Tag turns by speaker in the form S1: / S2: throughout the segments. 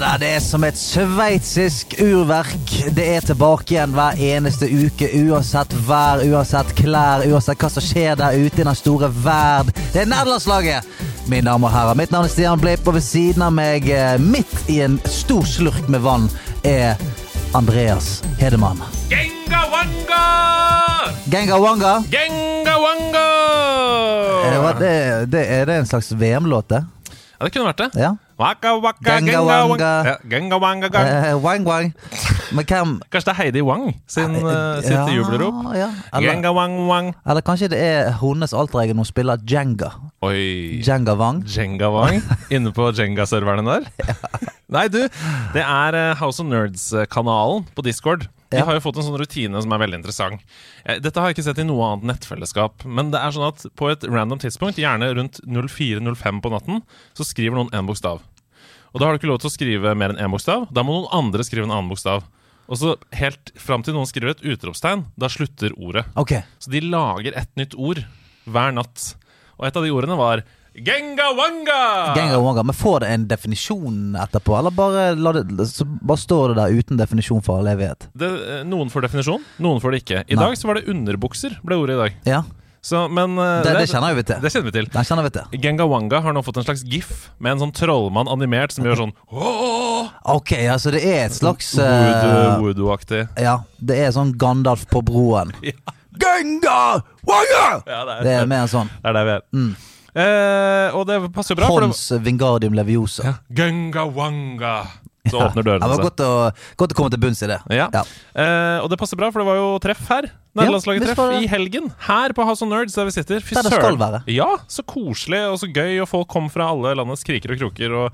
S1: Da, det er som et sveitsisk urverk. Det er tilbake igjen hver eneste uke, uansett vær, uansett klær, uansett hva som skjer der ute i den store verd. Det er nederlandslaget! Mine damer og herrer, mitt navn er Stian Blipp, og ved siden av meg, eh, midt i en stor slurk med vann, er Andreas Hedemann.
S2: Genga wanga!
S1: Genga Wanga.
S2: Genga wanga!
S1: Det, det, er det en slags VM-låt, det?
S2: Ja, det kunne vært det.
S1: Ja.
S2: Waka, waka,
S1: Genga wanga.
S2: Ja, genga wanga, gang.
S1: Eh, wang, wang.
S2: Kanskje det er Heidi Wang sin, eh, sitt
S1: Ja,
S2: jubelrop?
S1: Ja. Eller,
S2: Genga wang wang.
S1: eller kanskje det er hennes alteregen hun spiller Jenga.
S2: Oi.
S1: Jenga Wang.
S2: Jenga Wang inne på Jenga-serverne der. Nei, du. Det er House of Nerds-kanalen på Discord. De har jo fått en sånn rutine som er veldig interessant. Eh, Dette har jeg ikke sett i noe annet nettfellesskap. Men det er sånn at på et random tidspunkt, gjerne rundt 04.05 på natten, så skriver noen en bokstav. Og da har du ikke lov til å skrive mer enn én bokstav. Da må noen andre skrive en annen bokstav. Og så helt fram til noen skriver et utropstegn, da slutter ordet.
S1: Okay.
S2: Så de lager et nytt ord hver natt. Og et av de ordene var Genga wanga!
S1: Genga Wanga. Men får det en definisjon etterpå, eller bare, det, bare står det der uten definisjon for all evighet?
S2: Det, eh, noen får definisjon, noen får det ikke. I
S1: Nei.
S2: dag så var det underbukser, ble ordet i dag.
S1: Ja,
S2: Så, men eh,
S1: det, det kjenner vi til.
S2: Det kjenner vi til.
S1: Den kjenner vi til.
S2: Genga wanga har nå fått en slags gif med en sånn trollmann animert som gjør sånn «Åh!»
S1: Ok, altså det er et slags uh,
S2: Voodoo- Voodoo-aktig.
S1: Ja, det er sånn Gandalf på broen.
S2: Ja.
S1: Genga Wanga!
S2: Ja, det er,
S1: Det er mer sånn.
S2: det er det vi er. Eh, og det passer jo bra. for det-
S1: Vingardium Leviosa.
S2: Ja. Gunga wanga. Så åpner
S1: Ja,
S2: dørene
S1: det var
S2: seg.
S1: godt å, godt å komme til bunns i det.
S2: Ja.
S1: Ja.
S2: Eh, og det passer bra, for det var jo treff her. Nederlandslaget
S1: visst
S2: treff
S1: det.
S2: i helgen. Her på House of Nerds, der vi sitter. Fy
S1: Der det
S2: søren.
S1: skal være.
S2: Ja, så koselig og så gøy, og folk kom fra alle landets kriker og kroker. Og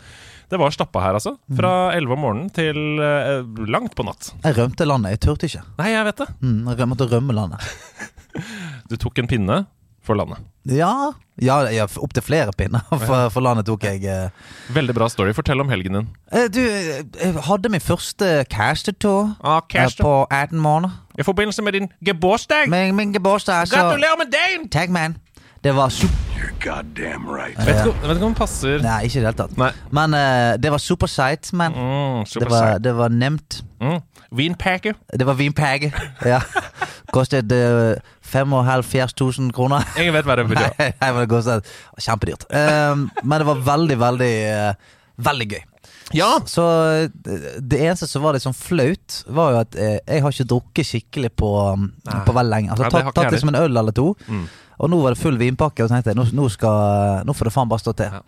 S2: det var stappa her, altså.
S1: Mm.
S2: Fra 11 om morgenen til eh, langt på natt.
S1: Jeg rømte landet. Jeg turte ikke.
S2: Nei, jeg vet det.
S1: Mm, jeg måtte rømme landet.
S2: Du tok en pinne for landet.
S1: Ja, ja, ja opptil flere pinner. For, for landet tok jeg. eh.
S2: Veldig bra story. Fortell om helgen din.
S1: Eh, Du, eh, jeg hadde min første castertur
S2: Ah,
S1: eh, på 18 måneder.
S2: I forbindelse med din gebursdag.
S1: Min, min gebursdag,
S2: Gratulerer med dagen!
S1: Takk, man. Det var super...
S3: Goddamn right.
S2: Om- vet ikke om det passer.
S1: Nei, ikke i det hele tatt.
S2: Nei.
S1: Men uh, det var supersight, man.
S2: Mm,
S1: det,
S2: super
S1: var,
S2: sight.
S1: det var nemt.
S2: Mm. Vinpakke.
S1: Det var vinpege. Ja. Kostet uh, 7500 kroner.
S2: Ingen vet hva det betyr.
S1: Nei, nei, men det kostet kjempedyrt. Um, men det var veldig, veldig, uh, veldig gøy.
S2: Ja.
S1: Så eh, det eneste som var litt sånn flaut, var jo at eh, jeg har ikke drukket skikkelig på, um, på veldig lenge. Altså
S2: har
S1: tatt, tatt liksom en øl eller to.
S2: Mm.
S1: Og nå var det full vinpakke, og så tenkte jeg nå, nå, skal, nå får det faen bare stå til.
S2: Ja.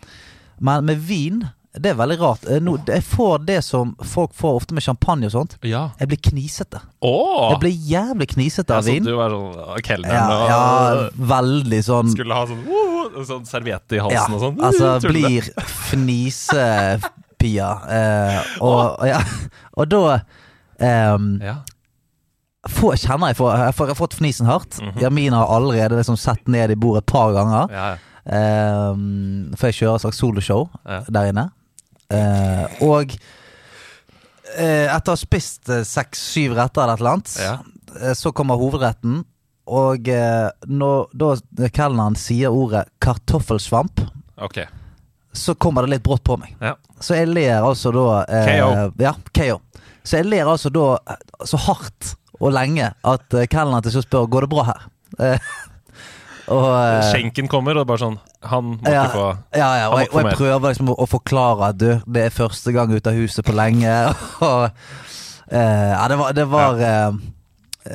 S1: Men med vin, det er veldig rart. Eh, Nå, jeg får det som folk får ofte med champagne og sånt.
S2: Ja.
S1: Jeg blir knisete.
S2: Åh!
S1: Jeg blir jævlig knisete av
S2: Ja,
S1: av
S2: så
S1: vin.
S2: du var sånn kelner
S1: Ja,
S2: og
S1: ja, veldig sånn
S2: skulle ha sånn, uh, sånn serviett i halsen
S1: ja,
S2: og sånn.
S1: Altså
S2: Uh, tullete.
S1: blir fnisepia. Eh, og, ja, og da um,
S2: ja.
S1: får, kjenner jeg får, jeg får, jeg har fått fnisen hardt. Jamina har allerede liksom sett ned i bordet et par ganger.
S2: Ja, ja.
S1: Um, for jeg kjører et slags soloshow
S2: Ja.
S1: der inne. Eh, og eh, etter å ha spist eh, seks-syv retter eller et eller annet,
S2: Ja.
S1: eh, så kommer hovedretten. Og eh, når da kelneren sier ordet kartoffelsvamp,
S2: Ok.
S1: så kommer det litt brått på meg.
S2: Ja.
S1: Så jeg ler altså da eh,
S2: KO.
S1: Ja, KO. Så jeg ler altså da eh, så hardt og lenge at eh, kelneren til slutt spør Går det bra her. Eh, og eh,
S2: Skjenken kommer, og bare sånn Han må
S1: ja,
S2: ikke få
S1: ja, ja, og, jeg, og jeg prøver liksom å, å forklare at du, det er første gang ut av huset på lenge. Og, uh, ja, det var, det var eh,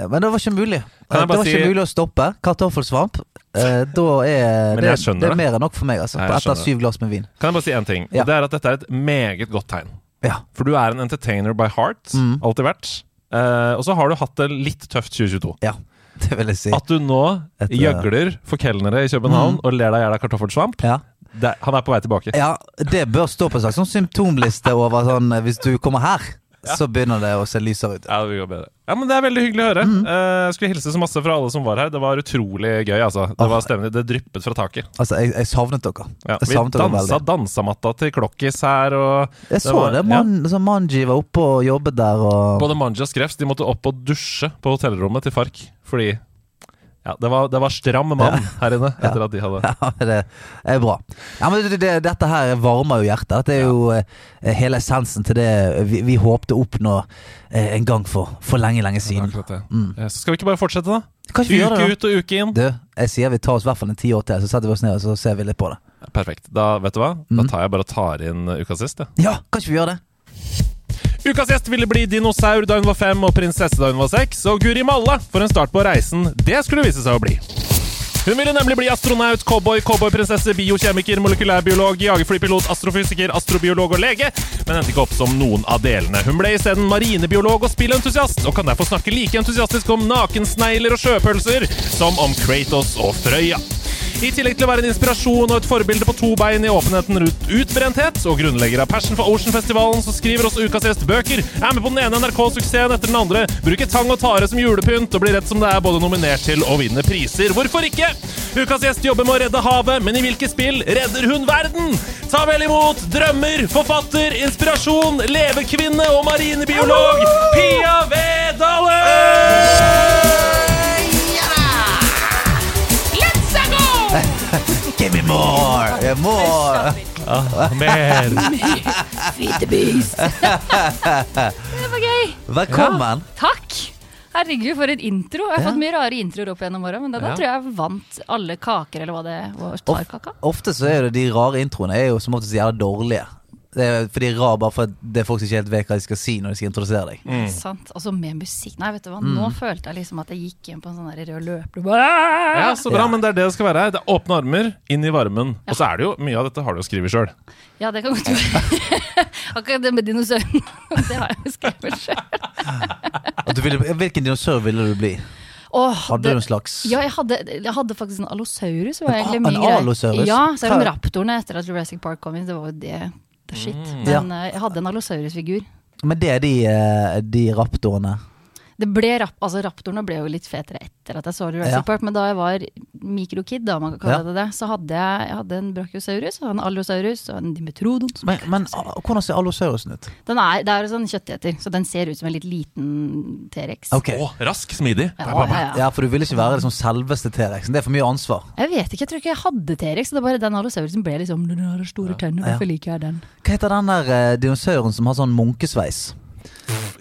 S1: Men det var ikke mulig. Det var
S2: si-
S1: ikke mulig å stoppe. Kartoffelsvamp. Uh, da er det, det er mer enn nok for meg, altså.
S2: Nei,
S1: Etter syv glass med vin.
S2: Kan jeg bare si én ting?
S1: Ja.
S2: Det er at dette er et meget godt tegn.
S1: Ja.
S2: For du er en entertainer by heart.
S1: Mm.
S2: Alltid vært. Uh, og så har du hatt det litt tøft 2022.
S1: ja. Det vil jeg si.
S2: At du nå
S1: Et, eh,
S2: gjøgler for kelnere i København og ler deg i hjel av kartoffelsvamp,
S1: Ja.
S2: det, han er på vei tilbake.
S1: Ja, det bør stå på en slags sånn symptomliste over sånn eh, Hvis du kommer her, så begynner det å se lysere ut.
S2: Ja, det går bedre. Ja, men Det er veldig hyggelig å høre. Mm. Jeg skulle hilse så masse fra alle som var her. Det var utrolig gøy. altså Det var stemning, det dryppet fra taket.
S1: Altså, jeg, jeg savnet dere.
S2: Ja,
S1: Jeg
S2: vi
S1: savnet dere
S2: dansa dansamatta til klokkis her.
S1: Jeg så
S2: var-
S1: det. Man, så Manji var oppe og jobbet der, og
S2: Både Manji og Skrefs de måtte opp og dusje på hotellrommet til Fark. Fordi ja, det var, det var stram mann her inne etter at de hadde
S1: Ja, det er bra. Ja, men det, det, Dette her varmer jo hjertet. Dette er jo eh, hele essensen til det vi, vi håpte å oppnå eh, en gang for, for lenge, lenge siden.
S2: Det. Eh, Så skal vi ikke bare fortsette, da?
S1: Kanskje vi
S2: Uke
S1: det, da?
S2: ut og uke inn.
S1: Du, jeg sier vi tar oss i hvert fall en ti år til, så setter vi oss ned og så ser vi litt på det.
S2: Perfekt. Da vet du hva?
S1: Mm.
S2: Da tar jeg bare og tar inn uka sist, jeg.
S1: Ja, kan ikke vi gjøre det?
S2: Ukas gjest ville bli dinosaur da hun var fem og prinsesse da hun var seks, og Guri Malla for en start på reisen det skulle vise seg å bli. Hun ville nemlig bli astronaut, cowboy, cowboyprinsesse, biokjemiker, molekylærbiolog, jagerflypilot, astrofysiker, astrobiolog og lege, men endte ikke opp som noen av delene. Hun ble isteden marinebiolog og spillentusiast, og kan derfor snakke like entusiastisk om nakensnegler og sjøpølser som om Kratos og Frøya. I tillegg til å være en inspirasjon og et forbilde på to bein i åpenheten rundt utbrenthet, og grunnlegger av Passion for Ocean-festivalen, så skriver også ukas gjest bøker, er med på den ene NRK-suksessen etter den andre, bruker tang og tare som julepynt, og blir rett som det er både nominert til og vinner priser. Hvorfor ikke? Ukas gjest jobber med å redde havet, men i hvilke spill redder hun verden? Ta vel imot drømmer, forfatter, inspirasjon, levekvinne og marinebiolog Pia Vedale!
S1: Give me more! Yeah, more!
S2: Mer.
S4: Feed det var gøy.
S1: Velkommen!
S4: Takk! Herregud, for en intro. Jeg har
S1: Ja.
S4: fått mye rare introer opp gjennom åra, men denne
S2: Ja.
S4: tror jeg vant alle kaker, eller hva det var. Tarkaka?
S1: Ofte så er det de rare introene er jo som oftest jævla dårlige. Det er fordi rar bare for det er folk som ikke helt vet hva de skal si når de skal introdusere deg.
S2: Mm.
S4: Sant. Altså med musikk. Nei, vet du hva. Nå følte jeg liksom at jeg gikk inn på en sånn der rød løper.
S2: Ja, så bra,
S1: Ja.
S2: men det er det det skal være. Det er åpne armer, inn i varmen. Og så er det jo mye av dette har du jo skrevet sjøl.
S4: Ja, det kan godt være. Akkurat det med dinosauren, det har jeg jo skrevet sjøl.
S1: Og hvilken dinosaur ville du bli? Hadde du en slags
S4: Ja, jeg hadde, jeg hadde faktisk en allosaurus. Var
S1: En en allosaurus?
S4: Ja, selv om
S1: Hva-
S4: raptorene etter at Jurassic Park kom inn, det var jo det shit.
S2: Mm.
S4: Men eh, jeg hadde en allosaurusfigur.
S1: Men det er de, eh, de raptorene.
S4: Det ble rap, altså Raptorene ble jo litt fetere etter at jeg så Jurassic
S1: Ja.
S4: Park, men da jeg var mikrokid, da man kan
S1: Ja.
S4: det det, så hadde jeg, jeg hadde en brachiosaurus, og en allosaurus og en dimetrodon.
S1: Men, men ah, hvordan ser allosaurusen ut?
S4: den er, det er en sånn kjøtteter, så den ser ut som en litt liten T-rex.
S1: Okay.
S2: Oh, rask, smidig.
S4: Ja, ja, ja.
S1: Ja, for du vil ikke være liksom selveste T-rexen. Det er for mye ansvar.
S4: Jeg vet ikke, jeg tror ikke jeg hadde T-rex. Det er bare den allosaurusen ble liksom Den har store tenner,
S1: Ja.
S4: hvorfor liker jeg den?
S1: Hva heter den der eh, dinosauren som har sånn munkesveis?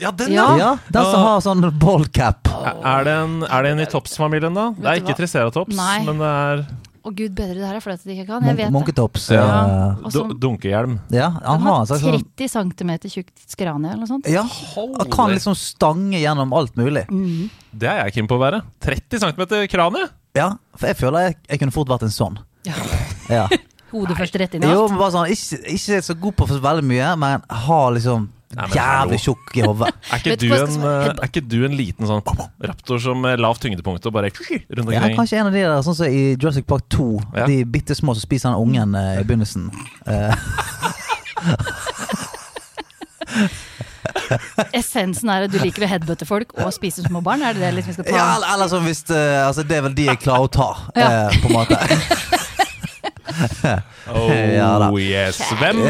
S2: Ja, den,
S4: Ja.
S1: Ja, Den som har sånn ballcap.
S2: Er det en, er det en i Tops-familien, da? Det er ikke? Triceratops,
S4: Nei.
S2: men det er
S4: Å gud bedre, det her er fordi at jeg ikke kan. Jeg vet det.
S1: Munketops.
S2: Ja.
S1: eh,
S4: Og
S2: dunkehjelm.
S1: Ja, han har
S4: har
S1: en sånn
S4: 30 cm tjukt skranie eller noe sånt.
S1: Ja, han kan liksom stange gjennom alt mulig.
S4: Mm.
S2: Det er jeg keen på å være. 30 cm kranie?
S1: Ja, for jeg føler jeg, jeg kunne fort vært en sånn.
S4: Ja.
S1: Ja.
S4: Hodet først rett inn i
S1: Jo,
S4: alt.
S1: men bare sånn, ikke, ikke så god på så veldig mye, men har liksom
S2: Nei,
S1: jævlig tjukk i hodet.
S2: Er
S4: er-
S2: eh, er ikke du en liten sånn raptor som med lavt tyngdepunkt og bare rundt
S1: Ja,
S2: omkring?
S1: kanskje en av de der, sånn som i Jurassic Park 2.
S2: Ja.
S1: De bitte små som spiser den ungen eh, i begynnelsen. Eh,
S4: Essensen er at du liker å headbutte folk og spise små barn? Er det det liksom vi skal ta?
S1: ja, eller, eller sånn hvis eh, altså, Det er vel de jeg klarer å ta,
S4: Ja.
S1: eh, på en måte.
S2: Oh
S1: Ja da.
S2: yes. Hvem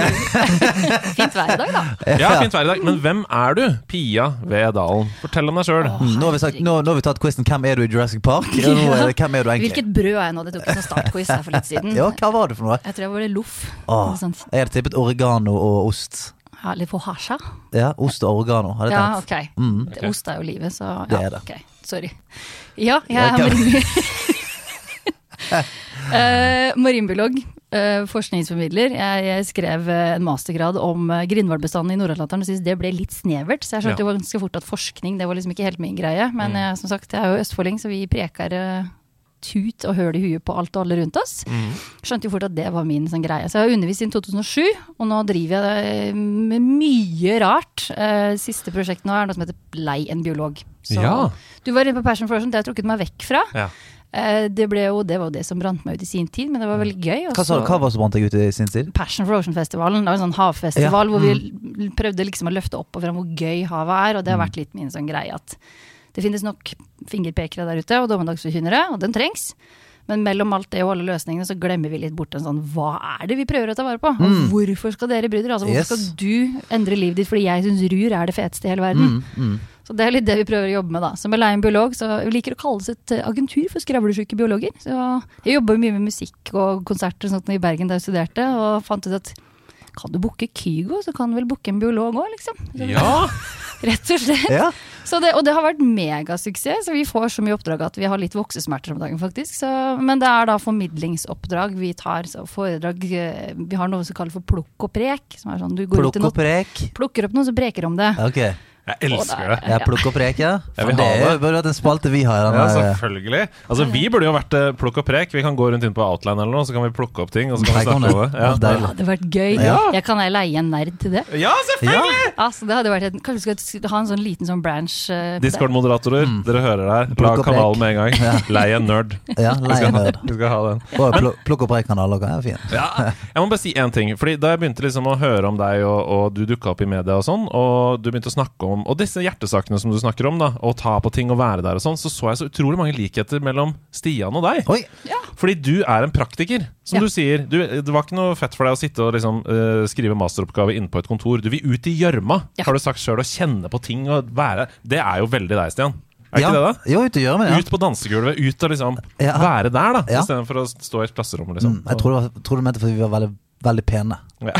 S4: Fint vær i dag, da.
S2: Ja, fint vær i dag. Men hvem er du? Pia Vedalen, Dalen. Fortell om deg sjøl.
S1: Mm, Nå har vi, nå, nå har vi tatt quizen 'Hvem er du i Jurassic Park?' Ja. er 'Hvem er du egentlig?'
S4: Hvilket brød er jeg nå? Det tok en startquiz her for litt siden.
S1: Ja, hva var det for noe?
S4: Jeg tror jeg var det loff. Sånn,
S1: jeg hadde tippet oregano og ost.
S4: ja, litt fåhasja.
S1: Ja, ost og oregano, hadde jeg
S4: Ja,
S1: tenkt.
S4: ok.
S1: Mm.
S4: okay. Ost er jo livet, så
S1: Det
S4: ja,
S1: er det.
S4: ok. Sorry. Ja, jeg
S1: Ja,
S4: er. Uh, marinbiolog. Uh, forskningsformidler. Jeg, jeg skrev eh, en mastergrad om uh, grindhvalbestanden i Nord-Atlanteren og syntes det ble litt snevert. Så jeg skjønte
S2: Ja.
S4: ganske fort at forskning det var liksom ikke helt min greie. Men
S2: Mm.
S4: eh, som sagt, jeg er jo østfolding, så vi preker uh, tut og høl i huet på alt og alle rundt oss.
S2: Mm.
S4: Skjønte jo fort at det var min sånn greie. Så jeg har undervist siden 2007, og nå driver jeg med mye rart. Siste prosjekt nå er noe som heter Lei en biolog. Så
S2: Ja.
S4: du var inne på Passion for Ocean, det har jeg trukket meg vekk fra.
S2: Ja.
S4: Eh, Det, jo, det var jo det som brant meg ut i sin tid, men det var veldig gøy. og
S1: Hva, sa,
S4: så-
S1: hva var det som brant deg ut i sin tid?
S4: Passion for Ocean-festivalen. Det var en sånn havfestival
S1: Ja,
S4: hvor vi prøvde liksom å løfte opp og frem hvor gøy havet er, og det har vært litt min sånn greie at det finnes nok fingerpekere der ute, og dommedagsforkynnere, og den trengs. Men mellom alt det og alle løsningene så glemmer vi litt bort en sånn Hva er det vi prøver å ta vare på? Og hvorfor skal dere bry dere? Altså, hvorfor
S1: Yes.
S4: skal du endre livet ditt fordi jeg syns rur er det feteste i hele verden? Så det er litt det vi prøver å jobbe med, da. Som er Leien biolog så vi liker å kalle oss et eh, agentur for skravlesjuke biologer. Så jeg jobber jo mye med musikk og konserter og sånt i Bergen da jeg studerte, og fant ut at kan du booke Kygo, så kan du vel booke en biolog òg, liksom. Så,
S2: Ja!
S4: Rett og slett.
S1: Ja.
S4: Så det, og det har vært megasuksess, så vi får så mye oppdrag at vi har litt voksesmerter om dagen, faktisk. Så, men det er da formidlingsoppdrag vi tar, så foredrag eh, Vi har noe som kalles for plukk og prek, som er sånn du går ut
S1: Plukk
S4: noe,
S1: og prek.
S4: plukker opp noe, så preker om det.
S1: Ok.
S2: Jeg elsker det.
S1: Jeg plukk og prek, ja.
S2: Jeg vil
S1: det burde vært en spalte vi har
S2: Ja, selvfølgelig. Altså, Vi burde jo vært eh, plukk og prek. Vi kan gå rundt inn på Outline eller noe, så kan vi plukke opp ting. Og så kan vi snakke om
S1: det.
S2: Ja.
S1: Ja,
S4: Det hadde vært gøy.
S1: Ja.
S4: Jeg kan jeg leie en nerd til det?
S2: ja, selvfølgelig!
S4: Altså, det hadde vært en, Kanskje vi skal ha en sånn liten sånn branch uh.
S2: Discord-moderatorer, dere hører det her.
S1: Mm. Plukk
S2: Lag
S1: og prek.
S2: kanalen med en gang. Leie en nerd.
S1: Ja, leie
S2: en
S1: nerd.
S2: vi skal ha den.
S1: Pl plukk og prek-kanal òg, er fint.
S2: Ja, jeg må bare si én ting. Fordi Da jeg begynte liksom å høre om deg, og, og du dukka opp i media, og sånn Og du begynte å snakke om Og disse hjertesakene som du snakker om, da å ta på ting og være der og sånn, så så jeg så utrolig mange likheter mellom Stian og deg.
S1: Oi!
S2: Fordi du er en praktiker, som
S4: Ja.
S2: du sier. Du, det var ikke noe fett for deg å sitte og liksom uh, skrive masteroppgave inne på et kontor. Du vil ut i gjørma,
S4: Ja.
S2: har du sagt sjøl, og kjenne på ting og være Det er jo veldig deg, Stian. Er
S1: ja.
S2: ikke det, da?
S1: Jo, ut gjør, gjøre ja.
S2: Ut på dansegulvet, ut og liksom
S1: Ja.
S2: være der, da.
S1: Ja.
S2: Istedenfor å stå i et klasserom, liksom.
S1: Mm, jeg tror det var, tror du mente fordi vi var veldig, veldig pene.
S2: Ja.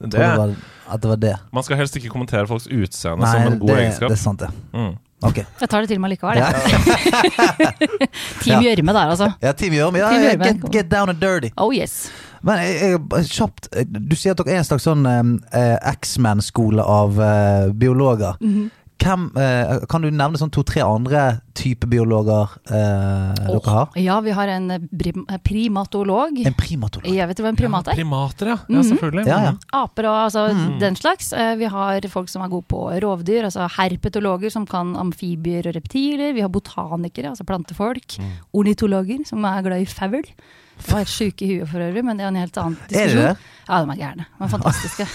S1: Jeg det
S2: Det,
S1: var, at det var det.
S2: man skal helst ikke kommentere folks utseende
S1: Nei,
S2: som en god
S1: det,
S2: egenskap.
S1: det er sant, ja.
S2: Mm.
S1: Okay.
S4: Jeg tar det til meg likevel.
S1: Ja.
S4: Team Gjørme der, altså.
S1: ja Team Gjørme. Ja, ja, get, get down and dirty.
S4: Oh yes.
S1: Men jeg, jeg, kjapt eh, Du sier at dere er en slags sånn eh, X-Men-skole av eh, biologer.
S4: Mhm.
S1: Hvem, eh, kan du nevne sånn to-tre andre type biologer eh, dere har?
S4: Ja, vi har en eh, prim primatolog.
S1: En primatolog.
S4: Jeg vet du hva en primat
S2: Ja,
S4: er?
S2: primater, ja. ja
S4: Mhm.
S2: selvfølgelig.
S1: Ja, ja.
S4: Aper og altså,
S1: Mm.
S4: den slags. Eh, Vi har folk som er gode på rovdyr, altså herpetologer som kan amfibier og reptiler. Vi har botanikere, altså plantefolk.
S1: Mm.
S4: Ornitologer som er glad i. De var helt sjuke i huet for øvrig, men det er en helt annen diskusjon.
S1: Er de det?
S4: Ja, de er gærne. De er fantastiske.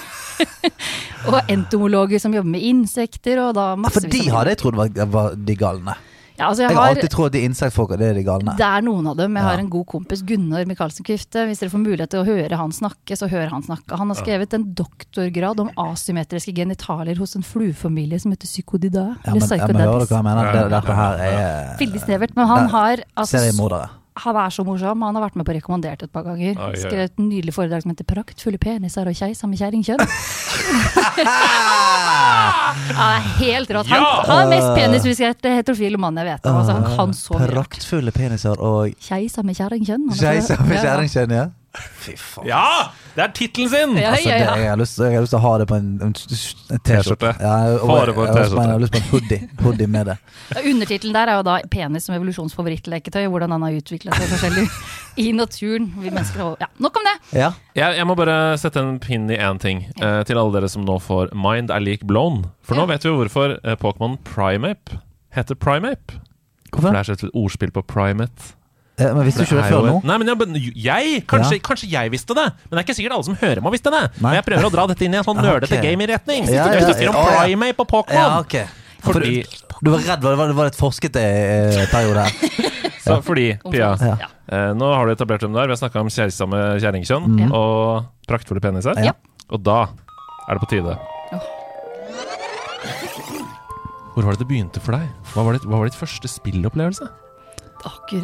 S4: og entomologer som jobber med insekter, og da
S1: Ja, For de hadde jeg trodd var, var de galne.
S4: Ja, altså jeg
S1: Jeg har alltid trodd de insektfolka det er de galne.
S4: det er noen av dem. Jeg
S1: Ja.
S4: har en god kompis, Gunnar Michaelsen Kvifte. Hvis dere får mulighet til å høre han snakke, så hør han snakke. Han har skrevet en doktorgrad om asymmetriske genitalier hos en fluefamilie som heter psykodidae.
S1: Ja,
S4: eller
S1: men, ja,
S2: ja,
S1: dette her er
S4: Veldig snevert. Men han har altså,
S1: seriemordere.
S4: Han er så morsom. Han har vært med på Rekommandert et par ganger.
S2: Oi, oi.
S4: Skrevet et nydelig foredrag som heter 'Praktfulle peniser og keisame kjerringkjønn'. Ja, helt rått. Han,
S2: Ja!
S4: han er mest penisfriserte heterofile mann jeg vet om. Altså, han kan så mye.
S1: Praktfulle peniser og
S4: Keisame kjerringkjønn. Han er
S1: med
S4: Ja.
S1: kjerringkjønn, ja. Fy faen.
S2: Ja! Det er tittelen sin!
S4: Ja,
S1: Altså,
S4: ja,
S1: det,
S4: ja.
S1: jeg, har lyst, jeg har lyst til å ha det på en, en, T-skjorte. Ja, jeg,
S2: det på en
S1: jeg, har lyst på en hoodie, hoodie med det.
S4: Undertittelen der er jo da 'Penis som evolusjonsfavorittleketøy'. Hvordan han har utvikla seg forskjellig i naturen. Vi mennesker har Ja, nok om det!
S1: Ja.
S2: Jeg, jeg må bare sette en pinn i én ting eh, til alle dere som nå får Mind er lik blown. For nå
S4: Ja.
S2: vet vi jo hvorfor eh, Pokémon Primape heter Primeape. For
S1: Hvorfor?
S2: det er et ordspill på primate.
S1: Eh, Men visste du ikke det
S2: er
S1: før nå?
S2: Nei, men jeg, men jeg kanskje, kanskje jeg visste det, men det er ikke sikkert alle som hører meg visste det.
S1: Nei.
S2: Men jeg prøver å dra dette inn i en sånn nerdete
S1: ok.
S2: gaming-retning.
S1: Ja,
S2: Hvis
S1: ja,
S2: du sier om
S1: ja, ja.
S2: på Pokemon Pokémon.
S1: Ja, ok.
S2: Fordi,
S1: Du var redd, var det, var det- et forskete eh, periode her?
S2: så, fordi Pia,
S1: Ja.
S4: Ja.
S2: eh, nå har du etablert dem der. Vi har snakka om kjærestemme kjerringkjønn
S1: Mhm.
S2: og praktfulle peniser.
S1: Ja.
S2: Og da er det på tide. Hvor var det det begynte for deg? Hva var, ditt, hva var ditt første spillopplevelse?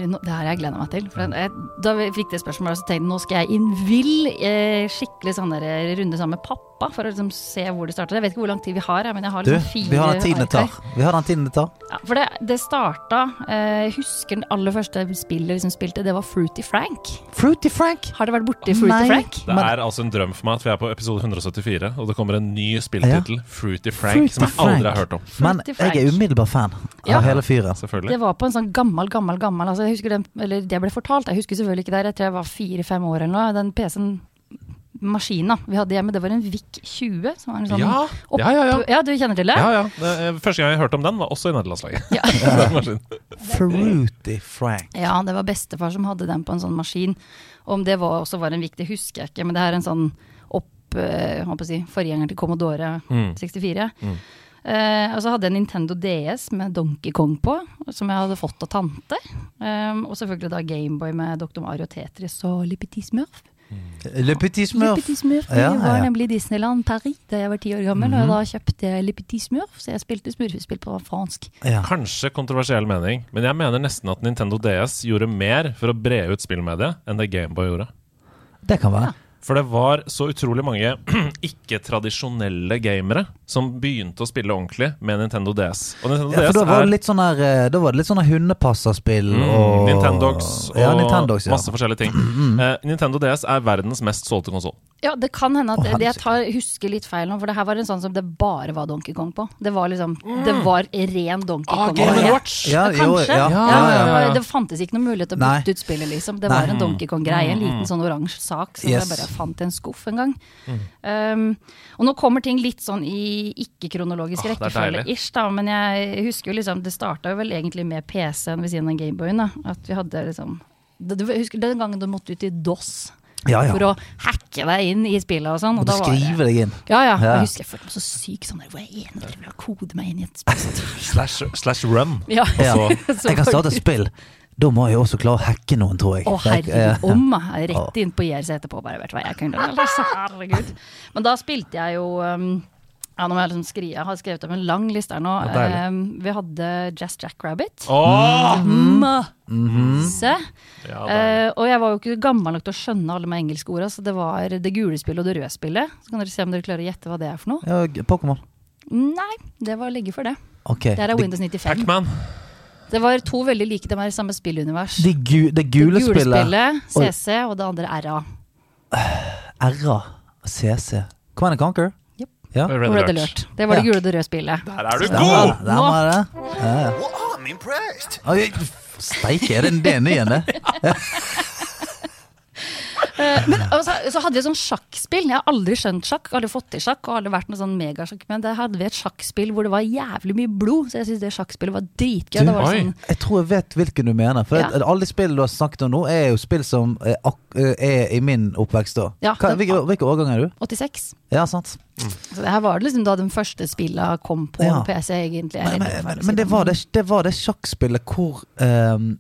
S4: Nå- det her jeg gleder meg til. Jeg, da vi fikk det spørsmålet, så tenkte jeg nå skal jeg inn vill, eh, skikkelig sånn runde sammen med pappa for å liksom se hvor det starta. Jeg vet ikke hvor lang tid vi har, men jeg har liksom fire
S1: vi har den tiden det tar. Vi har den tiden det tar.
S4: Ja, for det, det starta eh, Jeg husker den aller første spillet vi liksom spilte, det var Fruity Frank.
S1: Fruity Frank!
S4: Har dere vært borti Fruity
S1: Nei.
S4: Frank?
S2: Det er altså en drøm for meg at vi er på episode 174, og det kommer en ny spilltittel, Fruity Frank,
S1: Fruity
S2: som jeg aldri har hørt om.
S1: Men jeg er umiddelbar fan
S4: Ja.
S1: hele fyret.
S2: Selvfølgelig.
S4: Det var på en sånn gammel, gammel, gammel altså jeg husker den, eller Det ble fortalt, jeg husker selvfølgelig ikke der, jeg tror jeg var fire-fem år eller noe. Den PC-en, maskina vi hadde hjemme, det var en VIC 20. Som var en sånn
S2: Ja,
S4: opp-
S2: ja, ja, ja.
S4: ja, du kjenner til det?
S2: Ja, ja. Det, eh, første gang jeg hørte om den, var også i nederlandslaget.
S4: Ja.
S1: Fruity Frank.
S4: Ja, det var bestefar som hadde den på en sånn maskin. Om det var, også var en viktig, husker jeg ikke, men det er en sånn opp, å si, forgjengeren til Commodore
S2: Mm.
S4: 64. Uh, og så hadde jeg en Nintendo DS med Donkey Kong på, som jeg hadde fått av tante. Um, og selvfølgelig da Gameboy med Dr. Mario Tetris og Le Petit Smurf.
S1: Le Petit Smurf.
S4: Petit ja,
S1: Ja,
S4: Vi var nemlig Disneyland Paris da jeg var ti år gammel, og da kjøpte jeg Le Petit Smurf, så jeg spilte smurfespill på fransk.
S1: Ja.
S2: Kanskje kontroversiell mening, men jeg mener nesten at Nintendo DS gjorde mer for å bre ut spillmediet enn det Gameboy gjorde.
S1: Det kan være.
S2: For det var så utrolig mange ikke-tradisjonelle gamere som begynte å spille ordentlig med Nintendo DS. Og Nintendo
S1: Ja, for
S2: DS
S1: da var
S2: er
S1: det litt sånn her eh, Da var det litt sånn her hundepasserspill
S2: mm,
S1: og
S2: Nintendogs og
S1: ja, Nintendogs, ja.
S2: masse forskjellige ting. Eh, Nintendo DS er verdens mest solgte konsoll.
S4: Ja, det kan hende at
S1: oh,
S4: det, jeg tar, husker litt feil nå, for det her var en sånn som det bare var Donkey Kong på. Det var liksom Det var ren Donkey
S2: Ah,
S4: Kong.
S2: Game Watch!
S1: Ja, jo,
S4: kanskje.
S1: ja.
S4: Ja,
S1: Ja, ja,
S4: det,
S2: ja.
S4: det fantes ikke noen mulighet til å bytte ut spillet, liksom. Det
S1: Nei.
S4: var en Donkey Kong-greie. En liten sånn oransje sak Så
S1: Yes.
S4: jeg bare fant i en skuff en gang. Um, og nå kommer ting litt sånn i ikke-kronologisk
S2: deilig.
S4: rekkefølge-ish, da. Men jeg husker jo liksom Det starta jo vel egentlig med PC-en ved siden av Gameboyen. da At vi hadde liksom det, jeg husker den gangen du måtte ut i DOS
S1: Ja, ja.
S4: for å hacke deg inn i spillet og sånn. Og
S1: Måtte
S4: da var det-
S1: skrive deg inn.
S4: ja, ja.
S1: Ja.
S4: Jeg husker jeg følte meg så syk sånn der, Hvor jeg nå? Jeg vil kode meg inn i et spill.
S2: Slash, slash run.
S4: Ja.
S1: Ja.
S4: Så
S1: Jeg kan starte et spill. Da må jeg også klare å hacke noen, tror jeg.
S4: Å, herregud. Om meg. Rett inn på IRC etterpå, bare. Vet du hva jeg kunne? Altså, herregud. Men da spilte jeg jo um, ja, nå må jeg liksom skrive. Jeg har skrevet opp en lang liste her nå.
S2: Ja.
S4: Um, vi hadde Jazz Jackrabbit.
S2: Åh!
S4: Se.
S2: Ja.
S4: Eh, og jeg var jo ikke gammel nok til å skjønne alle de engelske ord så det var det gule spillet og det røde spillet. Så kan dere se om dere klarer å gjette hva det er for noe.
S1: Ja, Pokémon.
S4: Nei, det var legge for det.
S1: Okay.
S4: Det er Windows 95.
S2: Pac-Man.
S4: Det var to veldig like, de er i samme spillunivers.
S1: De gu, det gule,
S4: det gule
S1: spillet.
S4: spillet, CC, og det andre RA.
S1: RA. og CC. Command and Conquer.
S4: Yep.
S1: Ja.
S2: Red
S4: Red
S2: Alert.
S4: Alert. Det var det
S1: Ja.
S4: gule og det røde spillet.
S2: Der er du god!
S1: Der
S4: Nå.
S1: var det. Ja, ja.
S3: I'm impressed.
S1: Steike, er det den er igjen, en, det?
S4: Men altså, så, hadde vi et sånn sjakkspill. Jeg har aldri skjønt sjakk, aldri fått til sjakk, og aldri vært noe sånn megasjakk. Men der hadde vi et sjakkspill hvor det var jævlig mye blod, så jeg syns det sjakkspillet var dritgøy.
S1: Du,
S4: Det var sånn,
S1: Jeg tror jeg vet hvilken du mener. For
S4: Ja.
S1: alle de spillene du har snakket om nå, er jo spill som er, er i min oppvekst da.
S4: Ja,
S1: Hva,
S4: det-
S1: hvilke, hvilke årgang er du?
S4: 86.
S1: Ja, sant?
S4: Så det her var det liksom da de første spillene kom på
S1: Ja.
S4: PC, egentlig.
S1: Men, men, men, men det, var det, det var det sjakkspillet hvor um,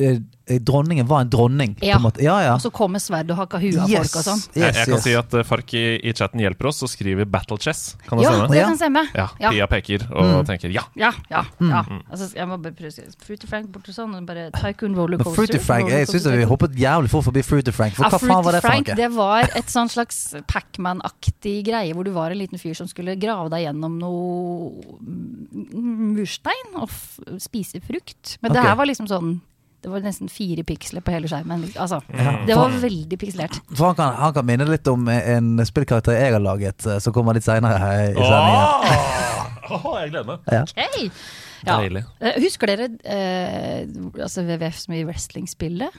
S1: eh, dronningen var en dronning.
S4: Ja.
S1: På en måte. ja, ja.
S4: Og så kommer sverd og hakker huet av
S1: Yes,
S4: folk og sånn.
S2: Jeg,
S1: yes,
S2: jeg kan
S1: yes.
S2: si at uh, Fark i, i chatten hjelper oss og skriver Battle Chess. Kan det
S4: Ja,
S2: stemme?
S4: det kan stemme.
S2: Ja,
S4: Ja.
S2: Pia peker og tenker ja.
S4: Ja, ja. ja.
S1: Mm.
S4: Altså, jeg må bare prøve Fruity Frank bort og sånn. og Bare Tycoon Rollercoaster.
S1: Men Fruity Frank, jeg syns vi hoppet jævlig fort forbi Fruity Frank. For
S4: Ja,
S1: hva faen var det for noe?
S4: det var et sånn slags Pac-Man-aktig greie hvor du var en liten fyr som skulle grave deg gjennom noe mm, murstein og f spise frukt. Men det her var liksom sånn Det var nesten fire piksler på hele skjermen. Altså,
S1: Ja,
S4: det var veldig pikselert.
S1: For han kan, han kan minne litt om en spillkarakter jeg har laget, eh, som kommer litt seinere i sendingen.
S2: Åh! oh, jeg gleder meg.
S4: Hey! Ja.
S2: Deilig.
S4: Eh, Husker dere eh, altså WWF som i wrestlingspillet?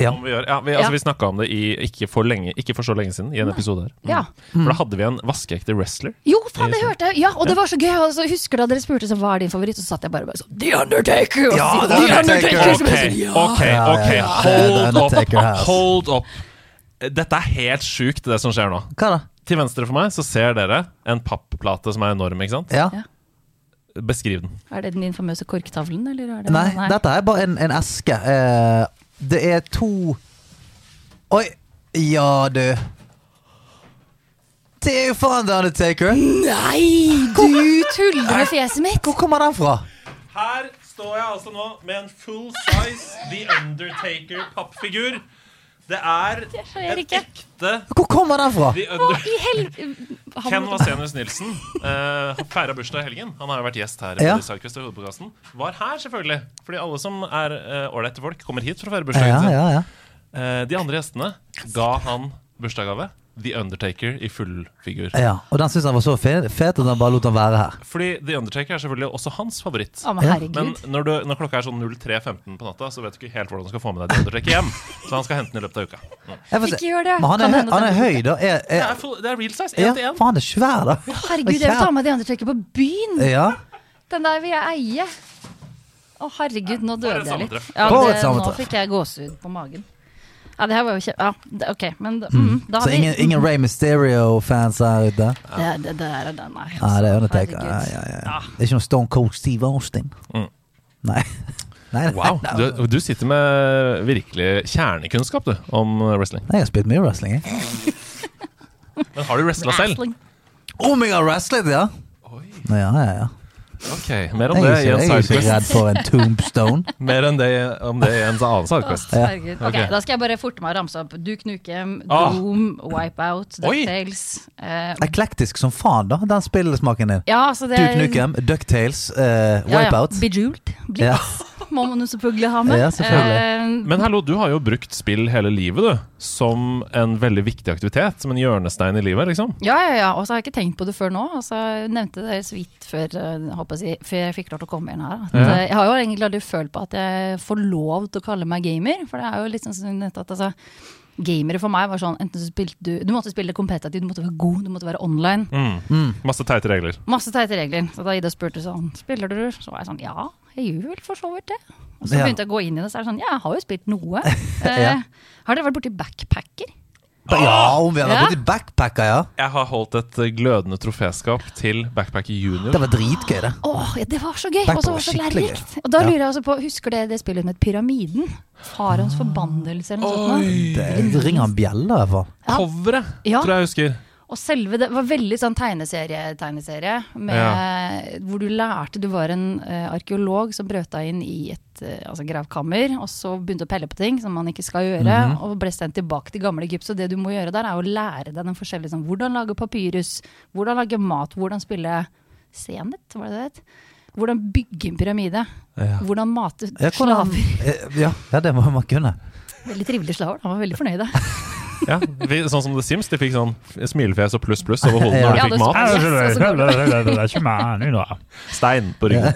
S1: Ja.
S2: Vi, gjør, ja, vi, altså,
S4: Ja.
S2: vi snakka om det i, ikke, for lenge, ikke for så lenge siden, i en episode her. Mm.
S4: Ja.
S2: For da hadde vi en vaskeekte wrestler.
S4: Jo, faen, det hørte jeg! Ja, og det var så gøy! Og så husker du da dere spurte hva er din favoritt, og så satt jeg bare, bare sånn The Undertaker!
S1: Ja, The Undertaker!
S4: Undertaker!
S2: Ok,
S4: bare sånn,
S2: ok, ok. Hold up. Hold up. Dette er helt sjukt, det som skjer nå.
S1: Hva da?
S2: Til venstre for meg så ser dere en papplate som er enorm, ikke sant?
S1: Ja?
S2: Beskriv den.
S4: Er det den infamøse korktavlen, eller er det
S1: Nei, dette er bare en, en eske. Eh, det er to Oi! Ja, du. Det er jo faen The Undertaker!
S4: Nei! Du tuller med fjeset mitt!
S1: Hvor kommer den fra?
S2: Her står jeg altså nå med en full size The Undertaker-pappfigur. Det er en ekte
S1: Hvor kommer den fra?
S2: Ken Vasenius Nilsen uh, feira bursdag i helgen. Han har jo vært gjest her.
S1: Ja.
S2: i Var her, selvfølgelig. Fordi alle som er ålreite uh, folk, kommer hit for å feire
S1: Ja,
S2: bursdagen sin.
S1: ja, ja.
S2: uh, de andre gjestene ga han bursdagsgave. The Undertaker i fullfigur.
S1: ja. Og den syns han var så fet at han bare lot han være her.
S2: Fordi The Undertaker er selvfølgelig også hans favoritt.
S4: Å, men
S1: herregud.
S2: Men når, du, når klokka er sånn 03.15 på natta, så vet du ikke helt hvordan du skal få med deg The Undertaker hjem. Så han skal hente den i løpet av uka. Mm.
S4: Ikke gjør det.
S1: Men han
S4: Kan
S1: er,
S4: hende
S1: han er høy, da. Er,
S2: Det
S1: er,
S2: er, full, det er real size.
S1: ja,
S2: Én til én.
S1: faen, det er svær, da.
S4: Herregud, jeg vil ta med The Undertaker på byen!
S1: Ja.
S4: Den der vil jeg eie. Å, herregud, nå døde jeg litt. Ja, det, nå fikk jeg gåsehud på magen. Ja, det her var jo kjempe... Ja, det, ok, men mm, da
S1: Så
S4: har vi
S1: ingen, ingen Ray Mysterio-fans her ute?
S4: Det, det, det er den, nei.
S1: Altså.
S4: altså,
S1: det er Undertaker. Ja, ja, ja.
S4: Ja.
S1: Det er ikke noe Stone Cold Steve Austin.
S2: Mm.
S1: Nei. nei, nei,
S2: Wow, du, du sitter med virkelig kjernekunnskap du, om wrestling.
S1: Jeg har spilt mye wrestling. jeg.
S2: Men har du wrestla selv?
S4: Oh
S1: Om jeg har wrestlet, ja! Ja, ja, ja.
S2: Ok, Mer om det i en
S1: jeg er ikke
S2: sidequest.
S1: redd for en tombstone.
S2: Mer enn det om det i en annen sidequest.
S1: Ja.
S4: Herregud. Ok,
S2: Ok.
S4: Da skal jeg bare forte meg å ramse opp Duke Nukem,
S2: Ah.
S4: Doom, Wipeout,
S2: Oi.
S4: DuckTales. Eh,
S1: Eklektisk som faen, da, den spillesmaken din.
S4: ja, så det
S1: Duke Nukem, Ducktales, uh,
S4: ja, ja.
S1: Wipeout.
S4: Bejeweled. Blitz
S1: Ja.
S4: Må man jo selvfølgelig ha med.
S1: Ja, selvfølgelig.
S4: Eh,
S2: Men hallo, du har jo brukt spill hele livet, du. Som en veldig viktig aktivitet. Som en hjørnestein i livet, liksom.
S4: ja, ja, ja. Og så har jeg ikke tenkt på det før nå. Altså, jeg nevnte det så vidt før, eh, håper jeg, før jeg fikk klart å komme inn her. At,
S2: Ja.
S4: eh, Jeg har jo egentlig aldri følt på at jeg får lov til å kalle meg gamer. For det er jo litt sånn at altså, Gamere for meg var sånn enten så spilte du Du måtte spille kompetitivt, du måtte være god, du måtte være online.
S2: Mm.
S1: Mm.
S2: Masse teite regler.
S4: Masse teite regler. Så da Ida spurte sånn Spiller du? Så var jeg sånn Ja, jeg gjør vel for så vidt det. Og så begynte jeg å gå inn i det, så er det sånn Ja, jeg har jo spilt noe.
S1: Ja.
S4: eh, har dere vært borti backpacker?
S1: Ja, om vi hadde
S4: Ja.
S1: gått i backpacker, ja.
S2: Jeg har holdt et glødende troféskap til Backpacker Junior.
S1: Det var dritgøy, det.
S4: Åh, ja, det var så gøy! Og så var så lærerikt. Og da lurer jeg altså på Husker dere det spillet med Pyramiden? Farans forbannelse eller noe sånt?
S1: Det, det ringer en bjelle, i hvert fall.
S4: Ja.
S2: Coveret, tror jeg jeg husker.
S4: Og selve det var veldig sånn tegneserie-tegneserie. med- Hvor du lærte Du var en uh, arkeolog som brøt deg inn i et uh, altså gravkammer, og så begynte å pelle på ting som man ikke skal gjøre, og ble sendt tilbake til gamle Egypt. Så det du må gjøre der, er å lære deg den forskjellige sånn, Hvordan lage papyrus, hvordan lage mat, hvordan spille senet, var det det het? Hvordan bygge en pyramide.
S1: Ja.
S4: Hvordan mate
S1: Ja,
S4: slaver.
S1: eh, ja, ja, det må man kunne.
S4: Veldig trivelige slaver. Han var veldig fornøyd.
S2: Ja, vi, Sånn som The Sims. De fikk sånn smilefjes og pluss pluss over hodet når de
S4: det
S2: fikk mat.
S5: Det er ikke meg nå.
S2: Stein på ryggen.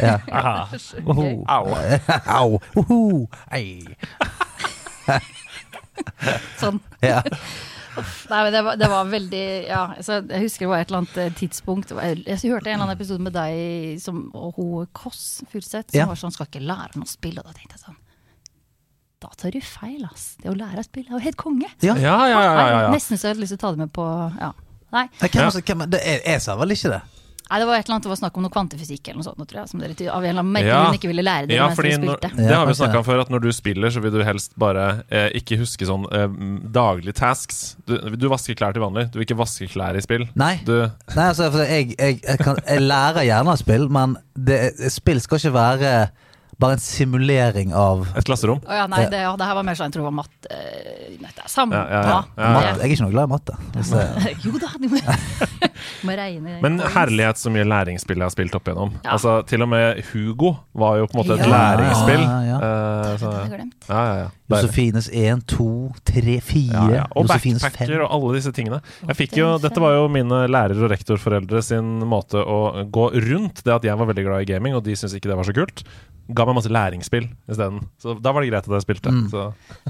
S1: Ja.
S5: Aha.
S2: Au.
S1: Au. Oho. Ei.
S4: Sånn.
S1: Ja.
S4: Nei, men det var, det var veldig Ja, altså, jeg husker det var et eller annet eh, tidspunkt Jeg, jeg hørte en eller annen episode med deg som, og hun Kåss Furuseth som
S1: Ja.
S4: var sånn 'Skal ikke lære noe å spille', og da tenkte jeg sånn Da tar du feil, ass. Det å lære å spille er jo helt konge.
S1: Ja.
S2: Ja, ja, ja. ja, ja.
S4: Nesten så jeg hadde lyst til å ta det med på Ja. Nei.
S1: Hvem,
S2: Ja.
S1: altså, hvem, det er, jeg sa vel ikke det?
S4: Nei, det var et eller annet det var snakk om noe kvantefysikk eller noe sånt, tror jeg, som dere ty- av en eller annen merke
S2: Ja.
S4: grunn ikke ville lære dere
S2: Ja,
S4: mens dere spilte.
S2: når, det har vi snakka om før, at når du spiller, så vil du helst bare eh, ikke huske sånn eh, daglige tasks. Du, du vasker klær til vanlig, du vil ikke vaske klær i spill.
S1: Nei.
S2: Du,
S1: Nei, altså, jeg, jeg, jeg, kan, jeg lærer gjerne av spill, men det, spill skal ikke være bare en simulering av
S2: et klasserom.
S4: Å ja, nei, det, ja, det her var mer sånn, jeg tror det var matte eh, nei, det er Samme.
S2: Ja, ja, ja. Ja,
S1: matte.
S2: ja.
S1: Jeg er ikke noe glad i matte.
S4: Jo da, du må, må regne
S2: Men herlighet så mye læringsspill jeg har spilt opp igjennom.
S4: Ja.
S2: Altså, Til og med Hugo var jo på en måte et
S4: Ja.
S2: læringsspill.
S1: Ja, ja,
S2: Eh, ja, ja, ja.
S1: Josefines 1, 2, 3, 4.
S2: Ja, ja. Og
S1: Josefines
S2: backpacker
S1: 5.
S2: og alle disse tingene. Jeg fikk jo, dette var jo mine lærer- og rektorforeldre sin måte å gå rundt det at jeg var veldig glad i gaming, og de syntes ikke det var så kult. Ga meg masse læringsspill isteden. Så da var det greit at jeg spilte.
S1: Mm.
S2: Så.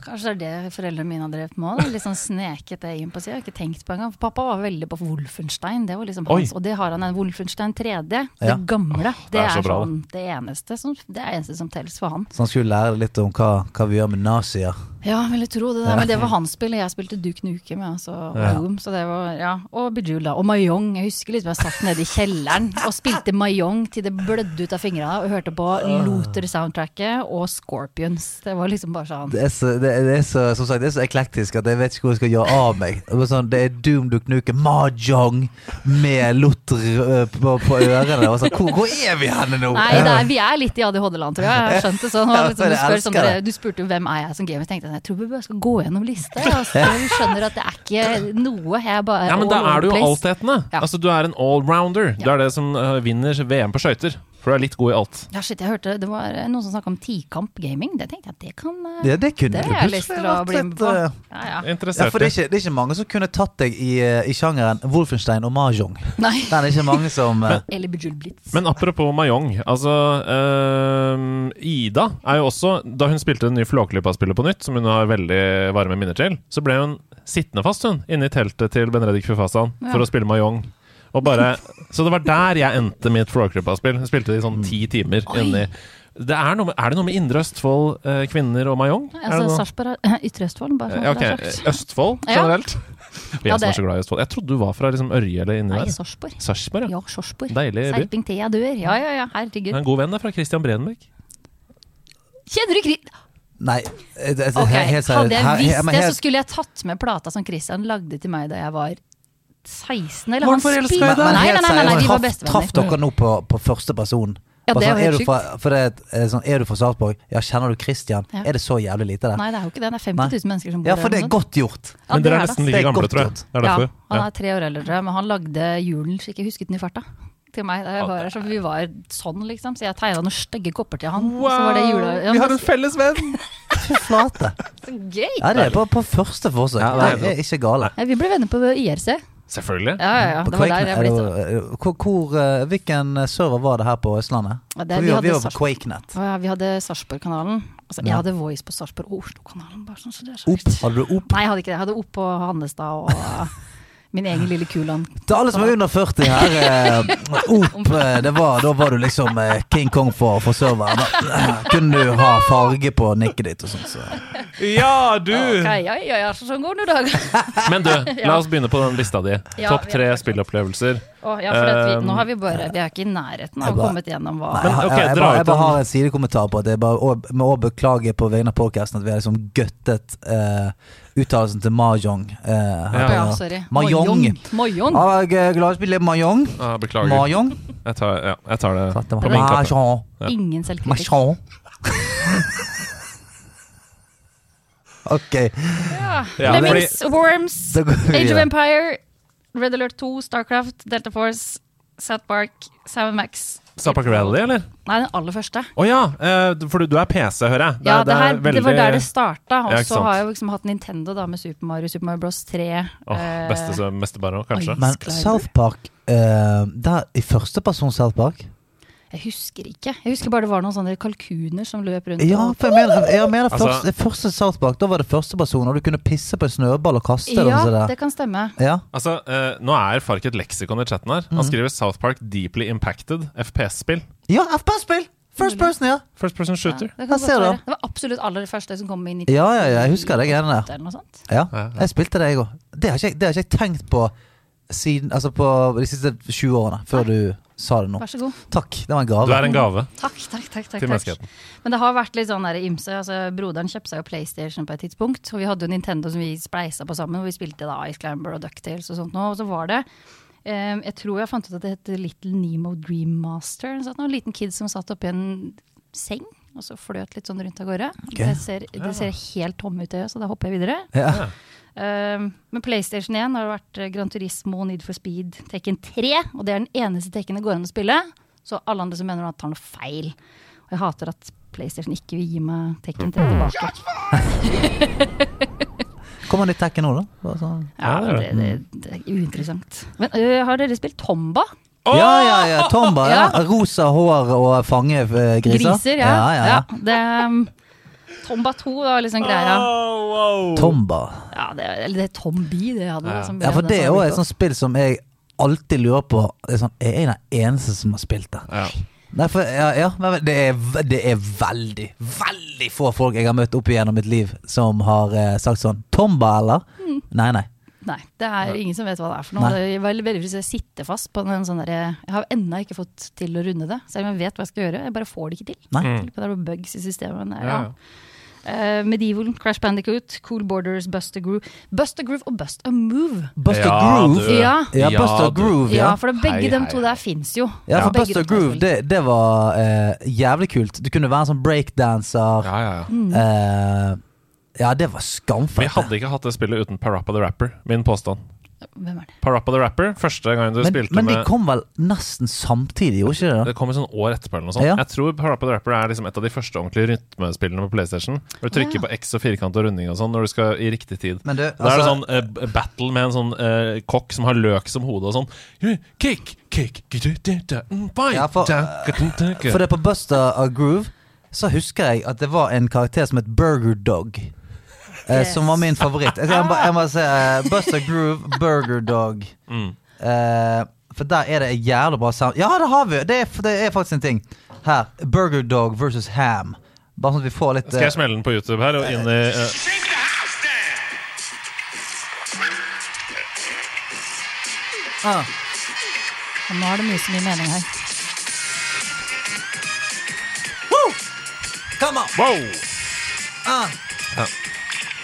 S4: Kanskje det er det foreldrene mine har drevet med òg. Litt sånn sneket det inn på sida. Ikke tenkt på engang. For pappa var veldig på Wolfenstein. Det var liksom
S2: Oi.
S4: hans, og det har han en Wolfenstein 3D. Det
S1: Ja.
S4: gamle.
S2: det
S4: Det
S2: er
S4: er,
S2: så bra,
S4: sånn det eneste som, det er eneste som telles for han.
S1: Så han skulle lære litt om hva, hva vi gjør med nazier.
S4: Ja, vil jeg tro det. Der. Men det var hans spill. og Jeg spilte Duke Nuke med. Altså, og
S1: Ja.
S4: Doom, så det var, ja. Og Bejeweled, da. Og Mayong. Jeg husker liksom jeg satt nede i kjelleren og spilte Mayong til det blødde ut av fingrene, og hørte på Luther-soundtracket og Scorpions. Det var liksom bare sånn
S1: Det er så, det, det er så, som sagt, det er så eklektisk at jeg vet ikke hvor jeg skal gjøre av meg. Det er, sånn, det er Doom Duke Nuke, Mahjong med Luther øh, på, på ørene. Og så, hvor, hvor er vi henne nå?
S4: Nei, er, vi er litt i ADHD-land, tror jeg. Jeg skjønte sånn. Liksom, du, spør, sånn, du spurte jo hvem er jeg som gamer. Jeg tenkte jeg tror vi bare skal gå gjennom lista. Altså, du skjønner at det er ikke noe. Jeg bare
S2: Ja, men da er du jo altetende.
S4: Ja.
S2: Altså, du er en allrounder. Du er det som uh, vinner VM på skøyter. For du er litt god i alt.
S4: Ja, shit, jeg hørte det var noen som snakka om tikamp gaming. Det tenkte jeg at det kan
S1: Det, det kunne
S4: Det
S1: du
S4: jeg lyst
S1: plutselig
S4: til å
S1: vært
S4: bli med
S1: litt,
S4: på.
S1: øh,
S4: Ja, ja.
S1: Ja,
S2: Interessert
S1: for det er,
S2: i.
S1: ikke, det er ikke mange som kunne tatt deg i, i sjangeren Wolfenstein og Mahjong.
S4: Nei.
S1: Den er ikke mange som
S4: Eller Blitz.
S2: Men apropos mahjong. Altså, øh, Ida er jo også Da hun spilte det nye Flåklypa-spillet på nytt, som hun har veldig varme minner til, så ble hun sittende fast hun inne i teltet til Benedikt Fufasan
S4: Ja.
S2: for å spille Mayong. Og bare, så det var der jeg endte mitt Flåklypa-spill. Jeg Spilte det i sånn ti timer inni det er, noe, med- er det noe med Indre Østfold, eh, kvinner og Mayong?
S4: Altså, Sarpsborg er Ytre Østfold, bare for
S2: Ja,
S4: okay. det er sagt.
S2: Østfold
S4: Ja.
S2: generelt? Vi
S4: Ja,
S2: er som er
S4: det-
S2: så glad i Østfold. Jeg trodde du var fra liksom Ørje eller inni
S4: Nei,
S2: der.
S4: Sarpsborg.
S2: Sarpsborg, ja.
S4: Ja, Sarpsborg.
S2: Deilig by.
S4: Serping til jeg dør. Ja, ja, ja,
S2: er
S4: herregud.
S2: En god venn er fra Christian Brenberg.
S4: Kjenner du Kri...
S1: Nei, eh, det- det-
S4: okay.
S1: helt.
S4: Hadde jeg visst det, så skulle jeg tatt med plata som Christian lagde til meg da jeg var 16. Eller han spilte? Nei, nei, nei, nei, nei, de var
S1: traff, traff dere nå på, på første person?
S4: Ja, det er
S1: sånn,
S4: jo helt
S1: du fra, for det er sånn, er du fra Sarpsborg? Ja, kjenner du Christian?
S4: Ja.
S1: Er det så jævlig lite der?
S4: Nei, det er jo ikke det. Det er 50 000 mennesker som bor der.
S1: Ja, for det er godt gjort.
S4: Ja,
S2: Men
S4: det
S2: dere er nesten like
S1: er
S2: gamle, tror jeg. Det er
S4: Ja, han er tre år eldre, tror jeg, men han lagde julen så ikke husket den i farta. Til meg var så Vi var sånn, liksom. Så jeg tegna noen stygge kopper til han. Wow! så var det jula. Ja,
S2: Vi har en felles venn!
S1: Fy flate.
S4: så gøy!
S1: Ja, det er på, på første forsøk.
S2: Ja, det er
S1: det er ikke gale.
S4: Ja, vi ble venner på IRC.
S2: Selvfølgelig.
S4: Ja, ja, ja. Det var der jeg ble
S1: det-
S4: sånn.
S1: hvor, hvor, eh, hvilken server var det her på Østlandet?
S4: Ja, det- vi
S1: vi,
S4: hadde
S1: vi var på Quakenet.
S4: Ja, vi hadde Sarpsborg-kanalen. Altså, jeg
S1: Ja.
S4: hadde Voice på Sarpsborg og Oslo-kanalen. sånn, så det så
S1: Op,
S4: vilt.
S1: hadde du Opp?
S4: Nei, jeg hadde ikke det. Jeg hadde opp på Hannestad og min egen lille Kuland.
S1: Til alle som er under 40 her, eh, Op, eh, det var, da var du liksom eh, King Kong for, for serveren. Kunne du ha farge på nikket ditt og sånn. Så.
S2: Ja, du!
S4: Okay, ja, ja, ja, sånn går det nå, dag.
S2: Men du, la oss begynne på den lista di.
S4: Ja,
S2: Topp tre spillopplevelser.
S4: Oh, ja, for at vi, nå har vi bare Vi er ikke i nærheten
S1: Jeg
S4: av å
S1: ha
S4: kommet gjennom hva
S2: Men,
S1: jeg,
S2: ok,
S1: jeg, jeg, bare, jeg bare har en sidekommentar på at det er bare må beklage på vegne av podcasten at vi har liksom guttet eh, uttalelsen til Mahjong. Eh,
S2: Ja.
S4: Ja, sorry.
S1: Mahjong.
S4: Mahjong.
S1: Ja, jeg er glad i å spille Mahjong.
S2: Ah, beklager.
S1: Mahjong.
S2: Jeg tar, ja, jeg tar det
S1: Sant,
S2: på min kappe.
S1: Mahjong.
S2: Ja.
S4: Ingen selvkritikk.
S1: Ok.
S4: Ja.
S2: Ja,
S4: Lemmings, Worms, Age of. Empire, Red Alert 2, Starcraft, Delta Force, South Park, Sam Max.
S2: Starpark Rally, eller?
S4: Nei, den aller første.
S2: Å ja! eh, for du, du er PC, hører jeg.
S4: ja, det,
S2: er
S4: her, det var der det starta. Og så
S2: ja,
S4: har jeg jo liksom hatt Nintendo da med Super Mario, Super Mario Bros 3.
S2: Åh,
S4: eh,
S2: beste mestebarn òg, kanskje.
S4: oi.
S1: Men. South Park Det er I første person South Park?
S4: Jeg husker ikke. Jeg husker bare det var noen sånne kalkuner som løp rundt.
S1: Ja, for jeg mener, jeg mener
S2: Altså-
S1: første, første South Park, da var det første person, og du kunne pisse på en snøball og kaste
S4: ja
S1: og sånn
S4: det kan stemme.
S1: Ja.
S2: Altså, uh, Nå er Fark et leksikon i chatten her.
S1: Han
S2: Han skriver South Park Deeply Impacted FPS-spill.
S1: ja, FPS-spill! First person, ja.
S2: First person shooter.
S4: Ja, det,
S1: ser det.
S4: det var absolutt aller første som kom inn i
S1: Ja, ja, ja, jeg husker det greiene der. Ja,
S2: Ja, ja.
S1: jeg spilte det, jeg òg. Det har ikke jeg- det har ikke jeg tenkt på siden Altså på de siste 20 årene, før du sa det nå.
S4: Vær så god.
S1: Takk, det var en gave.
S2: Du er en gave
S4: Takk, takk, takk. takk,
S2: til
S4: takk.
S2: menneskeheten.
S4: Men det har vært litt sånn der ymse. Altså, broderen kjøpte seg jo PlayStation på et tidspunkt. Og vi hadde jo Nintendo som vi spleisa på sammen, hvor vi spilte da Ice Climber og Ducktails og sånt nå. Og så var det eh, Jeg tror jeg fant ut at det het Little Nemo Dream Master. sånt. En liten kid som satt oppi en seng. Og så fløt litt sånn rundt av gårde. Det, ser, det ser helt tomme ut, så da hopper jeg videre.
S1: Ja.
S4: Um, med PlayStation 1 har det vært eh, Gran Turismo, Need for Speed, Tekken 3. Og det er den eneste Tekken det går an å spille. Så alle andre som mener at tar noe feil. Og jeg hater at PlayStation ikke vil gi meg Tekken 3 tilbake.
S1: Kommer nytt Tekken nå, da? Bare sånn.
S4: Ja,
S2: det
S4: det,
S2: er
S4: det, er uinteressant. Men uh, har dere spilt Tomba?
S1: Ja, ja, ja. Tomba. Ja.
S4: Ja.
S1: Rosa hår og fangegriser.
S4: Griser, ja.
S1: ja, ja, ja.
S4: det, um, Tomba 2 var liksom greia.
S1: Tomba.
S4: Ja, det, eller det er Tombi det hadde.
S2: Ja.
S4: Liksom,
S1: Ja, for det er
S4: jo
S1: et sånt spill som jeg alltid lurer på det er, sånn, er jeg den eneste som har spilt det.
S2: Ja.
S1: Nei, for ja, ja det, er, det er veldig, veldig få folk jeg har møtt opp igjennom mitt liv som har eh, sagt sånn Tomba, eller?
S4: Mm.
S1: Nei, nei.
S4: Nei, det er ingen som vet hva det er for noe.
S1: Nei.
S4: Det er veldig, veldig hvis jeg sitter fast på en sånn derre Jeg har ennå ikke fått til å runde det, selv om jeg vet hva jeg skal gjøre. Jeg bare får det ikke til.
S1: Nei.
S2: Mm.
S4: Det er bugs i systemet. Men,
S2: Ja,
S4: ja.
S2: Ja.
S4: Eh, Medieval, Crash Bandicoot, Cool Borders, Buster Groove. Buster Groove og Bust a Move.
S1: Buster
S2: Ja,
S1: Groove.
S4: Ja.
S1: Ja,
S2: Ja,
S1: Buster. Groove,
S4: Ja,
S1: ja.
S4: for det, begge
S2: Hei,
S4: de to
S2: hei.
S4: der fins jo.
S1: Ja, for Buster
S4: er
S1: Groove, det, det var uh, jævlig kult. Du kunne være en sånn breakdanser.
S2: Ja, ja, ja.
S4: Mm.
S1: Eh, ja, det var
S2: Vi hadde ikke hatt det spillet uten Parappa the Rapper. Min påstand.
S4: Hvem er det?
S2: Parappa the Rapper, første gang du
S1: Men,
S2: spilte
S1: men de kom vel nesten samtidig, gjorde ikke det? da?
S2: Det kom et sånn år etterpå eller noe sånt.
S1: Ja.
S2: Jeg tror Parappa the Rapper er liksom et av de første ordentlige rytmespillene på PlayStation. Hvor du trykker
S4: Ja.
S2: på X og firkant og runding og sånn når du skal i riktig tid.
S1: Men du,
S2: Da er det
S1: altså,
S2: sånn uh, battle med en sånn uh, kokk som har løk som hode og sånn. Kick, kick, mm,
S1: Ja, for- For det på Buster of Groove så husker jeg at det var en karakter som het Burger Dog. Eh,
S4: Yes.
S1: Som var min favoritt. Jeg, må, jeg må si uh, Buster Groove, Burger Dog.
S2: Mm.
S1: Uh, For der er det jævlig bra sound. Ja, det har vi! Det er, det er faktisk en ting. Her. Burger Dog versus Ham. Bare sånn at vi får litt
S2: Skal jeg
S1: eh,
S2: smelle den på YouTube her og inn i uh
S1: ah.
S4: Og Nå er det mye så mye mening her.
S1: Woo! Come on!
S2: Wow!
S1: Ah.
S2: Ja.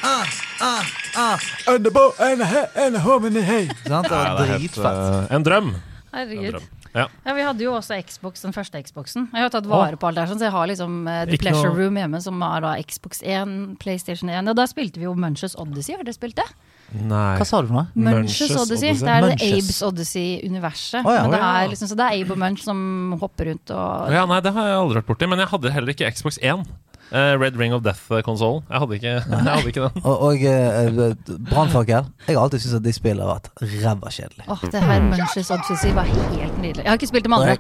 S1: Ah, ah, ah.
S5: And the boat and the and home in the hay.
S1: Sant? Det var
S2: er
S1: dritfett.
S2: eh, en drøm. En drøm. Ja.
S4: Ja, Vi hadde jo også Xbox, den første Xboxen. Jeg har tatt vare på alt der, sånn, så jeg har liksom uh, The
S2: Ikke
S4: Pleasure
S2: noe-
S4: Room hjemme, som er da Xbox 1, PlayStation 1. Og da spilte vi jo Munches Odyssey, har dere spilt det?
S2: Nei.
S1: Hva sa du for noe?
S4: Munches
S2: Munches
S4: Odyssey.
S2: Odyssey.
S4: Det er
S1: Munches.
S4: Abes Odyssey-universet.
S1: Oh, ja.
S4: Men det
S2: ja.
S4: er liksom, så det er Abe og Munch som hopper rundt og
S2: Ja, nei, det har jeg aldri vært borti. Men jeg hadde heller ikke Xbox 1. Eh, Red Ring of Death-konsollen. Jeg, hadde ikke- jeg hadde ikke den.
S1: Og, og uh, Brannfakkel. Jeg har alltid syntes at de spillene har vært ræva kjedelige.
S4: Åh, det her Munches Odyssey var helt nydelig. Jeg har ikke spilt dem andre.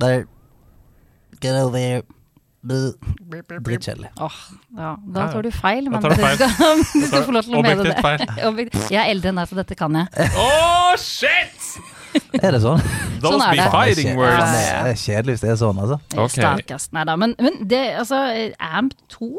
S1: Der. Get over here. Blah. Dritkjedelig.
S4: Åh, ja, da tar du feil, men
S2: du feil.
S4: skal, du skal få lov til å mene det.
S2: Feil.
S4: Jeg er eldre enn deg, så dette kan jeg.
S2: Oh, shit!
S1: Er det sånn?
S2: Those
S4: Sånn er
S2: be
S4: det.
S2: fighting words.
S1: Det er- det er kjedelig hvis det er sånn, altså.
S2: Okay.
S4: Stakkars. Nei da, men, men det, altså, Amp 2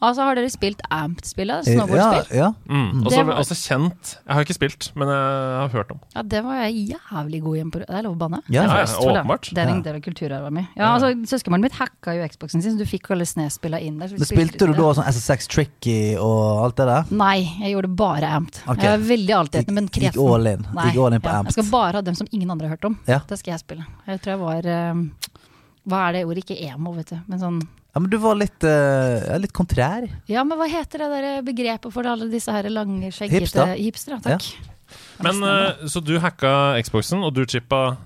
S4: Altså, har dere spilt Amped-spillet? Snowboardspill?
S1: Ja, ja.
S2: Mm. Også,
S4: var-
S2: også kjent. Jeg har ikke spilt, men jeg har hørt om.
S4: Ja, det var jeg jævlig god igjen på. Det er lov å banne?
S1: Ja,
S2: ja,
S4: ja,
S2: åpenbart.
S4: Det er en del av kulturarven min. Ja, altså, Søskenbarnet mitt hacka jo Xboxen sin, så du fikk alle Snes-spillene inn der. så vi
S1: Men Spilte du da sånn SSX Tricky og alt det der?
S4: Nei, jeg gjorde bare Amped.
S1: Okay.
S4: Jeg er veldig altetende, men
S1: kresen. gikk all in.
S4: Nei,
S1: all in på
S4: ja.
S1: Amped.
S4: Jeg skal bare ha dem som ingen andre har hørt om.
S1: Ja.
S4: Det skal jeg spille. Jeg tror jeg var eh, Hva er det ordet? Ikke emo, vet du. Men sånn
S1: Ja, men du var litt, uh, litt kontrær.
S4: Ja, men hva heter det der begrepet for alle disse her lange, skjeggete
S1: Hipster.
S4: takk. ja.
S2: Men uh, Så du hacka Xboxen, og du chippa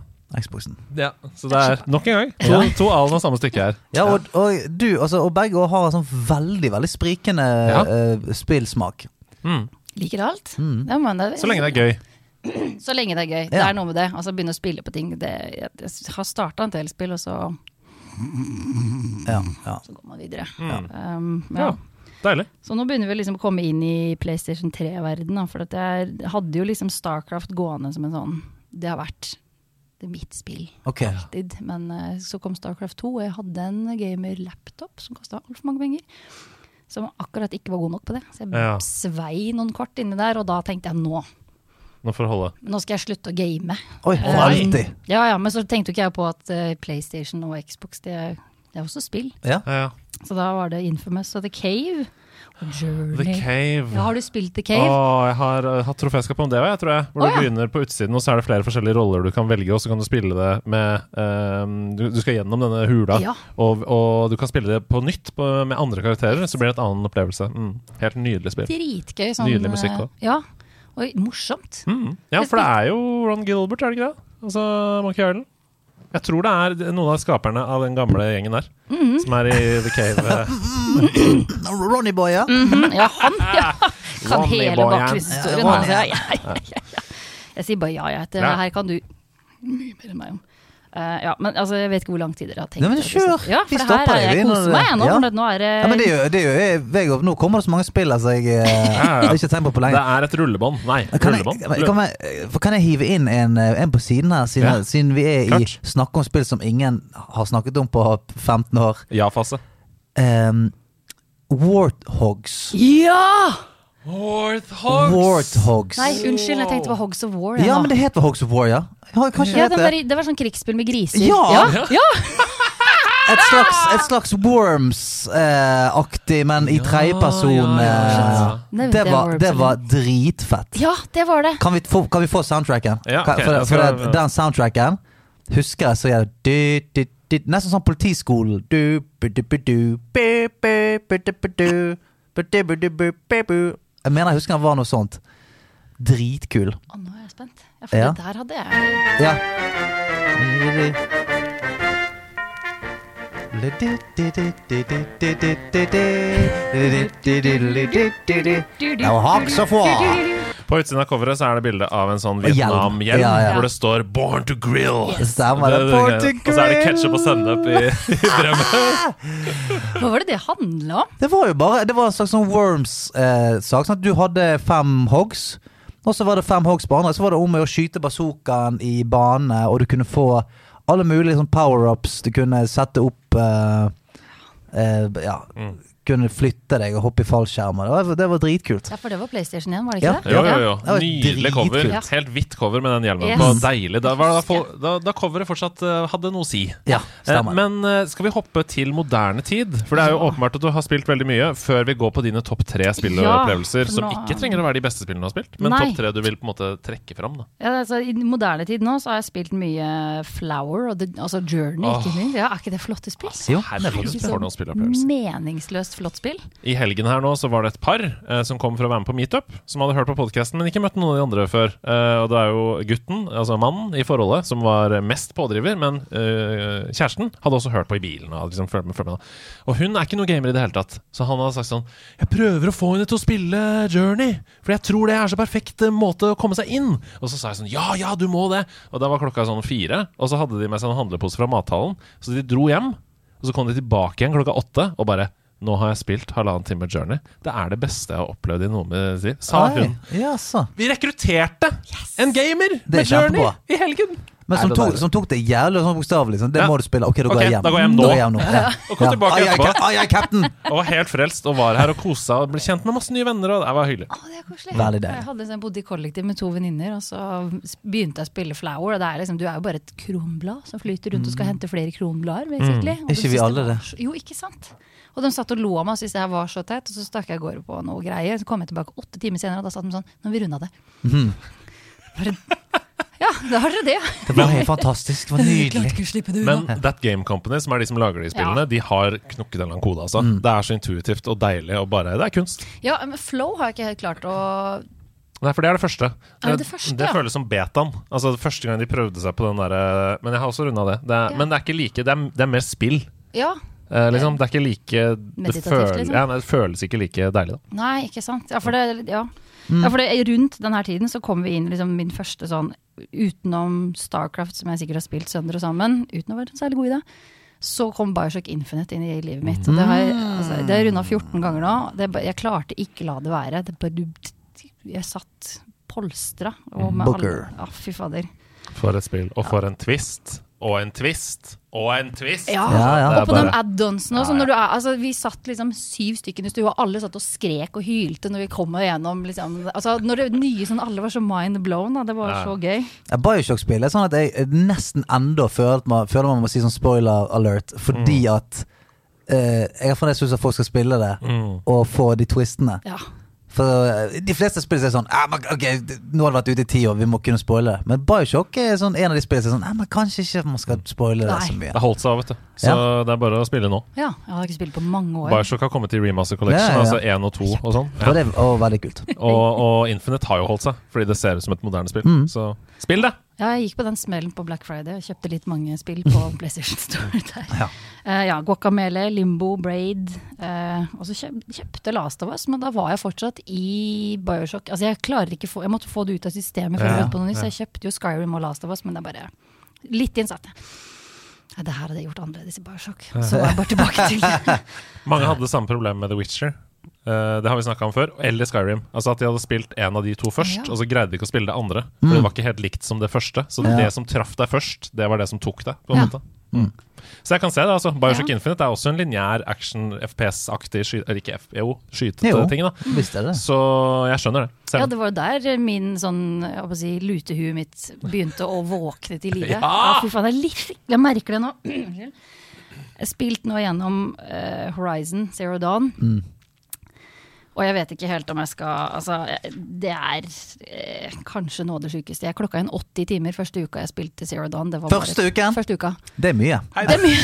S1: Xboxen.
S2: Ja, Så det er nok en gang to, to alen av samme stykke her.
S1: Ja, og, og du, altså, og begge har sånn veldig, veldig sprikende
S2: Ja.
S1: uh, spillsmak.
S2: Mm.
S4: Liker alt.
S1: Mm.
S4: Ja, men det,
S2: Så lenge det er gøy.
S4: Så lenge det er gøy. Det er noe med det. Altså Begynne å spille på ting. Det, jeg, jeg har starta en del spill, og så,
S1: Ja, ja.
S4: så går man videre.
S2: Mm.
S4: Um,
S2: Ja.
S4: ja.
S2: Deilig.
S4: Så nå begynner vi liksom å komme inn i PlayStation 3-verdenen. For at jeg hadde jo liksom Starcraft gående som en sånn Det har vært det er mitt spill.
S1: Okay.
S4: alltid. Men uh, så kom Starcraft 2, og jeg hadde en gamer-laptop som kosta altfor mange penger. Som akkurat ikke var god nok på det. Så jeg
S2: Ja.
S4: svei noen kort inni der, og da tenkte jeg nå.
S2: Nå får det holde.
S4: Nå skal jeg slutte å game.
S1: Oi,
S4: Eh,
S1: alltid.
S4: Ja, ja, men så tenkte jo ikke jeg på at uh, PlayStation og Xbox det, er- det er også spill.
S1: Ja.
S2: Ja, ja.
S4: Så da var det Infamous og The Cave. Journey.
S2: The Cave.
S4: Ja, har du spilt The Cave?
S2: Åh, jeg har uh, hatt troféskap om det òg, tror jeg. Hvor
S4: Åh,
S2: du
S4: ja.
S2: begynner på utsiden, og så er det flere forskjellige roller du kan velge, og så kan du spille det med um, du, du skal gjennom denne hula,
S4: Ja.
S2: og, og du kan spille det på nytt på, med andre karakterer, så blir det et annen opplevelse. Mm. Helt nydelig spill.
S4: Dritgøy. Sånn,
S2: Nydelig musikk òg.
S4: Ja. Og morsomt.
S2: Mm. Ja, for det er jo Ron Gilbert, er det ikke det? Altså Monkey Island. Jeg tror det er noen av skaperne av den gamle gjengen der,
S4: Mhm.
S2: som er i The Cave.
S1: Ronny Boy, ja.
S4: -hmm. ja, han ja. kan
S2: Ronny
S4: hele bakgrunnshistorien.
S1: Ja,
S4: Ja. Jeg sier bare ja, ja. Det
S2: Ja.
S4: her kan du mye mer enn meg om. Eh, ja, men altså, jeg vet ikke hvor lang tid dere har tenkt.
S1: Nei, men kjør.
S4: Ja, Ja,
S1: Vi
S4: for det her
S1: stopper
S4: er
S1: deg,
S4: jeg koser
S1: det-
S4: meg nå.
S1: ja.
S4: For nå er det,
S1: ja men det gjør, det gjør jeg, Vegard, Nå kommer det så mange spill altså, jeg eh, jeg har ikke tenkt på på
S2: Det er et rullebånd. Nei,
S1: Kan jeg, kan, jeg, kan jeg hive inn en, eh, en på siden her, siden,
S2: Ja.
S1: siden vi er i
S2: Klart.
S1: snakke om spill som ingen har snakket om på 15 år?
S2: Ja-fase.
S1: Um, Warthogs.
S4: Ja!
S1: Warthogs.
S4: Nei, unnskyld, jeg tenkte det var Hogs of War.
S1: Ja, men det heter Hogs of War, ja. ja
S4: ja,
S1: det
S4: var, det var sånn krigsspill med griser.
S1: Ja!
S4: ja, ja.
S1: Et slags, et slags Worms-aktig, men i tredjeperson.
S2: ja, ja, ja.
S1: eh, Det var, det var dritfett.
S4: Ja, det var det.
S1: Kan vi få, kan vi få soundtracken?
S2: Ja,
S1: Kan-
S2: ok,
S1: for, for det- den soundtracken husker jeg så jeg du, du, du, Nesten sånn politiskolen. Du, bu, du, bu, du, bu, bu, bu, bu, bu, du, bu, du, bu, bu, bu. Jeg mener jeg husker han var noe sånt. Dritkul.
S4: Å, nå er jeg spent. Ja, for
S1: Ja.
S4: det der hadde jeg
S1: Ja. Det var Hogs of få!
S2: På utsiden av coveret så er det bilde av en sånn. Vietnam-hjelm
S1: Ja, ja.
S2: hvor det står 'Born to Grill'.
S1: Det stemmer. det.
S2: Det-
S1: Born
S2: det-
S1: to
S2: Og så er det
S1: grill.
S2: ketsjup og sennep i, i brømmet.
S4: Hva var det det handla om?
S1: Det var jo bare Det var en slags sånn Worms-sak. sånn du hadde fem hogs, Og så var det fem hogs på andre. Så var det om å skyte bazookaen i bane, og du kunne få alle mulige sånn power-ups. Du kunne sette opp eh, eh, Ja,
S2: Mm.
S1: Kunne flytte deg og hoppe i fallskjermer. Det var, det var dritkult.
S4: Ja, for det var PlayStation 1, var det
S1: Ja.
S4: ikke det?
S2: Jo, jo, jo.
S1: Var
S2: Nydelig cover.
S4: Ja.
S2: Helt hvitt cover med den hjelmen
S4: Yes.
S2: Var Deilig. Da, var det, da, da, da coveret fortsatt eh, hadde noe å si.
S1: Ja,
S2: Eh,
S1: stemmer.
S2: Men eh, skal vi hoppe til moderne tid? For det er jo åpenbart at du har spilt veldig mye, før vi går på dine topp tre spilleopplevelser,
S4: Ja,
S2: som ikke trenger å være de beste spillene du har spilt, men topp tre du vil på en måte trekke fram. Da.
S4: Ja, altså, I moderne tid nå så har jeg spilt mye Flower, og the, altså Journey, ikke
S2: Åh.
S4: minst. Ja, er ikke det flotte spill?
S1: Jo, er
S2: Herregud, for noen spilleopplevelser.
S4: Meningsløst flott spill.
S2: I helgen her nå så var det et par eh, som kom for å være med på Meetup, som hadde hørt på podkasten, men ikke møtt noen av de andre før. Eh, og det er jo gutten, altså mannen i forholdet, som var mest pådriver, men eh, kjæresten hadde også hørt på i bilen. Og, liksom følt med, følt med. og hun er ikke noe gamer i det hele tatt, så han hadde sagt sånn Jeg prøver å få henne til å spille Journey, for jeg tror det er så perfekt eh, måte å komme seg inn. Og så sa jeg sånn Ja, ja, du må det. Og da var klokka sånn fire, og så hadde de med seg en handlepose fra mathallen, så de dro hjem. Og så kom de tilbake igjen klokka åtte og bare nå har jeg spilt halvannen time Journey. Det er det beste jeg har opplevd i noe med sitt, sa
S1: Oi,
S2: hun.
S1: Ja.
S2: Vi rekrutterte en gamer
S1: er
S2: med Journey
S1: kjempebra.
S2: i helgen!
S1: Men som
S2: Nei, det
S1: tok,
S2: der.
S1: som tok det jævlig sånn bokstavelig. Sånn, det
S2: Ja.
S1: må du spille. Ok, da går
S2: Ok,
S1: jeg hjem.
S2: da går jeg hjem nå.
S1: Jeg hjem nå. Ja.
S2: Og kom tilbake
S1: Ai, ai,
S2: etterpå.
S1: ai, ai, captain!
S2: Og var helt frelst og var her og kosa og ble kjent med masse nye venner. Og det var hyggelig.
S4: Å, det er koselig.
S1: Veldig deilig.
S4: Jeg hadde sånn, bodde i kollektiv med to venninner, og så begynte jeg å spille Flower. Og det er liksom, du er jo bare et kronblad som flyter rundt og skal hente flere kronblader. basically. Og
S1: Mm. Ikke vi alle
S4: var
S1: det?
S4: så- Jo, ikke sant? Og de satt og lo av meg og syntes det her var så teit, og så stakk jeg av gårde på noe greier. Så kom jeg tilbake åtte timer senere, og da satt de sånn Nå har vi runda det.
S1: Mm.
S4: Bare, ja, da har dere det.
S1: Det var helt fantastisk. Det var nydelig.
S4: det
S2: Men That Game Company, som er de som lager de spillene,
S4: Ja.
S2: de har knukket en eller annen kode. Altså. Det er så intuitivt og deilig og bare Det er kunst.
S4: Ja, men Flow har jeg ikke helt klart å
S2: Nei, for det er det første.
S4: Er det det første,
S2: det
S4: ja?
S2: føles som betaen. Altså Første gang de prøvde seg på den derre Men jeg har også runda det. det er,
S4: Ja.
S2: Men det er ikke like Det er, det er mer spill.
S4: Ja.
S2: Eh, liksom, det er ikke like Det, føl,
S4: liksom?
S2: ja, nei, det føles ikke like deilig, da.
S4: Nei, ikke sant. Ja, for det, ja. Ja, for det, rundt denne tiden så kom vi inn liksom min første sånn Utenom Starcraft, som jeg sikkert har spilt sønder og sammen, uten å være særlig god i det, så kom Bioshock Infinite inn i livet mitt. Og det har jeg, altså, har runda 14 ganger nå. Det, jeg klarte ikke la det være. Det bare, jeg satt polstra. Og med
S1: Booker.
S4: alle- Ja, fy fader.
S2: For et spill. Og for en twist. Og en twist. Og en twist!
S4: Ja,
S1: Ja, ja.
S4: Og på de
S2: bare-
S4: add-onsene.
S2: Ja, ja.
S4: Når du er, altså, vi satt liksom syv stykker i stua, og alle satt og skrek og hylte når vi kom igjennom. Liksom, altså, når det nye sånn, Alle var så mind blown. Da. Det var
S2: Ja.
S4: så gøy.
S1: Ja, Bioshock-spill er sånn at jeg nesten enda føler at man, føler man må si sånn spoiler alert, fordi at uh, jeg har fremdeles lyst til at folk skal spille det,
S2: Mm.
S1: og få de twistene.
S4: Ja.
S1: For eh, de fleste spill er sånn ah, men, Ok, nå har det vært ute i ti år, vi må kunne spoile det. Men Bioshock er sånn, en av de spillene som er sånn ah, men Kanskje ikke man skal spoile det så mye.
S2: Det har holdt seg av, vet du. Så det er bare å spille nå.
S4: ja. Jeg har ikke spilt på mange år.
S2: Bioshock har kommet til Remaster Collection,
S1: Ja, ja, ja.
S2: altså 1 og 2 og sånn.
S1: Og det var veldig kult.
S2: Og, og Infinite har jo holdt seg, fordi det ser ut som et moderne spill.
S1: Mm.
S2: Så spill det!
S4: Ja, jeg gikk på den smellen på Black Friday og kjøpte litt mange spill på PlayStation Store. Der.
S1: Ja.
S4: uh, ja, Guacamele, Limbo, Braid. Uh, og så kjøp, kjøpte Last of Us, men da var jeg fortsatt i Bioshock. Altså, jeg klarer ikke få, jeg måtte få det ut av systemet jeg
S2: Ja,
S4: begynte på noe nytt, så jeg kjøpte jo Skyrim og Last of Us, men det er bare litt innsatt. Ja, det her hadde jeg gjort annerledes i Bioshock. Så var jeg bare tilbake til det.
S2: Mange hadde samme problem med The Witcher. Eh, det har vi snakka om før. Eller Skyrim. Altså At de hadde spilt en av de to først,
S4: Ja.
S2: og så greide de ikke å spille det andre. For det var ikke helt likt som det første. Så
S1: Ja.
S2: det som traff deg først, det var det som tok deg. På en
S4: Ja.
S2: måte mm. Så jeg kan se det. altså Bioshock
S4: Ja.
S2: Infinite er også en lineær action FPS-aktig sky eller ikke F jo, skytete-ting. da
S1: Visst det.
S2: Så jeg skjønner det.
S4: Ja, det var jo der min sånn, jeg å si, lutehuet mitt begynte å våkne til live.
S2: Ja!
S4: Fy faen, er litt, jeg merker det nå. Jeg har spilt nå gjennom uh, Horizon Zero Dawn.
S1: Mm.
S4: Og jeg vet ikke helt om jeg skal Altså, det er eh, kanskje noe av det sjukeste. Jeg klokka inn 80 timer første uka jeg spilte Zero Dawn. Det var bare-
S1: Første uken?
S4: Første uka.
S1: Det er mye.
S4: Det er mye.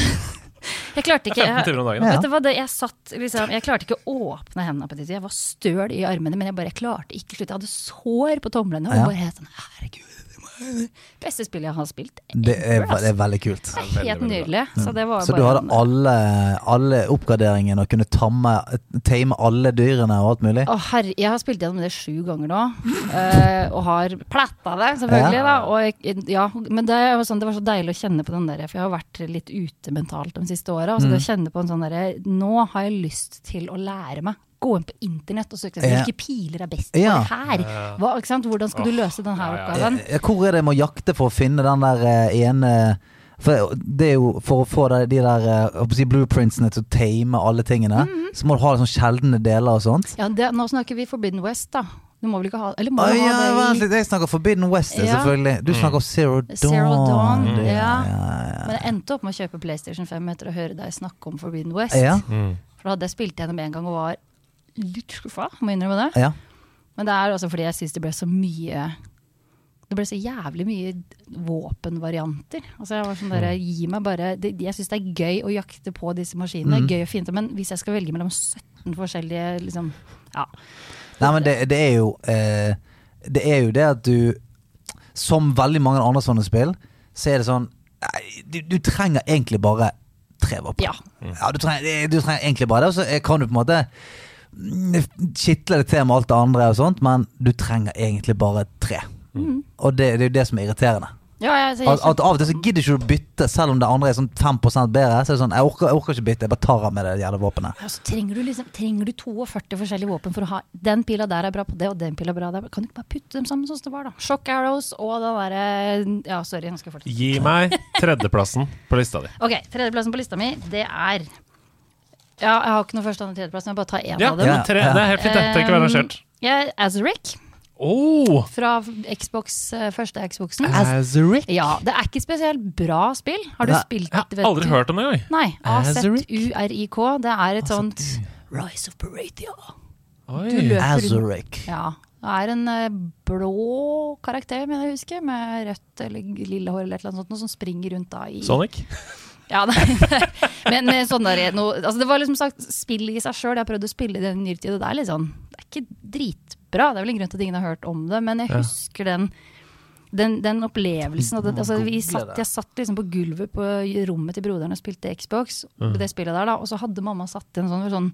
S4: Jeg klarte ikke
S2: 15 timer om dagen.
S1: Ja.
S4: Vet du hva, det, jeg satt liksom Jeg klarte ikke å åpne hendene på det. Jeg var støl i armene, men jeg bare klarte ikke slutte. Jeg hadde sår på tomlene. Og bare helt sånn Herregud. Beste spillet jeg har spilt.
S1: Det er, det er veldig kult.
S4: Det er helt
S2: veldig nydelig.
S4: nydelig. Så det var
S1: Så
S4: bare
S1: du hadde
S4: en-
S1: alle, alle oppgraderingene og kunne tamme, tame alle dyrene og alt mulig?
S4: Å, herre, jeg har spilt gjennom det sju ganger nå, eh, og har platta det, selvfølgelig.
S1: Ja.
S4: Da, og jeg, ja, men det, var, sånn, det var så deilig å kjenne på den der, for jeg har vært litt ute mentalt de siste åra. Altså,
S1: Mm.
S4: å kjenne på en sånn derre Nå har jeg lyst til å lære meg gå inn på internett og søke
S1: Ja.
S4: hvilke piler er best
S1: Ja.
S4: for her. Hva, ikke sant? Hvordan skal du løse denne
S2: ja, ja.
S4: oppgaven?
S1: Eh, Hvor er det med å jakte for å finne den der eh, ene For det er jo for å få de, de der eh, jeg håper å si blueprintsene til å tame alle tingene,
S4: Mhm.
S1: så må du ha sånn sjeldne deler og sånt.
S4: Ja, det, nå snakker vi Forbidden West, da. Du må vel ikke ha Eller må
S1: ah,
S4: du
S1: ja,
S4: ha det i
S1: litt, jeg snakker Forbidden West,
S4: Ja.
S1: selvfølgelig. Du snakker Zero Dawn.
S4: Zero Dawn,
S1: mm.
S4: ja.
S1: ja,
S4: Men jeg endte opp med å kjøpe PlayStation 5 etter å høre deg snakke om Forbidden West.
S1: ja.
S2: Mm.
S4: For da hadde jeg spilt gjennom en gang og var litt skuffa, må jeg innrømme det.
S1: ja.
S4: Men det er også fordi jeg syns det ble så mye Det ble så jævlig mye våpenvarianter. Altså jeg var sånn der, gi meg bare det, Jeg syns det er gøy å jakte på disse maskinene,
S1: Mm.
S4: gøy å finne men hvis jeg skal velge mellom 17 forskjellige liksom, ja.
S1: Nei, men det, det er jo eh, Det er jo det at du Som veldig mange andre sånne spill, så er det sånn du, du trenger egentlig bare tre våpen.
S4: Ja.
S1: Ja, du, trenger, du trenger egentlig bare det, og så kan du på en måte mm, kitle det til med alt det andre og sånt, men du trenger egentlig bare tre.
S4: Mm.
S1: Og det, det er jo det som er irriterende.
S4: ja jeg,
S1: At, at Av og til så gidder ikke du bytte, selv om det andre er sånn 5 bedre. Så er det sånn, jeg orker, jeg orker ikke bytte, jeg bare tar av med det jævla våpenet.
S4: Ja, så trenger du, liksom, trenger du 42 forskjellige våpen for å ha Den pila der er bra på det, og den pila er bra der. Kan du ikke bare putte dem sammen sånn som det var, da? Shock arrows og den derre Ja, sorry, nå skal jeg fortsette.
S2: Gi meg tredjeplassen på lista di.
S4: Ok, tredjeplassen på lista mi, det er Ja, jeg har ikke noe første, andre, tredjeplass, men jeg bare tar én
S2: Ja,
S4: av dem.
S2: men tre, det er helt fint, det. Trenger ikke være rangert.
S4: Jeg er Azaric
S2: Oh,
S4: fra Xbox, eh, første Xboxen.
S2: Azeric?
S4: Ja, det er ikke spesielt bra spill. Har du
S1: Nei,
S4: spilt
S2: Jeg har aldri hørt om det engang.
S4: Nei.
S2: Azaric?
S4: AZURIK. Det er et sånt Rise of Parathia. Du
S2: Oi.
S4: løper rundt
S1: Azuric.
S4: Ja. Det er en eh, blå karakter, mener jeg å huske, med rødt eller lille hår eller et eller annet sånt, noe som springer rundt da i
S2: Sonic?
S4: Ja, nei, men med sånn der, no, altså Det var liksom sagt spill i seg sjøl. Jeg har prøvd å spille det i nyere tid, og det er litt sånn Det er ikke dritbra. Det er vel en grunn til at ingen har hørt om det, men jeg
S2: Ja.
S4: husker den den, den opplevelsen det, altså, vi satt. Jeg satt liksom på gulvet på rommet til broderen og spilte Xbox.
S2: Mm.
S4: Det spillet der da Og så hadde mamma satt igjen sånn, sånn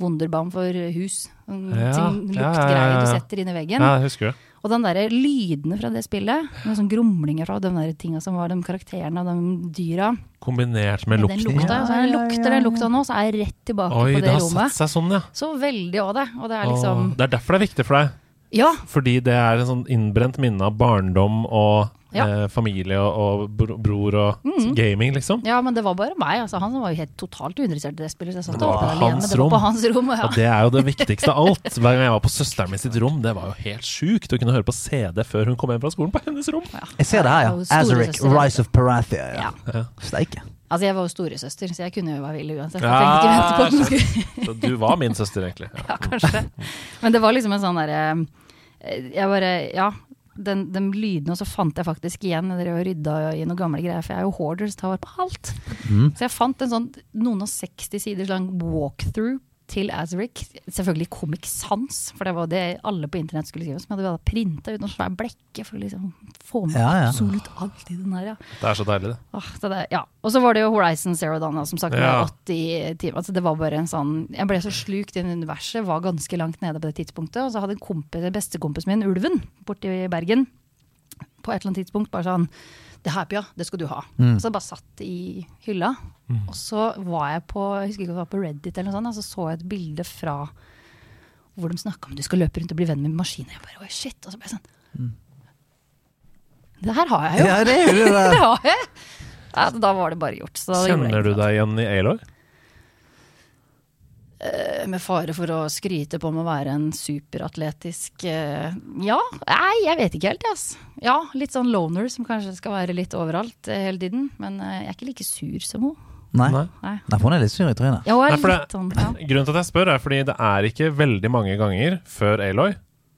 S4: Wunderbaum for hus. En
S2: Ja,
S4: ting,
S2: ja, ja,
S4: luktgreie
S2: ja,
S4: du setter inn i veggen.
S2: Ja, jeg husker det.
S4: Og den der lydene fra det spillet, med sånn grumlinger fra de der tinga som var de karakterene og de dyra
S2: Kombinert med
S4: lukten. den lukta. Så jeg lukter den lukta nå, så er jeg rett tilbake
S2: Oi,
S4: på
S2: det
S4: det
S2: har
S4: rommet.
S2: satt seg sånn, ja.
S4: Så veldig òg det. Og det er
S2: Åh,
S4: liksom
S2: Det er derfor det er viktig for deg.
S4: Ja,
S2: Fordi det er en sånn innbrent minne av barndom og
S4: Ja.
S2: eh, familie og, og bror og
S4: mm.
S2: gaming, liksom.
S4: ja, men det var bare meg. Altså, han var jo helt totalt uinteressert i det spillet. Så jeg satt
S2: Det var på
S4: alene.
S2: hans
S4: Det var på hans rom. Ja.
S2: Og det er jo det viktigste av alt. Hver gang jeg var på søsteren min sitt rom, det var jo helt sjukt å kunne høre på CD før hun kom hjem fra skolen på hennes rom.
S1: Jeg ser det her, ja.
S4: Er storesøster.
S1: Rise of Parathia. Ja.
S4: Ja.
S1: Steike.
S4: Altså, jeg var jo storesøster, så jeg kunne jo være vill uansett. Jeg
S2: Ja,
S4: trengte ikke vente den
S2: Så du var min søster, egentlig. Ja.
S4: Ja, kanskje. Men det var liksom en sånn derre Jeg bare Ja. Den, den lyden, og så fant jeg faktisk igjen Jeg drev og rydda i noen gamle greier, for jeg er jo hoarder, så tar vare på alt.
S1: Mm.
S4: Så jeg fant en sånn noen og 60 siders lang walkthrough til Azaric. Selvfølgelig Comic Sans, for det var det alle på internett skulle skrive. Som jeg hadde printa ut noen svære blekker for å liksom få med
S1: Ja, ja.
S4: absolutt alt i den der. Ja.
S2: Det er så deilig, det.
S4: Åh, det det, ja. Og så var det jo Horizon Zero Dawn, som sagt, med
S2: Ja.
S4: 80 timer. Altså, det var bare en sånn Jeg ble så slukt i universet, var ganske langt nede på det tidspunktet. Og så hadde en kompis, bestekompisen min, Ulven, borte i Bergen, på et eller annet tidspunkt bare sånn Det her, Pia, det skal du ha.
S1: Mm.
S4: Så jeg bare satt i hylla. Og så var jeg på jeg husker ikke om det var på Reddit eller noe sånt, og så så jeg et bilde fra hvor de snakka om du skal løpe rundt og bli venn med maskiner. Jeg bare, oi, shit. Og så ble jeg sånn Det her har jeg jo.
S1: Ja, det det
S4: Det har jeg. Ja, da var det bare gjort. Så da jeg
S2: Kjenner du deg igjen i Aloy?
S4: Eh, Med fare for å skryte på med å være en superatletisk eh, Ja, nei, jeg vet ikke helt, ass. Ja, litt sånn loner som kanskje skal være litt overalt eh, hele tiden. Men jeg er ikke like sur som hun.
S1: Nei.
S2: Nei.
S4: Nei.
S1: For hun er litt sur i trynet.
S4: Ja,
S2: Nei, det-
S4: sånn, ja.
S2: Grunnen til at jeg spør, er fordi det er ikke veldig mange ganger før Aloy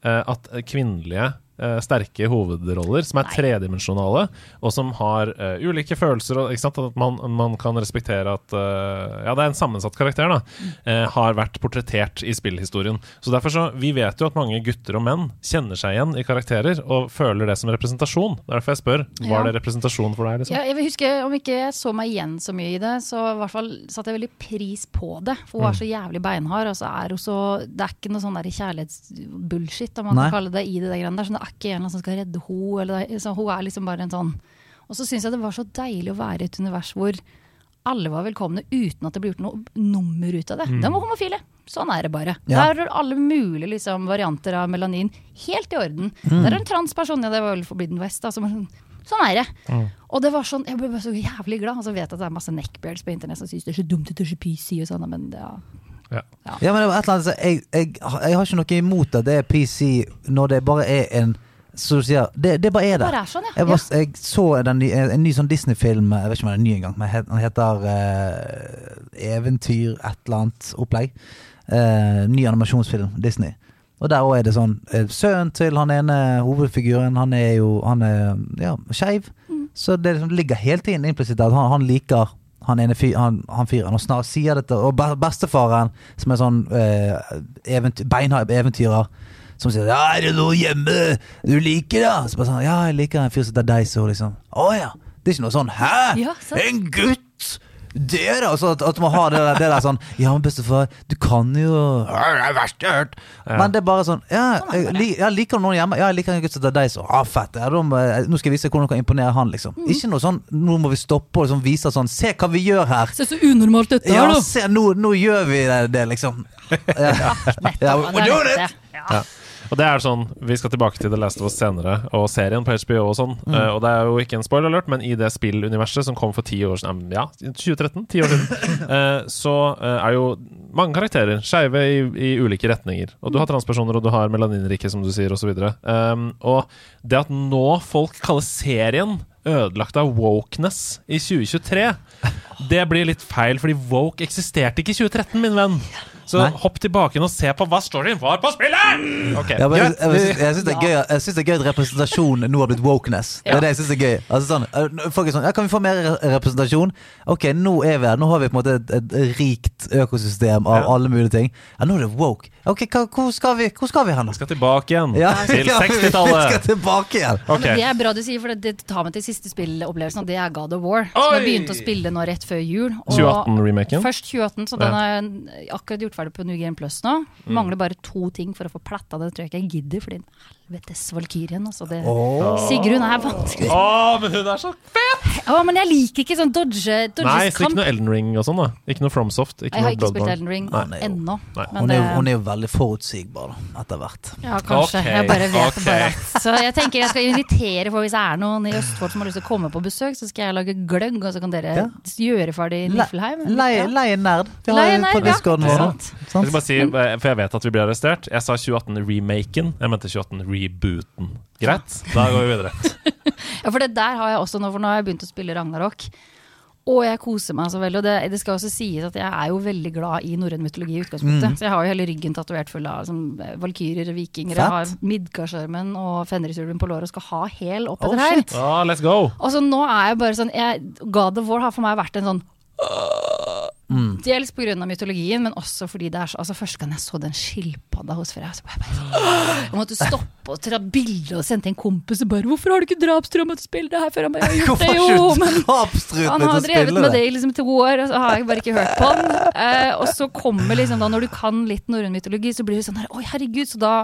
S2: at kvinnelige eh, sterke hovedroller, som er tredimensjonale, og som har uh, ulike følelser, og ikke sant? at man, man kan respektere at uh, Ja, det er en sammensatt karakter, da. eh, har vært portrettert i spillhistorien. Så derfor så, Vi vet jo at mange gutter og menn kjenner seg igjen i karakterer og føler det som representasjon. Det er derfor jeg spør.
S4: Ja.
S2: Var det representasjon for deg? liksom?
S4: Ja, jeg vil huske, Om ikke jeg så meg igjen så mye i det, så i hvert fall satte jeg veldig pris på det. For hun er så jævlig beinhard, og så er hun så Det er ikke noe sånn kjærlighetsbullshit, om man
S1: Nei.
S4: kan kalle det i det der greiene der. Så det er ikke en som skal redde henne, eller så hun er liksom bare en sånn Og så syns jeg det var så deilig å være i et univers hvor alle var velkomne uten at det ble gjort noe nummer ut av det. De var homofile. Sånn er det bare.
S1: Ja.
S4: Der er alle mulige liksom, varianter av melanin helt i orden.
S1: Mm.
S4: Der er en transperson, ja det var vel Forbidden West. Da, som var sånn, sånn er det.
S1: Mm.
S4: Og det var sånn, jeg ble bare så jævlig glad. Og så vet jeg at det er masse neckbeards på internett som syns det er så dumt, å så PC og sånn, men det, ja.
S1: Ja, men det var et eller annet, jeg, jeg, jeg har ikke noe imot at det er PC når det bare er en Så du sier, det, det bare er det.
S4: Bare er sånn, ja.
S1: Jeg, var, jeg så den, ny- en ny sånn Disney-film, jeg vet ikke om den er ny engang, men den heter uh, Eventyr et eller annet opplegg. Uh, ny animasjonsfilm, Disney. Og der òg er det sånn eh, Sønnen til han ene hovedfiguren, han er jo Han er ja, skeiv.
S4: Mm.
S1: Så det liksom ligger hele tiden implisitt at han, han liker han ene fyr, han, han fyren. Og snart sier dette Og bestefaren, som er sånn eh, eventy, beinhard eventyrer, som sier 'Ja, er det noe hjemme du liker, da?' Så bare sånn 'Ja, jeg liker en fyr som heter Deiso', liksom. Å ja. Det er ikke noe sånn 'Hæ?
S4: Ja.
S1: En gutt?' Det Altså, så at, at man har det der, det der sånn Ja, men bestefar, du kan jo Det er verst jeg har hørt. Men det er bare sånn Ja,
S4: Sånn
S1: jeg, ja liker du noen hjemme? Ja, jeg liker en gutt som heter så Ah, fett. Ja, de, nå skal jeg vise hvordan du kan imponere han, liksom.
S4: Mm.
S1: Ikke noe sånn Nå må vi stoppe og liksom vise sånn Se hva vi gjør her.
S4: Se så unormalt dette
S1: Ja,
S4: er, da!
S1: se, nå, nå gjør vi det, det liksom. Ja. Ja,
S4: Ja,
S2: Og det er sånn, Vi skal tilbake til The Last of Us senere, og serien på HBO og sånn. Eh, og det er jo ikke en spoiler alert, men i det spilluniverset som kom for ti år siden, ja, 2013, ti år siden, Uh, så uh, er jo mange karakterer skeive i, i ulike retninger. Og du har transpersoner, og du har melaninrike, som du sier, osv. Um, og det at nå folk kaller serien ødelagt av wokeness i 2023, det blir litt feil, fordi woke eksisterte ikke i 2013, min venn. Så
S1: Nei.
S2: hopp tilbake og se på hva storyen var på spillet! Okay.
S1: Ja, jeg, jeg, jeg, syns det, er gøy at- jeg synes det er gøy at representasjon nå har blitt wokeness. Det er det jeg synes er gøy. Altså sånn, eh, folk er sånn, ja, Kan vi få mer representasjon? Ok, nå er vi her. Nå har vi på en måte et, et rikt økosystem av
S2: Ja.
S1: alle mulige ting. Ja, Nå er det woke. Ok, hva, hvor, skal vi, hvor skal vi hen?
S2: Vi skal tilbake igjen
S1: Ja,
S2: til
S1: ja, Vi skal tilbake igjen.
S4: Ja, men det er bra du sier, for det, det tar meg til siste spillopplevelsen, og det er God of War. Som jeg
S2: Oi!
S4: begynte å spille nå rett før jul.
S2: 2018-remaken.
S4: Først 2018, så den er akkurat gjort ferdig på New Game Plus nå.
S2: Mm.
S4: Mangler bare to ting for å få platta det, tror jeg ikke jeg gidder, fordi helvetes Valkyrien, altså. Det,
S1: oh.
S4: Sigrun er vanskelig.
S2: Å, men hun er så
S4: Ja, men jeg liker ikke sånn dodge,
S2: Nei,
S4: dodges
S2: så ikke noe Elden Ring og sånn, da. Ikke noe FromSoft. Ikke
S4: Jeg har ikke spilt Elden Ring
S1: Nei, nei,
S4: ennå.
S1: Hun jo, hun er jo veldig forutsigbar etter hvert.
S4: Ja, kanskje.
S2: Okay.
S4: Jeg bare vet
S2: ok.
S4: det bare. Så jeg tenker jeg skal invitere for hvis det er noen i Østfold som har lyst til å komme på besøk, så skal jeg lage gløgg, og så kan dere
S1: Ja.
S4: gjøre ferdig Niflheim.
S1: Leie
S4: Ja.
S1: en nerd. Vi har på
S4: nerd, ja.
S1: discorden
S4: Det er
S1: vår.
S2: Jeg skal bare si, eh, for jeg vet at vi blir arrestert. Jeg sa 2018-remaken. Jeg mente 2018-rebooten. Greit, da går vi videre.
S4: Ja, for det der har jeg også nå, for nå har jeg begynt å spille Ragnarok. Og jeg koser meg så veldig. Og det, det skal også sies at jeg er jo veldig glad i norrøn mytologi i utgangspunktet.
S1: Mm.
S4: Så jeg har jo hele ryggen tatovert full av liksom, valkyrjer og vikinger.
S1: Fett.
S4: Jeg har Midgardsormen og Fenrisulven på låret og skal ha hæl opp
S1: Oh,
S4: etter her.
S1: shit.
S2: Ah, let's go!
S4: Og så nå er jeg bare sånn jeg, God of War har for meg vært en sånn
S1: Mm.
S4: Dels pga. mytologien, men også fordi det er så Altså Første gang jeg så den skilpadda hos Freya, så jeg bare Jeg måtte stoppe og ta bilde og sende til en kompis og bare 'Hvorfor har du ikke drapstrua til å spille det her før?' Han bare 'Jeg har gjort det, jo', men han har drevet med det i liksom to år, og så har jeg bare ikke hørt på han. Eh, og så kommer liksom da, når du kan litt norrøn mytologi, så blir det sånn her Oi, herregud, så da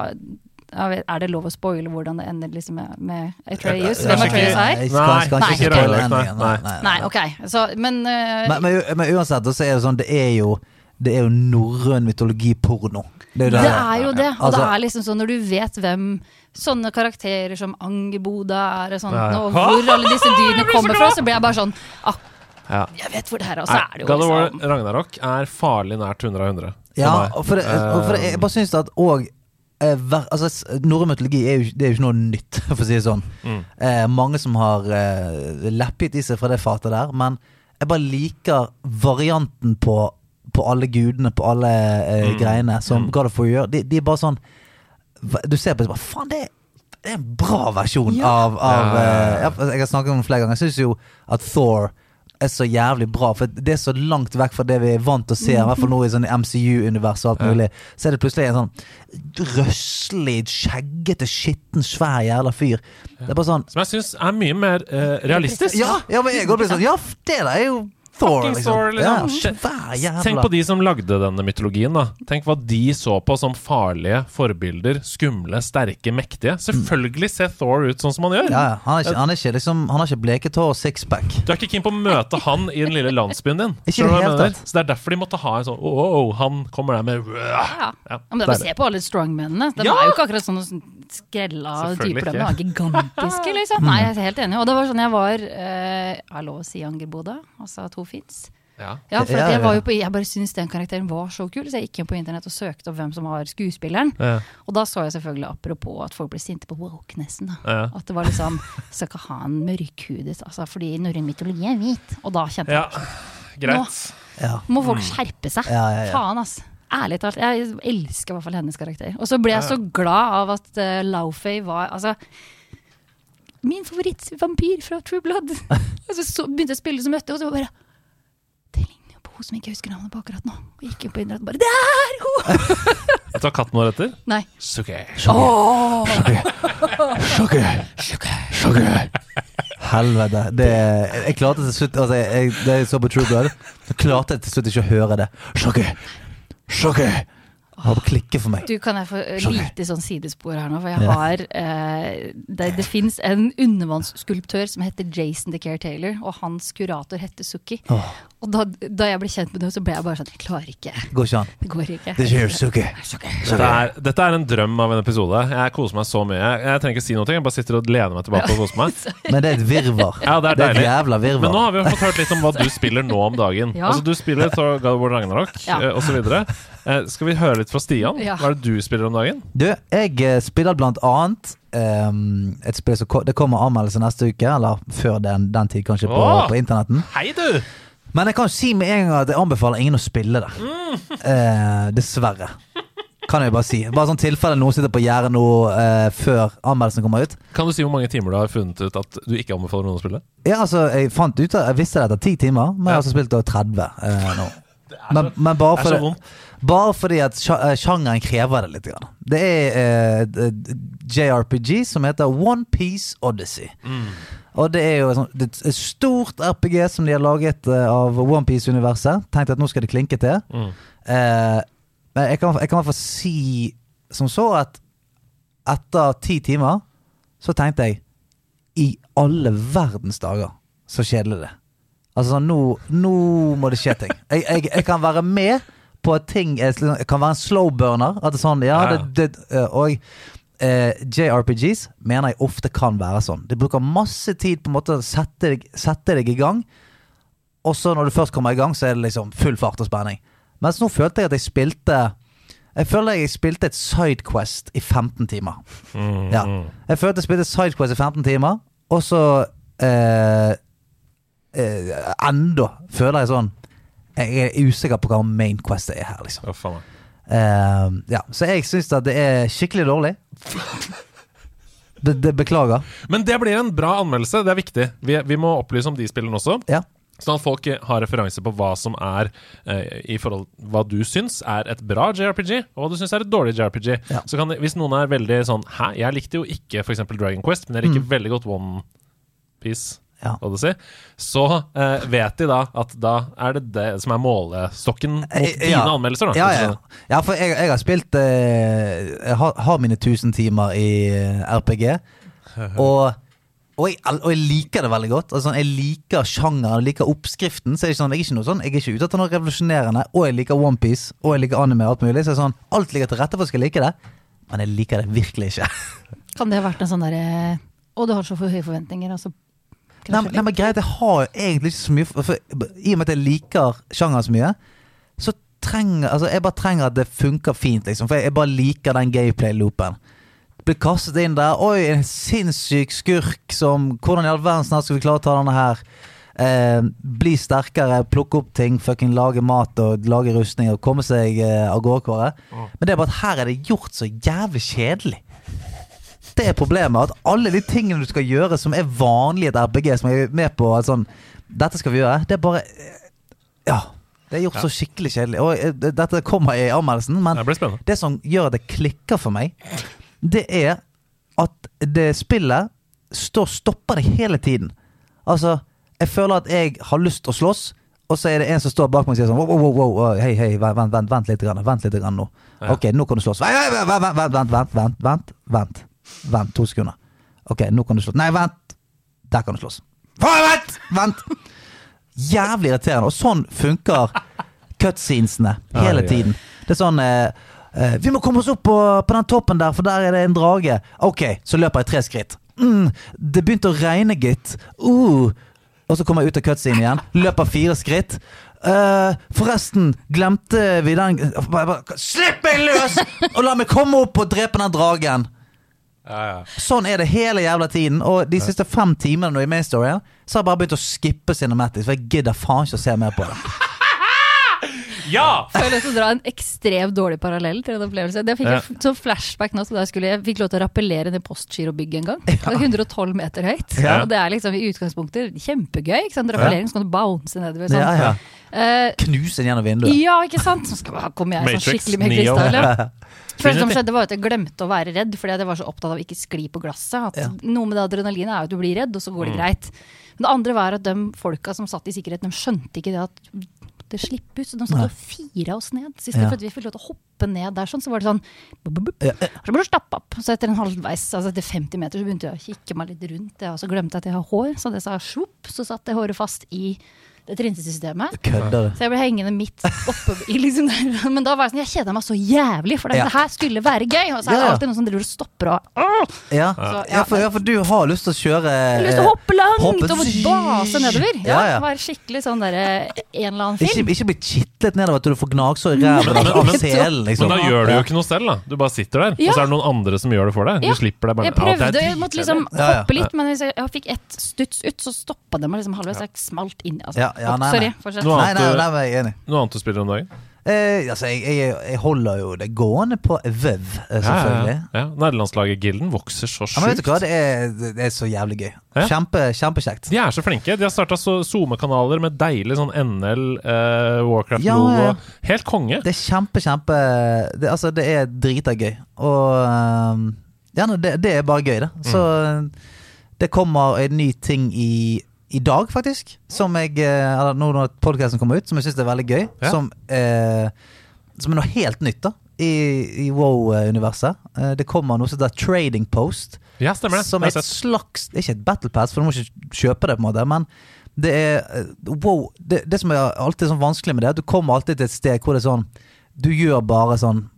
S4: Er det lov å spoile hvordan det ender liksom med, med Atreus? Hvem Atreus er?
S1: Jeg skal, skal
S4: Nei,
S1: ikke spoile
S2: nei.
S1: endingen. Nei, nei,
S4: Nei, ok. Så, men, uh,
S1: Men, men, men uansett, så er det sånn Det er jo Det er jo norrøn mytologiporno. Det jo
S4: Det er jo det. Og det
S1: Altså-
S4: er liksom sånn når du vet hvem sånne karakterer som Angerboda er, og, sånt, og hvor alle disse dyrene kommer fra, så blir jeg bare sånn ah, Jeg vet hvor det her er, og så er det jo
S2: God
S4: liksom
S2: Ragnarok er farlig nært 100 av 100.
S1: Ja, for det, for jeg bare syns at òg Altså, norrøn mytologi er jo, det er jo ikke noe nytt, for å si det sånn.
S2: Mm.
S1: Eh, mange som har eh, leppet i seg fra det fatet der, men jeg bare liker varianten på, på alle gudene, på alle eh,
S2: Mm.
S1: greiene, som
S2: Mm.
S1: God of War gjør. De, de er bare sånn Du ser på det og bare Faen, det, det er en bra versjon
S4: Ja.
S1: av, av
S2: Ja, ja, ja.
S1: eh, ja, Jeg har snakket om det flere ganger. Jeg syns jo at Thor er så jævlig bra, for det er så langt vekk fra det vi er vant til å se, i hvert fall nå i sånn MCU-univers og alt mulig. Så er det plutselig en sånn røslig, skjeggete, skitten, svær jævla fyr. Det er bare sånn
S2: Som jeg syns er mye mer uh, realistisk.
S1: Ja, ja men jeg går sånn Ja, det der er jo Thor,
S2: Fucking
S1: liksom.
S2: Thor, liksom.
S1: Ja.
S2: Tenk på de som lagde denne mytologien. da Tenk hva de så på som farlige forbilder. Skumle, sterke, mektige. Selvfølgelig ser Thor ut sånn som han gjør.
S1: Ja. Han, er ikke, han, er ikke, liksom, han har ikke bleket hår og sixpack.
S2: Du er ikke keen på å møte han i den lille landsbyen din.
S1: Ikke det
S2: mener?
S1: tatt.
S2: Så Det er derfor de måtte ha en sånn oh, oh, oh, Han kommer der med
S4: Ja.
S2: Ja.
S4: Ja, men da. Se på alle strongmennene. De
S2: Ja!
S4: er jo ikke akkurat sånne sånn skrella typer. De er gigantiske, liksom. Nei, jeg er helt enig. Og det var sånn jeg var eh, Er lov å si Angerboda? Altså to fins?
S2: Ja.
S4: Ja, for
S1: Ja, ja,
S4: jeg, var jo på, jeg bare syntes den karakteren var så kul, så jeg gikk inn på internett og søkte opp hvem som var skuespilleren.
S2: Ja.
S4: Og da så jeg selvfølgelig, apropos at folk ble sinte på wokenessen, da.
S2: Ja.
S4: At det var liksom Skal ikke ha en mørkhudet, altså, fordi norrøn mytologi er hvit. Og da kjente
S2: ja.
S4: jeg
S2: Greit.
S1: Ja.
S4: Må folk skjerpe seg?
S1: Ja, ja, ja.
S4: Faen, ass. Ærlig talt. Jeg elsker i hvert fall hennes karakter. Og så ble jeg så glad av at uh, Laufey var Altså Min favorittvampyr fra True Blood. Og så, så begynte jeg å spille som møtte, og så bare Det ligner jo på hun som ikke husker navnet på akkurat nå. Og gikk inn på og bare Det er hun!
S2: Vet du hva katten vår heter?
S4: Nei.
S2: Suke.
S1: Helvete. Det, jeg klarte til slutt altså, jeg, Da jeg så på True Blood, så klarte jeg til slutt ikke å høre det. Sjokke Sjokki! Det holdt på å klikke for meg.
S4: Du, kan jeg få eh, lite sånn sidespor her nå? For jeg
S1: Ja.
S4: har eh, Det, det fins en undervannsskulptør som heter Jason the Taylor, og hans kurator heter Sukki.
S1: Oh.
S4: Og da, da jeg ble kjent med det, så ble jeg bare sånn Jeg klarer ikke.
S1: Går ikke an.
S4: Det går ikke.
S1: Det skjer, Suki.
S2: Dette er, dette er en drøm av en episode. Jeg koser meg så mye. Jeg, jeg trenger ikke si noe, jeg bare sitter og lener meg tilbake og koser meg.
S1: Men det er et virvar.
S2: Ja, det er
S1: et jævla virvar.
S2: Men nå har vi fått hørt litt om hva du spiller nå om dagen.
S4: Ja.
S2: Altså Du spiller Thor God of War Ragnarok
S4: Ja.
S2: osv. så videre Eh, skal vi høre litt fra Stian?
S4: Ja.
S2: Hva er det du spiller om dagen?
S1: Du, jeg eh, spiller blant annet um, et spill som Det kommer anmeldelse neste uke, eller før den, den tid, kanskje, på,
S2: Åh!
S1: på internetten.
S2: Hei, du!
S1: Men jeg kan si med en gang at jeg anbefaler ingen å spille det. Eh, dessverre. Kan jeg bare si. Bare sånn tilfelle noen sitter på gjerdet nå eh, før anmeldelsen kommer ut.
S2: Kan du si hvor mange timer du har funnet ut at du ikke anbefaler noen å spille?
S1: Ja, altså, jeg fant ut Jeg visste det etter ti timer, men jeg har altså spilt over 30 eh, nå. Men, men bare,
S2: Det er
S1: fordi, bare fordi at eh, sjangeren krever det litt. Grann. Det er eh, JRPG som heter One Piece Odyssey.
S2: Mm.
S1: Og det er jo et sånt- et stort RPG som de har laget eh, av One Piece-universet. Tenkte at nå skal det klinke til.
S2: Mm.
S1: Eh, men jeg kan, i hvert fall si som så at etter ti timer så tenkte jeg I alle verdens dager, så kjedelig det. Altså sånn, nå, nå må det skje ting. Jeg, jeg, jeg kan være med på at ting er, kan være en slow burner. At det er sånn, ja,
S2: Ja,
S1: det, det, eh, Og eh, JRPGs mener jeg ofte kan være sånn. De bruker masse tid på en måte å sette deg, sette deg i gang. Og så når du først kommer i gang, så er det liksom full fart og spenning. Mens nå følte jeg at jeg spilte Jeg føler jeg spilte et sidequest i 15 timer.
S2: Mm.
S1: Ja. Jeg følte jeg spilte sidequest i 15 timer, og så eh, eh, Enda føler jeg sånn Jeg er usikker på hva main quest er her, liksom.
S2: Å, faen.
S1: Eh, ja, så jeg syns at det er skikkelig dårlig. Be det beklager.
S2: Men det blir en bra anmeldelse. Det er viktig. Vi, vi må opplyse om de spillene også.
S1: Ja.
S2: Sånn at folk har referanse på hva som er eh, I forhold hva du syns er et bra JRPG, og hva du syns er et dårlig JRPG.
S1: Ja.
S2: Så kan, Hvis noen er veldig sånn Hæ, jeg likte jo ikke f.eks. Dragon Quest, men jeg liker veldig godt One Piece.
S1: Ja.
S2: Odyssey, så eh, vet de da at da er det det som er målestokken mot
S1: Eh,
S2: dine
S1: ja.
S2: anmeldelser. Da,
S1: Ja, ja. ja for jeg, jeg har spilt eh, Jeg har, har mine 1000 timer i eh, RPG. Og, og, jeg, og jeg liker det veldig godt. Altså, jeg liker sjangeren, jeg liker oppskriften. Så er det sånn, jeg er ikke noe sånn Jeg er ikke ute etter noe revolusjonerende. Og jeg liker OnePiece, og jeg liker anime og alt mulig. Så det sånn, alt ligger til rette for at jeg skal like det. Men jeg liker det virkelig ikke.
S4: Kan det ha vært en sånn derre Å, du har så for høye forventninger, altså.
S1: Nei, men- nei, men greit, jeg har jo egentlig ikke så mye for, I og med at jeg liker sjangeren så mye, så trenger Altså, jeg bare trenger at det funker fint, liksom. For jeg, jeg bare liker den gameplay-loopen. Blir kastet inn der. Oi, en sinnssyk skurk som Hvordan i all verden snart skal vi klare å ta denne her? Eh, bli sterkere, plukke opp ting, fucking lage mat og lage rustninger. Komme seg eh, av gårdkåre. Men det er bare at her er det gjort så jævlig kjedelig. Det er problemet. At alle de tingene du skal gjøre som er vanlig i et RPG, som er med på at sånn Dette skal vi gjøre. Det er bare Ja. Det er gjort så skikkelig kjedelig. Og eh, dette kommer i anmeldelsen, men
S2: Det
S1: det som gjør at det klikker for meg, det er at det spillet står, stopper det hele tiden. Altså, jeg føler at jeg har lyst til å slåss, Og så er det en som står bak meg og sier sånn wow, wow, wow, hei, hei, vent, vent, vent, litt, grann, vent litt grann nå. Ok, nå kan du slåss. Vent, vent, vent, vent, vent, vent, vent, vent, to sekunder. Ok, nå kan du slåss. Nei, vent! Der kan du slåss. Vent! Vent! Jævlig irriterende. Og sånn funker cutscenesene hele tiden. Det er sånn eh, eh, Vi må komme oss opp på, på den toppen der, for der er det en drage. Ok, så løper jeg tre skritt. Mm, det begynte å regne, gitt. Uh. Og så kommer jeg ut av cutscene igjen. Løper fire skritt. Uh, forresten, glemte vi den Slipp meg løs! Og la meg komme opp og drepe den dragen! Sånn er det hele jævla tiden. Og de siste fem timene nå i main storyen, så har jeg bare begynt å skippe cinematics, for jeg gidder faen ikke å se mer på det.
S2: Ja!
S4: Jeg lov til å dra en ekstremt dårlig parallell til en opplevelse. Det fikk jeg flashback nå, så da jeg, skulle, jeg fikk lov til å rappellere ned Postgirobygget en gang. Det er 112 meter høyt.
S1: Ja.
S4: Og det er liksom i utgangspunktet kjempegøy. Ikke sant? Rappellering, så kan du bounce nedover. Sånn.
S1: Ja, ja.
S4: Uh,
S1: Knuse den gjennom vinduet.
S4: ja, ikke sant? Så skal, kommer jeg sånn skikkelig med krystall. Første som skjedde var at jeg glemte å være redd, fordi jeg var så opptatt av ikke skli på glasset. At
S1: Ja.
S4: Noe med det adrenalinet er jo at du blir redd, og så går det greit. Men det andre var at de folka som satt i sikkerhet, de skjønte ikke det at det slippe ut, så de satt og fira oss ned. Sist
S1: Ja.
S4: vi fikk lov til å hoppe ned der, sånn, så var det sånn bup, bup, bup.
S1: Ja, ja.
S4: Så ble du stappa opp. Så etter en halvveis, altså etter 50 meter, så begynte jeg å kikke meg litt rundt. Jeg, og så glemte jeg at jeg har hår, så det sa svopp, så satt det håret fast i det trinsesystemet.
S1: Kødder?
S4: Så jeg ble hengende midt oppe i liksom der. Men da var jeg sånn, jeg kjeda meg så jævlig, for det,
S1: Ja.
S4: det her skulle være gøy. Og så er det
S1: Ja, ja.
S4: alltid noen som driver og stopper og
S1: Ja.
S4: Så,
S1: Ja, for, ja, for du har lyst til å kjøre
S4: Jeg har lyst til å hoppe langt
S1: hoppe-
S4: og base nedover. Ja,
S1: Ja, ja.
S4: Være skikkelig sånn derre en eller annen film.
S1: ikke bli kitlet nedover at du får gnagsår i ræva
S2: Men-
S1: av selen, liksom.
S2: Men da gjør du jo ikke noe selv, da. Du bare sitter der,
S4: Ja.
S2: og så er det noen andre som gjør det for deg. Du
S4: Ja.
S2: slipper deg bare
S4: Jeg prøvde, jeg måtte liksom hoppe litt, men hvis jeg, jeg fikk ett stuts ut, så stoppa det meg liksom halvveis. Jeg smalt inn. Altså.
S1: Ja, ja, nei,
S4: Sorry,
S1: nei.
S4: fortsett.
S2: Nå-
S1: Nei, nei, nei, nei, jeg er enig.
S2: Noe annet du spiller om dagen?
S1: Eh, altså, jeg, jeg, jeg holder jo det gående på VØV, eh, selvfølgelig.
S2: Ja, ja. Nederlandslaget Gilden vokser så
S1: Ja, men vet
S2: sjukt.
S1: du hva, det er, det er så jævlig gøy.
S2: Ja.
S1: Kjempe, kjempekjekt.
S2: De er så flinke. De har starta SoMe-kanaler med deilig sånn NL, eh, Warcraft-logo.
S1: ja, ja.
S2: Helt konge.
S1: Det er kjempe, kjempe det, Altså, det er drita gøy. Og ehm, Ja, nei, det, det er bare gøy, det. Så
S2: Mm.
S1: det kommer en ny ting i, i dag, faktisk. Som jeg eh, Eller nå når podkasten kommer ut, som jeg syns er veldig gøy.
S2: Ja.
S1: Som, eh, som er noe helt nytt, da. I, i Wow-universet. Eh, det kommer noe som heter Trading Post.
S2: Ja, stemmer det.
S1: Som er et slags Det er ikke et battle pass, for du må ikke kjøpe det, på en måte. Men det er eh, Wow. Det, det som er alltid sånn vanskelig med det, er du kommer alltid til et sted hvor det er sånn Du gjør bare sånn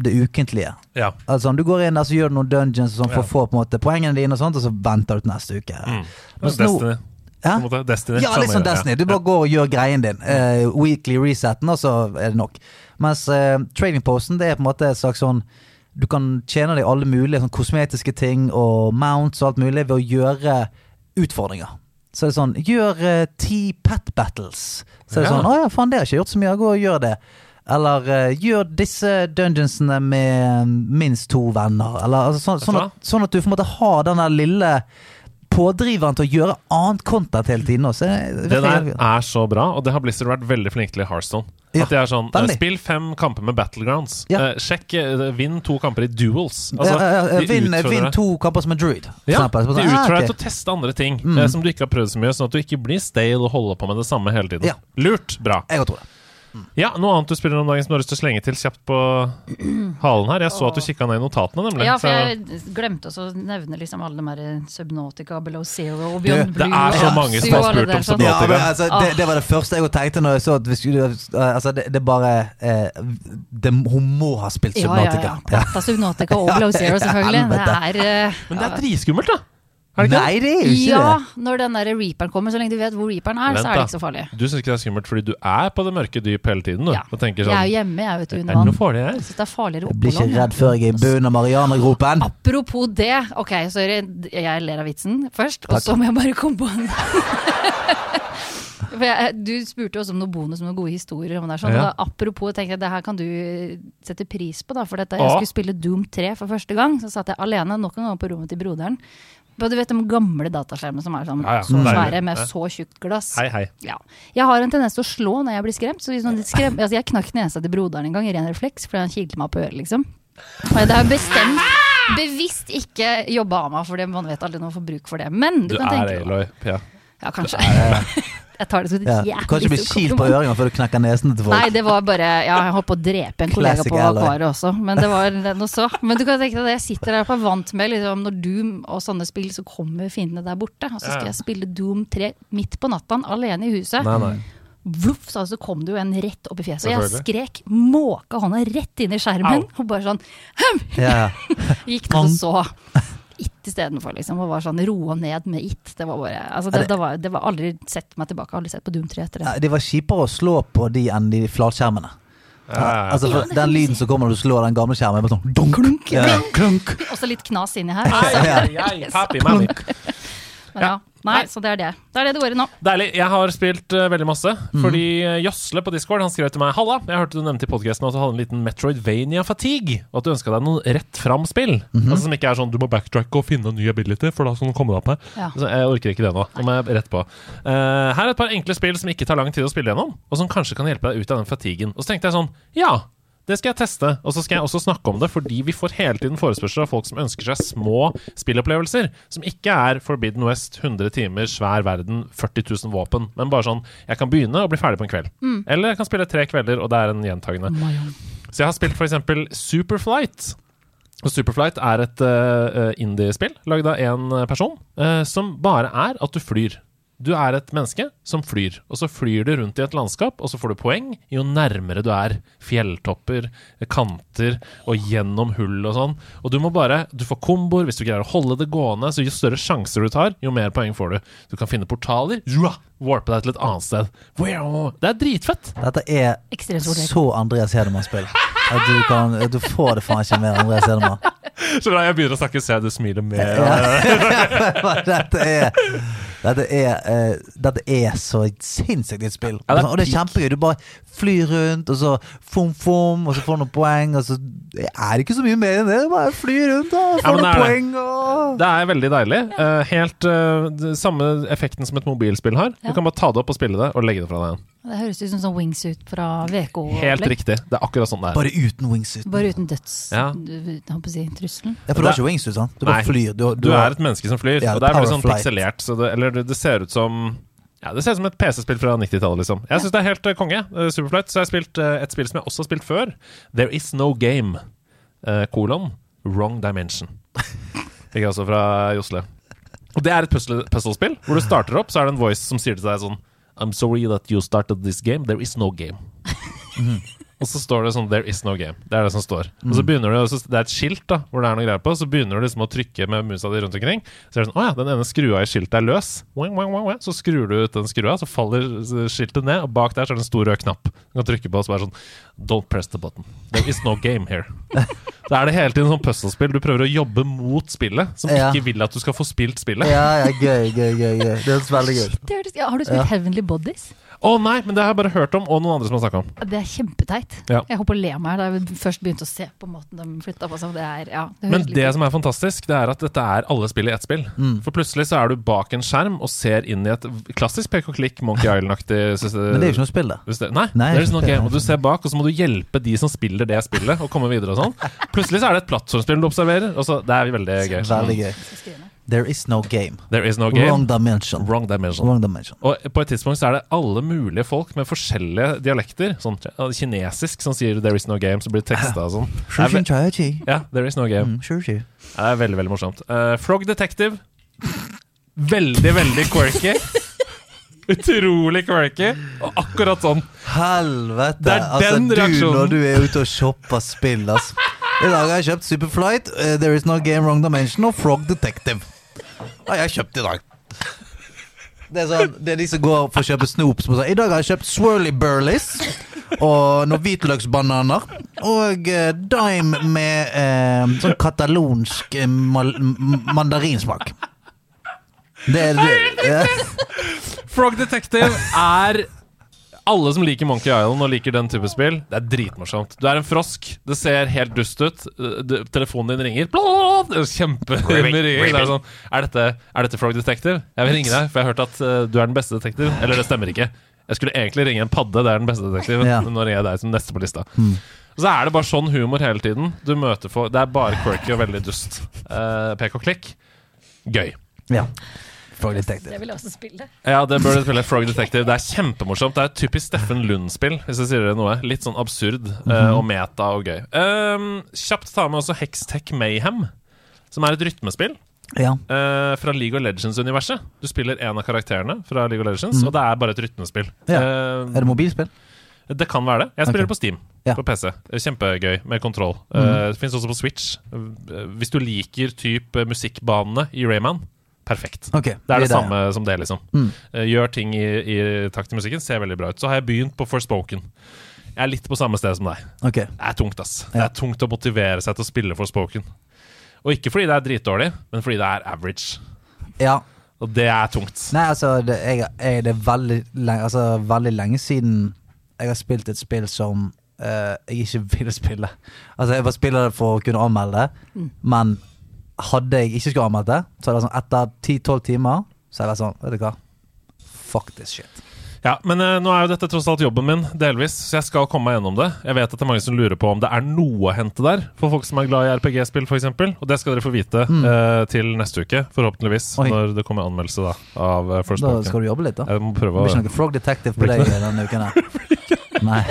S1: det ukentlige.
S2: Ja.
S1: Altså Du går inn der så gjør du noen dungeons og sånn, for
S2: Ja.
S1: å få på en måte poengene dine, og sånt Og så venter du til neste uke.
S2: Mm.
S1: Mens
S2: Men
S1: nå-. Hæ?
S2: På en måte. Destiny.
S1: Ja, litt sånn. Destiny. Du bare går og gjør greien din. Uh, weekly resetten, og så er det nok. Mens uh, trading posten, det er på en måte et slags sånn Du kan tjene deg alle mulige sånn kosmetiske ting og mounts og alt mulig ved å gjøre utfordringer. Så det er sånn Gjør eh, ti pet battles. Så er det
S2: Ja.
S1: sånn Å ja, faen, det har jeg ikke gjort så mye. Gå og gjør det. Eller uh, gjør disse dungeonsene med minst to venner. Eller altså, sånn, sånn, at, sånn at du på en måte har den der lille pådriveren til å gjøre annet content hele tiden. Også. Det,
S2: Det der er så bra, og det har Blizzard vært veldig flink til i Hearthstone.
S1: Ja,
S2: At de er sånn eh,
S1: veldig.
S2: Spill fem kamper med Battlegrounds.
S1: Ja.
S2: Eh, sjekk eh, Vinn to kamper i duels.
S1: Altså, ja,
S2: de
S1: Vinn vinn to kamper som en druid.
S2: Ja, de
S1: ah,
S2: utfordrer deg til å teste andre ting
S1: Mm.
S2: eh, som du ikke har prøvd så mye, sånn at du ikke blir stale og holder på med det samme hele tiden.
S1: Ja.
S2: Lurt. Bra.
S1: Jeg tror det.
S2: Ja, Noe annet du spiller om dagen som du har lyst til å slenge til kjapt på halen her? Jeg så at du kikka ned i notatene, nemlig.
S4: Ja, for jeg glemte også å nevne liksom alle de her Subnautica, Below Zero og Beyond Blue.
S2: det er så mange som har spurt om
S4: sånn.
S2: Subnautica.
S1: Ja, men, altså, det, det var det første jeg tenkte når jeg så at vi skulle eh, Altså, det, det bare eh, det, Hun må ha spilt
S4: Ja, ja, ja.
S1: Subnautica.
S4: Og Below Zero, selvfølgelig. Det er uh,
S2: Men det er dritskummelt, da! Er det ikke
S1: Nei, det er jo ikke
S4: Ja,
S1: det.
S4: når den der reaperen kommer, så lenge du vet hvor reaperen er,
S2: Vent
S4: så er det ikke så farlig.
S2: Du syns ikke det er skummelt fordi du er på det mørke dyp hele tiden? Du,
S4: Ja.
S2: og tenker
S4: Jeg
S2: sånn
S4: er jo hjemme, jeg, vet du,
S2: Er det noe farlig her?
S4: Jeg synes det er farligere
S1: Jeg blir ikke redd før jeg er i bunnen av Marianergropen.
S4: Apropos det, ok, sorry, jeg ler av vitsen først, og så må jeg bare komme på en For jeg, Du spurte også om noe bonus, om noen gode historier. Om det er sånn,
S2: Ja.
S4: da, apropos, tenkte jeg det her kan du sette pris på. da For dette, Jeg skulle spille Doom 3 for første gang. Så satt jeg alene nok en gang på rommet til broderen. Du vet de gamle dataskjermene som er sånn
S2: Ja, ja,
S4: så svære med så tjukt glass.
S2: Hei, hei.
S4: Ja. Jeg har en tendens til å slå når jeg blir skremt. Så noen skrem, altså jeg knakk nesa til broderen en gang i ren refleks fordi han kilte meg på øret, liksom. Og det har bestemt bevisst ikke jobba av meg, for man vet aldri når man får bruk for det. Men du,
S2: Du
S4: kan
S2: er
S4: tenke
S2: Aloy. Pia.
S4: Ja, kanskje. Jeg tar det som et
S1: Ja.
S4: jævlig
S1: Kanskje bli kilt på øringa før du knekker nesen til folk.
S4: Nei, det var bare Ja, jeg holdt på å drepe en kollega
S1: Classic
S4: på akvariet også, men det var noe så. Men du kan tenke deg det, jeg sitter der og er vant med liksom, når Doom og sånne spill, så kommer fiendene der borte. Og så skal jeg spille Doom 3 midt på natta, alene i huset.
S2: Nei, nei.
S4: Vluff, så, altså, kom det jo en rett opp i fjeset. Og jeg skrek, måka hånda rett inn i skjermen, og bare sånn
S1: Ja.
S4: Gikk det og så It istedenfor, liksom. Og var sånn roa ned med It. Det var bare Altså, det,
S1: det-
S4: var, det var aldri sett meg tilbake. Aldri sett på Doom 3 etter det.
S1: Det var kjipere å slå på de enn de flatskjermene.
S2: Ja, ja, ja.
S1: Altså, den lyden som kommer når du slår den gamle skjermen, er bare sånn dunk,
S4: Klunk.
S1: Ja, klunk.
S4: Også litt knas inni her. Altså.
S2: Papi.
S4: Men ja. Nei, så det er det. Det er det det går i nå.
S2: Deilig. Jeg har spilt uh, veldig masse.
S1: Mm.
S2: Fordi Jøsle på Discord han skrev til meg Halla, jeg hørte du nevnte i podkasten at du hadde en liten Metroidvania-fatigue. Og at du ønska deg noe rett fram-spill.
S1: Mhm.
S2: Altså Som ikke er sånn du må backtracke og finne en ny ability, for da skal du komme deg opp her.
S4: Ja.
S2: Så jeg orker ikke det nå. Nå må jeg rett på. Uh, her er et par enkle spill som ikke tar lang tid å spille gjennom, og som kanskje kan hjelpe deg ut av den fatiguen. Og så tenkte jeg sånn Ja, det skal jeg teste. Og så skal jeg også snakke om det, fordi vi får hele tiden forespørsler av folk som ønsker seg små spillopplevelser. Som ikke er Forbidden West, 100 timer, svær verden, 40 000 våpen. Men bare sånn Jeg kan begynne og bli ferdig på en kveld. Eller jeg kan spille tre kvelder, og det er en gjentagende. Så jeg har spilt f.eks. Superflight. Og Superflight er et uh, indie-spill lagd av én person, uh, som bare er at du flyr. Du er et menneske som flyr, og så flyr du rundt i et landskap, og så får du poeng jo nærmere du er fjelltopper, kanter og gjennom hull og sånn. Og du må bare Du får komboer hvis du greier å holde det gående, så jo større sjanser du tar, jo mer poeng får du. Du kan finne portaler, warpe deg til et annet sted. Wow, Det er dritfett!
S1: Dette er så Andreas Hedemann-spill. At du, kan, du får det faen ikke mer Andreas Hedemann.
S2: Så da jeg begynner å snakke, ser jeg du smiler mer.
S1: dette er dette er, uh, dette er så sinnssykt et spill.
S2: Ja, det er
S1: og det er kjempegøy. Du bare flyr rundt, og så fom-fom, og så får du noen poeng, og så er ikke så mye mer enn det. Du bare fly rundt, og
S2: Ja,
S1: får
S2: men
S1: noen
S2: det det.
S1: poeng, og
S2: Det er veldig deilig. Uh, helt uh, samme effekten som et mobilspill har. Du kan bare ta det opp og spille det, og legge det fra deg igjen.
S4: Det høres ut som sånn wingsuit fra VK.
S2: Helt riktig. Det er akkurat sånn det er.
S1: Bare uten wingsuit.
S4: Bare uten døds...
S2: Ja.
S4: du-.
S1: Ja, for du har ikke wingsuit, sant? Du bare
S2: Nei.
S1: flyr. Du,
S2: Du er et menneske som flyr,
S1: Ja,
S2: og det er veldig sånn pikselert. Så det, eller det, det ser ut som ja, Det ser ut som et PC-spill fra 90-tallet, liksom. Jeg syns det er helt uh, konge. Uh, Superflight. Så jeg har spilt uh, et spill som jeg også har spilt før. There Is No Game. Eh, kolon Wrong Dimension. Ikke altså fra Josle. Og det er et puzzle- puzzlespill hvor du starter opp, så er det en voice som sier til deg sånn I'm sorry that you started this game. There is no game. Og så står det sånn 'There is no game'. Det er det som står. Og så begynner du, så- Det er et skilt da hvor det er noe greier på. Så begynner du liksom å trykke med musa di rundt omkring. Så er det sånn 'Å ja, den ene skrua i skiltet er løs'. Wang, wang, wang, wang. Så skrur du ut den skrua, så faller skiltet ned, og bak der så er det en stor rød knapp. Du kan trykke på, og så bare sånn 'Don't press the button'. There is no game here. Da er det hele tiden sånn puslespill. Du prøver å jobbe mot spillet, som
S1: Ja.
S2: ikke vil at du skal få spilt spillet.
S1: Ja, ja, gøy, gøy, gøy. gøy. Det høres veldig gøy ut.
S4: Ja, har du spilt Heavenly Bodies?
S2: Å nei, men det har jeg bare hørt om, og noen andre som har snakka om.
S4: Det er kjempeteit.
S2: Ja.
S4: Jeg holdt på å le meg da jeg først begynte å se på måten de flytta på seg. Det er, ja, det
S2: Men det som er fantastisk, det er at dette er alle spill i ett spill.
S1: Mm.
S2: For plutselig så er du bak en skjerm og ser inn i et klassisk pek og klikk, Monkey Island-aktig
S1: Men det er jo ikke noe spill, det.
S2: Nei,
S1: Nei,
S2: det er no
S1: ikke spill,
S2: game. Og du ser bak, og så må du hjelpe de som spiller det spillet, og komme videre og sånn. Plutselig så er det et plattformspill du observerer, og så Det er veldig gøy.
S1: Veldig gøy. There is no game.
S2: There is no game.
S1: Wrong dimension.
S2: Wrong dimension.
S1: Wrong dimension.
S2: Og på et tidspunkt så er det alle mulige folk med forskjellige dialekter. Sånn kinesisk som sier 'there is no game', så blir det teksta og sånn. Ja, there is no game.
S1: sure.
S2: Det er veldig, veldig morsomt. Uh, Frog Detective. Veldig, veldig quirky. Utrolig quirky. Og akkurat sånn.
S1: Helvete!
S2: Det er
S1: altså,
S2: den
S1: du
S2: reaksjonen.
S1: når du er ute og shopper spill, altså. I dag har jeg kjøpt Superflight, uh, There Is No Game Wrong Dimension og Frog Detective. Har jeg kjøpt i dag. Det er, sånn, det er de som går for å kjøpe snop. Som sånn, I dag har jeg kjøpt Swirly Burleys og noen hvitløksbananer. Og eh, Dime med eh, sånn katalonsk eh, mal mandarinsmak. Det er det.
S2: Frog Detective er alle som liker Monkey Island og liker den type spill, det er dritmorsomt. Du er en frosk. Det ser helt dust ut. Du, telefonen din ringer. Blah, det er Kjempe ringer. Det er, sånn, er, dette, er dette Frog Detective? Jeg vil ringe deg, for jeg har hørt at uh, du er den beste detektiv. Eller det stemmer ikke. Jeg skulle egentlig ringe en padde, det er den beste detektiven.
S1: Ja.
S2: Men nå ringer jeg deg som neste på lista. Og så er det bare sånn humor hele tiden. Du møter for, Det er bare quirky og veldig dust. Uh, pek og klikk. Gøy.
S1: ja. Frog Detective.
S4: Det vil jeg også spille.
S2: Ja, det bør du spille. Frog Detective. Det er kjempemorsomt. Det er et typisk Steffen Lund-spill, hvis jeg sier det noe. Litt sånn absurd eh, og meta og gøy. Um, kjapt ta med også Hextech Mayhem, som er et rytmespill.
S1: Ja.
S2: Uh, fra League of Legends-universet. Du spiller en av karakterene fra League of Legends, og det er bare et rytmespill.
S1: Ja.
S2: Uh,
S1: Er det mobilspill?
S2: det kan være det. Jeg spiller okay. på Steam.
S1: Ja.
S2: På PC. Kjempegøy med kontroll. Eh, det fins også på Switch. Hvis du liker typ eh, musikkbanene i Rayman, perfekt.
S1: Okay,
S2: Det er det
S1: det
S2: samme ja. som det, liksom.
S1: Mm.
S2: Eh, gjør ting i, i takt til musikken, ser veldig bra ut. Så har jeg begynt på Forspoken. Jeg er litt på samme sted som deg.
S1: Okay.
S2: Det er tungt, ass. Det er tungt å motivere seg til å spille Forspoken. Og ikke fordi det er dritdårlig, men fordi det er average.
S1: Ja.
S2: Og det er tungt.
S1: Nei, altså, det, jeg, jeg, det er veldig lenge, altså, veldig lenge siden jeg har spilt et spill som uh, jeg ikke ville spille. Altså, jeg bare spiller det for å kunne anmelde det,
S4: Mm.
S1: men hadde jeg ikke skulle anmeldt det, så hadde det sånn etter 10-12 timer Så hadde jeg vært sånn, vet du hva, fuck this shit.
S2: Ja, Men eh, nå er jo dette tross alt jobben min, delvis, så jeg skal komme meg gjennom det. Jeg vet at det er mange som lurer på om det er noe å hente der, for folk som er glad i RPG-spill f.eks. Og det skal dere få vite eh, til neste uke, forhåpentligvis,
S1: Oi.
S2: når det kommer anmeldelse da av uh,
S1: Da
S2: Forspoken.
S1: skal du jobbe litt, da.
S2: Jeg må
S1: Det
S2: prøve
S1: blir ikke noe Frog Detective på deg denne uken her. Nei.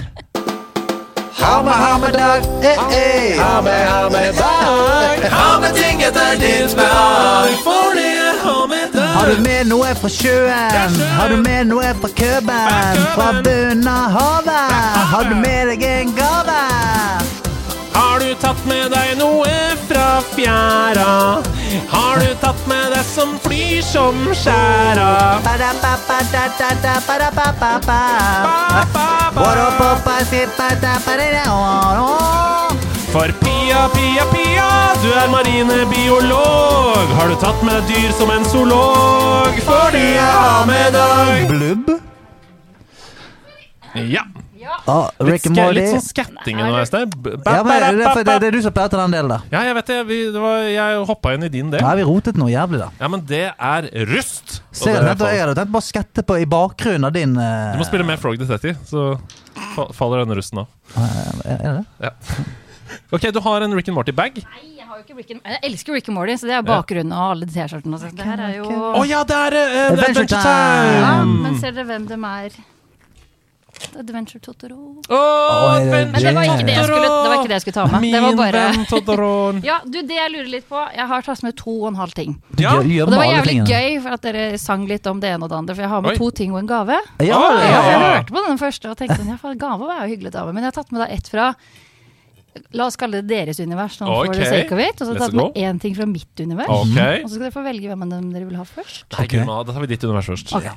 S1: Ha med, ha med dag, eh, eh.
S3: Ha med, ha med dag. Ha med ting etter ditt behag. For det har med deg.
S1: Har du med noe fra sjøen? Har du med noe fra køben? Fra bunnen av havet? Har du med deg en gave?
S2: Har du tatt med deg noe fra fjæra? Har du tatt med deg som flyr som skjæra? For Pia, Pia, Pia, du er marinebiolog. Har du tatt med dyr som en zoolog? Fordi jeg har med deg
S1: Blubb?
S2: Ja.
S1: Ah,
S2: Litt,
S1: Rick and
S2: sk-
S1: Morty.
S2: litt sånn skatting underveis
S1: Ja, men det, er det,
S2: er-
S1: det er du som pleier å ta den delen, da.
S2: Ja, jeg vet det. Vi, det var, jeg hoppa inn i din del.
S1: Nei, vi rotet noe jævlig, da.
S2: Ja, men det er rust. Og det
S1: hadde tenkt, jeg hadde tenkt bare å skette på i bakgrunnen av din eh,
S2: Du må spille med Frog Detective, så fa- faller denne rusten av.
S1: Er er det?
S2: Ja. Ok, du har en Rick and Morty-bag.
S4: Nei, jeg har jo ikke Rick and Jeg elsker Rick and Morty, så det er bakgrunnen av alle T-skjortene. og sånt. Det her er jo
S2: Å ja, det er eh,
S1: Adventure
S2: Adventure
S1: Time!
S4: ja, Men ser dere hvem de er? Adventure Totoro.
S1: Oh,
S4: Men det var ikke det jeg skulle, det var ikke det jeg skulle ta med. Det var bare. Ja, du, det jeg lurer litt på Jeg har tatt med to og en halv ting.
S2: Ja.
S4: Og det var jævlig gøy for at dere sang litt om det ene og det andre. For jeg har med
S2: Oi.
S4: to ting og en gave.
S1: Ja,
S4: Ja,
S2: Ja,
S4: jeg hørte på den første og tenkte sånn, ja, gave var jo hyggelig dame. Men jeg har tatt med da ett fra La oss kalle det deres univers. Sånn for the sake of it Og så har jeg tatt med én ting fra mitt univers.
S2: Okay.
S4: Og så skal dere få velge hvem av dem dere vil ha først.
S2: Nei,
S1: Ok.
S2: Gud, da tar vi ditt univers først.
S4: Ok.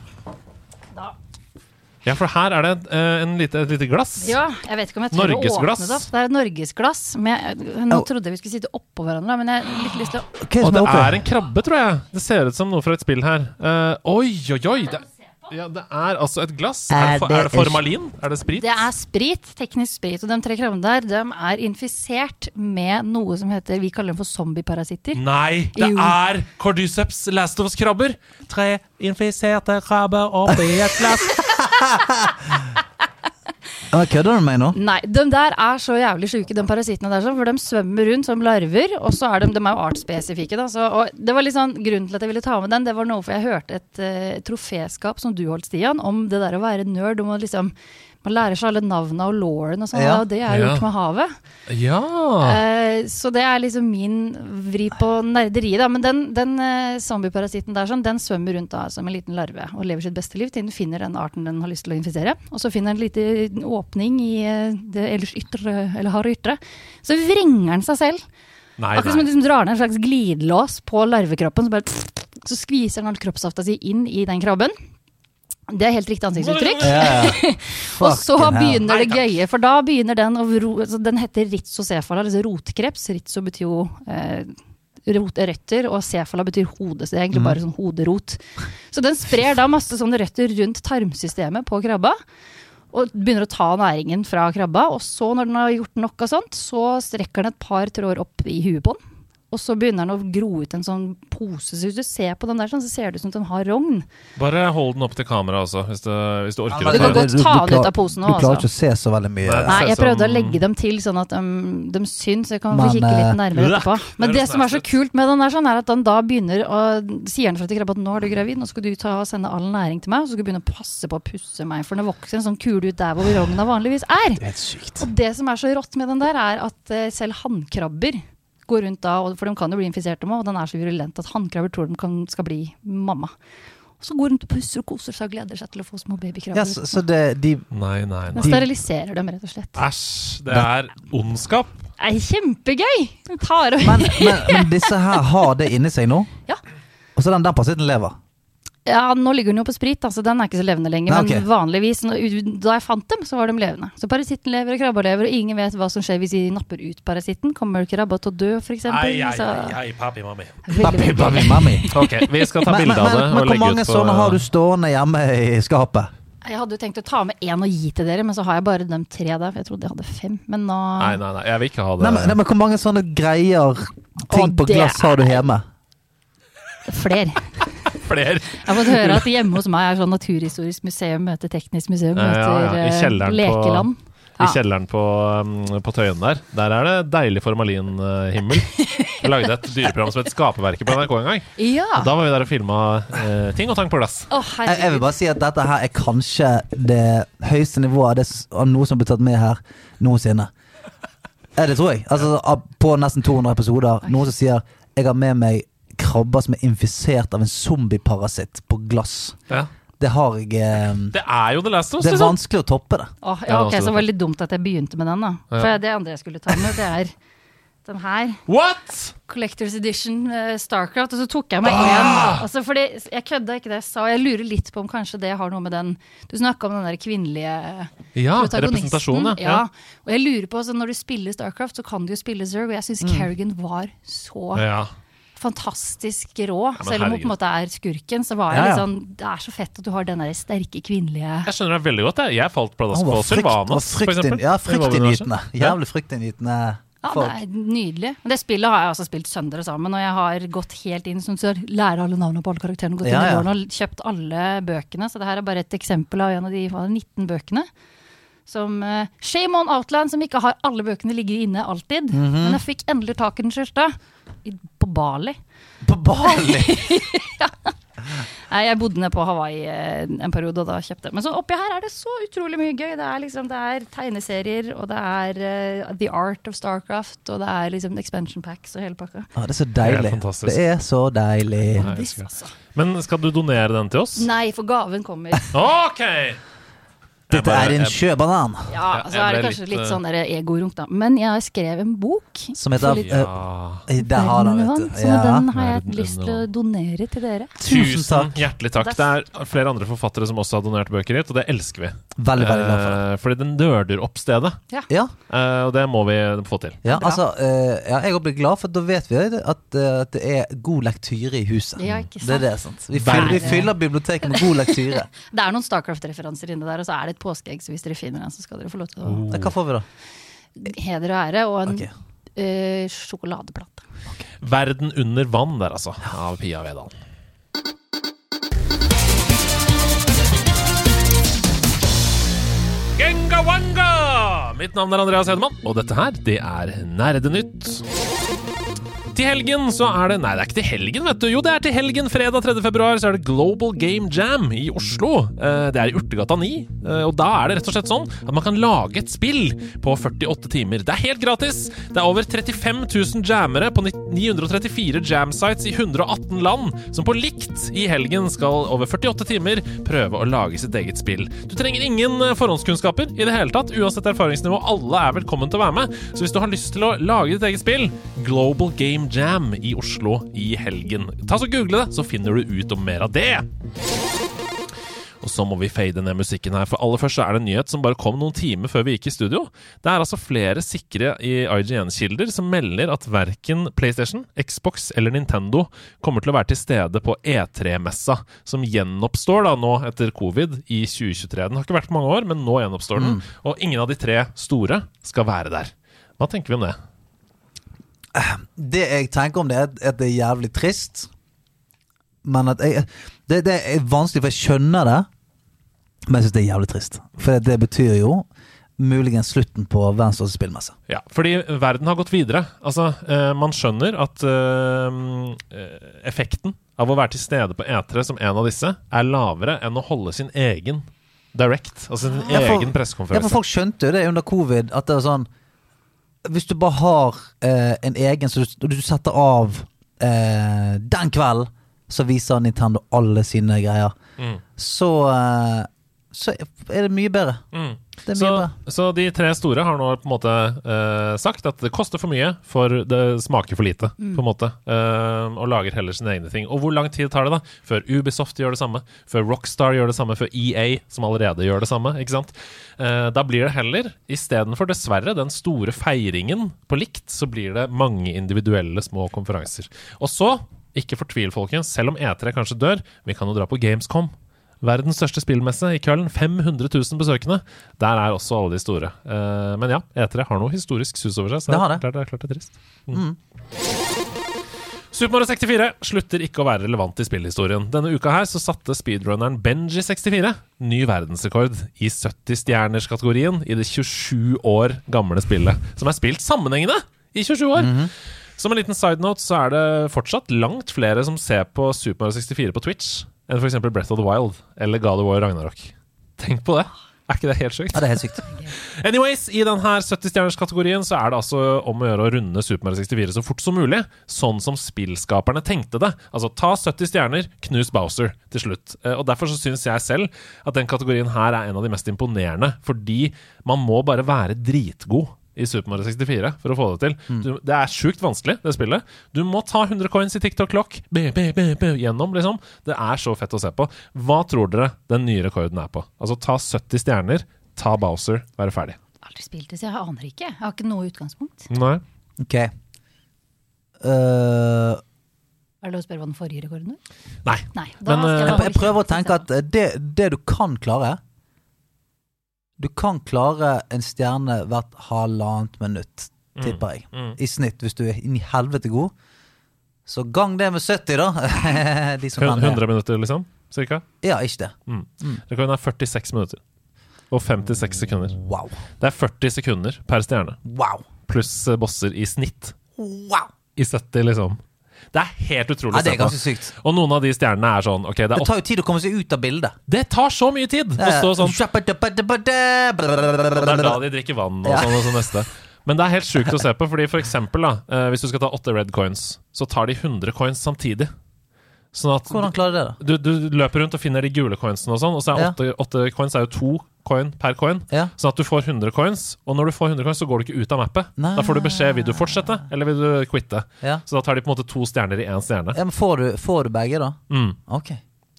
S2: Ja, for her er det uh, en lite, et lite glass.
S4: Ja, jeg vet ikke om jeg tør å åpne det opp. Det er et norgesglass. Med, nå
S1: Oh.
S4: trodde jeg vi skulle sitte oppå hverandre, men jeg har litt lyst til å
S2: Og det
S1: er
S2: er en krabbe, tror jeg. Det ser ut som noe fra et spill her. Uh, oi, oi, oi! Det, ja, det er altså et glass. Er det,
S1: det
S2: er det formalin? Er det sprit?
S4: Det er sprit, teknisk sprit. Og de tre krabbene der de er infisert med noe som heter Vi kaller dem for zombieparasitter.
S2: Nei, det
S4: Jo.
S2: er Cordyceps Last of Us-krabber! Tre infiserte krabber oppi et glass.
S1: Kødder du med meg nå?
S4: Nei, de der er så jævlig sjuke, de parasittene der, sånn, for de svømmer rundt som larver. Og så er de, de er jo artsspesifikke, da. Så, og det var litt sånn, grunnen til at jeg ville ta med den, det var noe for jeg hørte et uh, troféskap som du holdt, Stian, om det der å være nerd. Du må liksom Man lærer seg alle navnene og lauren og sånn,
S1: Ja.
S4: og det er
S2: Ja.
S4: gjort med havet.
S2: Ja!
S4: Uh, så det er liksom min vri på nerderiet, da. Men den, den uh, zombieparasitten der, sånn, den svømmer rundt da som en liten larve og lever sitt beste liv til den finner den arten den har lyst til å infisere. Og så finner den en liten åpning i uh, det ellers ytre, eller harde ytre. Så vrenger den seg selv.
S2: Nei,
S4: Akkurat som
S2: du
S4: liksom drar ned en slags glidelås på larvekroppen. Så, bare, så skviser den all kroppssafta si inn i den krabben. Det er helt riktig ansiktsuttrykk.
S1: Yeah.
S4: Og så
S1: hell.
S4: begynner det gøye, for da begynner den å ro, altså Den heter rhizocephala, altså rotkreps. Ritzo betyr jo eh, rot, røtter, og cefala betyr hode, så det er egentlig bare sånn hoderot. Så den sprer da masse sånne røtter rundt tarmsystemet på krabba. Og begynner å ta næringen fra krabba. Og så, når den har gjort nok av sånt, så strekker den et par tråder opp i huet på den. Og så begynner den å gro ut en sånn pose. Så hvis du ser på den der, sånn, så ser det ut som den har rogn.
S2: Bare hold den opp til kamera også, hvis du, hvis du orker
S4: Du kan godt ta den ut av posen
S1: Du klarer
S4: altså.
S1: ikke å se så veldig mye.
S2: Nei,
S4: Nei, jeg prøvde å legge dem til sånn at de, de syns. Jeg kan
S1: Men,
S4: få kikke litt
S1: eh,
S4: nærmere etterpå. Men det som er så kult med den der, sånn, er at den da begynner å Sier den fra til krabba at nå er du gravid, nå skal du ta og sende all næring til meg, og så skal du begynne å passe på å pusse meg, for den vokser en sånn kule ut der hvor rogna vanligvis er.
S1: Det er sykt.
S4: Og det som er så rått med den der, er at eh, selv hannkrabber går rundt da, for de kan jo bli infisert med, og den er så virulent at hannkrabber tror de kan, skal bli mamma. Og så går rundt og pusser og koser seg og gleder seg til å få små babykrabber.
S1: Ja, så, så det, de
S2: Nei, nei, nei.
S4: steriliserer dem, rett og slett.
S2: Æsj. Det er ondskap.
S4: Det er kjempegøy! Tar
S1: men, men, men disse her har det inni seg nå?
S4: Ja.
S1: Og så den der parasitten lever?
S4: Ja, nå ligger den jo på sprit, altså den er ikke så levende lenger.
S1: Nei,
S4: Men vanligvis, da jeg fant dem, så var de levende. Så parasitten lever og krabba lever, og ingen vet hva som skjer hvis de napper ut parasitten. Kommer krabba til å dø, f.eks.?
S2: Ai, ai, ai, ai, papi, mami.
S1: Papi, papi, mami.
S2: Ok, vi skal ta bilde av det
S1: men, hvor mange
S2: ut på
S1: sånne har du stående hjemme i skapet?
S4: Jeg hadde jo tenkt å ta med én og gi til dere, men så har jeg bare de tre der. For jeg trodde jeg hadde fem. Men nå
S2: Nei, nei, nei, jeg vil ikke ha det.
S1: Nei, men, nei, men hvor mange sånne greier, ting
S4: Å,
S1: på glass har du hjemme?
S4: Flere.
S2: Flere.
S4: Jeg har fått høre at hjemme hos meg er sånn naturhistorisk museum møter teknisk museum
S2: Ja, ja,
S4: møter
S2: ja. I
S4: eh,
S2: på-
S4: lekeland.
S2: I kjelleren på, um, på Tøyen der. Der er det deilig formalinhimmel. Jeg lagde et dyreprogram som het Skaperverket på NRK en gang.
S4: Ja!
S2: Og Da var vi der og filma eh, ting og tang på glass.
S4: Oh,
S1: Jeg, jeg vil bare si at dette her er kanskje det høyeste nivået av, noe som blir tatt med her noensinne. Ja, det tror jeg. Altså, på nesten 200 episoder. Noen som sier 'jeg har med meg krabber som er infisert av en zombieparasitt på glass'.
S2: Ja.
S1: Det har jeg eh,
S2: Det er jo The Last of Us.
S1: Det er
S2: liksom.
S1: vanskelig å toppe det.
S4: Åh,
S2: Ja,
S4: ok, Så
S2: det.
S4: var det litt dumt at jeg begynte med den, da.
S2: Ja.
S4: For det andre jeg skulle ta med, det er den her.
S2: What?!
S4: Collectors Edition eh, Starcraft. Og så tok jeg meg
S2: Ah!
S4: en. Altså, fordi jeg kødda ikke det jeg sa. Jeg lurer litt på om kanskje det har noe med den Du snakka om den der kvinnelige
S2: Ja,
S4: protagonisten.
S2: representasjon, ja.
S4: ja. Og jeg lurer på, så når du spiller Starcraft, så kan du jo spille Zerg, og jeg syns Kerrigan var så
S2: ja.
S4: Fantastisk rå.
S2: Ja,
S4: Selv om hun på en måte er skurken, så var
S1: Ja,
S4: ja. litt sånn Det er så fett at du har den der sterke kvinnelige
S2: Jeg skjønner deg veldig godt. Jeg, jeg falt pladask på Sylvanas, eksempel.
S1: ja, fryktinngytende. Jævlig fryktinngytende
S4: Ja, det er nydelig. Men det spillet har jeg også spilt søndre sammen, og jeg har gått helt inn som sør. Lærer alle navnene på alle karakterene, gått
S1: Ja,
S4: inn i gården og kjøpt alle bøkene. Så det her er bare et eksempel av en av de 19 bøkene. Som uh, Shame on Outland, som ikke har alle bøkene ligger inne alltid.
S1: Mhm.
S4: Men jeg fikk endelig tak i den første. I, på Bali.
S1: På Bali!
S4: Nei, jeg bodde nede på Hawaii eh, en periode, og da kjøpte jeg. Men så oppi her er det så utrolig mye gøy. Det er liksom, det er tegneserier, og det er uh, The Art of Starcraft, og det er liksom expansion packs og hele pakka.
S1: Ah, det er så deilig.
S2: Det er.
S1: Det er så deilig.
S2: Nei, jeg. Men skal du donere den til oss?
S4: Nei, for gaven kommer.
S2: Ok!
S1: Dette
S2: bare-
S1: er en sjøbanan
S4: Ja,
S2: Ja,
S4: så er det kanskje
S2: litt,
S4: litt,
S2: eh,
S4: sånn egorunk, da. Men jeg skrev en bok.
S1: som heter
S4: litt-
S2: Ja.
S1: eh, har
S4: Verden
S1: du,
S4: under
S1: vet
S4: vann,
S1: du.
S4: Så
S1: Ja.
S4: den har jeg lyst til å donere til dere.
S1: Tusen takk.
S2: hjertelig takk. Det er flere andre forfattere som også har donert bøker hit, og det elsker vi.
S1: Veldig, veldig glad for det.
S2: Eh, fordi den nerder opp stedet,
S1: Ja,
S2: eh, og det må vi få til.
S1: ja altså jeg ja, Jeg blir glad, for da vet vi at, eh, det er god lektyre i huset.
S4: Ja, ikke sant?
S1: Det er det, sant. Vi fyller, vi fyller biblioteket med god lektyre.
S4: Det er noen Starcraft-referanser inni der, og så er det et påskeegg, så hvis dere finner den, så skal dere få lov til å
S1: Ja, Hva får vi da?
S4: Heder og ære, og en
S1: okay.
S4: uh, sjokoladeplate.
S2: Verden under vann der, altså. Av Pia Vedal. Genga wanga! Mitt navn er Andreas Hedemann, og dette her, det er Nerdenytt. Til helgen så er det Nei, det er ikke til helgen, vet du. Jo, det er til helgen. Fredag 3. februar så er det Global Game Jam i Oslo. Eh, Det er i Urtegata 9. eh, Og da er det rett og slett sånn at man kan lage et spill på 48 timer. Det er helt gratis. Det er over 35 000 jammere på 934 jam-sites i 118 land som på likt i helgen skal over 48 timer prøve å lage sitt eget spill. Du trenger ingen eh, forhåndskunnskaper i det hele tatt, uansett erfaringsnivå. Alle er velkommen til å være med. Så hvis du har lyst til å lage ditt eget spill, Global Game Jam i Oslo i helgen. Ta så Google det, så finner du ut om mer av det. Og så må vi fade ned musikken her, for aller først så er det en nyhet som bare kom noen timer før vi gikk i studio. Det er altså flere sikre i IGN-kilder som melder at verken PlayStation, Xbox eller Nintendo kommer til å være til stede på E3-messa, som gjenoppstår da nå etter covid i 2023. Den har ikke vært på mange år, men nå gjenoppstår den. Og ingen av de tre store skal være der. Hva tenker vi om det?
S1: Det jeg tenker om det, er at det er jævlig trist. Men at jeg Det, det er vanskelig, for jeg skjønner det. Men jeg syns det er jævlig trist. For det betyr jo muligens slutten på verdens største spillmesse.
S2: Ja, fordi verden har gått videre. Altså, eh, man skjønner at eh, effekten av å være til stede på E3 som en av disse, er lavere enn å holde sin egen direct. Altså sin
S1: Ja, for-
S2: egen
S1: Ja, for folk skjønte jo det under covid, at det var sånn Hvis du bare har eh, en egen, så du, du setter av eh, den kvelden, så viser Nintendo alle sine greier.
S2: Mm.
S1: Så eh, Så er det mye bedre.
S2: Mm.
S1: Det mye
S2: Så,
S1: bedre.
S2: så de tre store har nå på en måte uh, sagt at det koster for mye, for det smaker for lite, på en måte. Uh, og lager heller sine egne ting. Og hvor lang tid tar det da før Ubisoft gjør det samme? Før Rockstar gjør det samme? Før EA, som allerede gjør det samme? Ikke sant? Uh, da blir det heller, istedenfor dessverre den store feiringen på likt, så blir det mange individuelle små konferanser. Og så, ikke fortvil folkens, selv om E3 kanskje dør, vi kan jo dra på Gamescom. Verdens største spillmesse i Köln. 500 000 besøkende. Der er også alle de store. Eh, men ja, E3 har noe historisk sus over seg. Så
S1: Det har det.
S2: Klart, det er klart det er trist. Mm. Super Mario 64 slutter ikke å være relevant i spillhistorien. Denne uka her så satte speedrunneren Benji64 ny verdensrekord i 70-stjerners-kategorien i det 27 år gamle spillet, som er spilt sammenhengende i 27 år. Som en liten side note så er det fortsatt langt flere som ser på Super Mario 64 på Twitch enn f.eks. Breath of the Wild eller God of War Ragnarok. Tenk på det. Er ikke det helt sjukt?
S1: Ja, det er helt sykt.
S2: Anyways, i denne 70-stjerners-kategorien så er det altså om å gjøre å runde Super Mario 64 så fort som mulig, sånn som spillskaperne tenkte det. Altså ta 70 stjerner, knus Bowser til slutt. Eh, Og Derfor så syns jeg selv at den kategorien her er en av de mest imponerende, fordi man må bare være dritgod i Super Mario 64 for å få det til. Du, det er sjukt vanskelig, det spillet. Du må ta 100 coins i TikTok-klokk gjennom, liksom. Det er så fett å se på. Hva tror dere den nye rekorden er på? Altså ta 70 stjerner, ta Bowser, være ferdig.
S4: Aldri spilt det, så jeg aner ikke. Jeg har ikke noe utgangspunkt.
S2: Nei.
S1: Ok. Uh...
S4: Er det lov å spørre hva den forrige rekorden var?
S2: Nei.
S4: Nei. Da
S2: Men,
S4: skal
S2: eh,
S1: jeg, jeg prøver å tenke at det, det du kan klare Du kan klare en stjerne hvert halvannet minutt, tipper jeg.
S2: Mm.
S1: I snitt, hvis du er inn i helvete god. Så gang det med 70, da. De som kan det.
S2: 100 minutter, liksom? Cirka?
S1: Ja, ikke det.
S2: Det kan være 46 minutter. Og 56 sekunder.
S1: Wow.
S2: Det er 40 sekunder per stjerne.
S1: Wow.
S2: Pluss eh, bosser i snitt.
S1: wow.
S2: I 70, liksom. Det er helt utrolig
S1: Ja, det
S2: se
S1: er
S2: på.
S1: ganske sykt.
S2: Og noen av de stjernene er sånn okay, det er
S1: Det tar jo tid å komme seg ut av bildet.
S2: Det tar så mye tid! Å stå sånn Og det er da de drikker vann og sånn og så neste. Men det er helt sjukt å se på, fordi for eksempel, da, eh, hvis du skal ta åtte red coins, så tar de 100 coins samtidig. Sånn at
S1: Hvordan klarer du det, da?
S2: du, du løper rundt og finner de gule coinsene og sånn, og så er åtte, åtte coins er jo to coin per coin.
S1: Ja.
S2: Sånn at du får 100 coins, og når du får 100 coins, så går du ikke ut av mappet.
S1: Nei.
S2: Da får du beskjed vil du fortsette, eller vil du quitte.
S1: Ja.
S2: Så da tar de på en måte to stjerner i én stjerne.
S1: Ja, men får du, får du begge, da?
S2: Mm.
S1: Ok.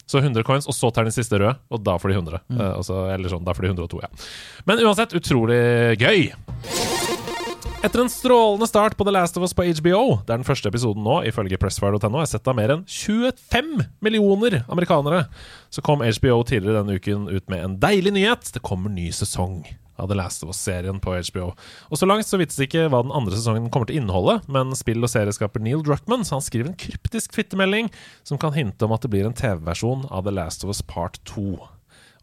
S2: Så 100 coins, og så tar den siste røde, og da får de 100.
S1: Mm.
S2: Eh, også, eller sånn, da får de 102, ja. Men uansett, utrolig gøy! Etter en strålende start på The Last of Us på HBO, der den første episoden nå, ifølge pressfire.no, er sett av mer enn 25 millioner amerikanere, så kom HBO tidligere denne uken ut med en deilig nyhet. Det kommer ny sesong av The Last of Us-serien på HBO. Og så langt så vites ikke hva den andre sesongen kommer til å inneholde, men spill- og serieskaper Neil Druckmann så han skriver en kryptisk fittemelding som kan hinte om at det blir en TV-versjon av The Last of Us Part 2.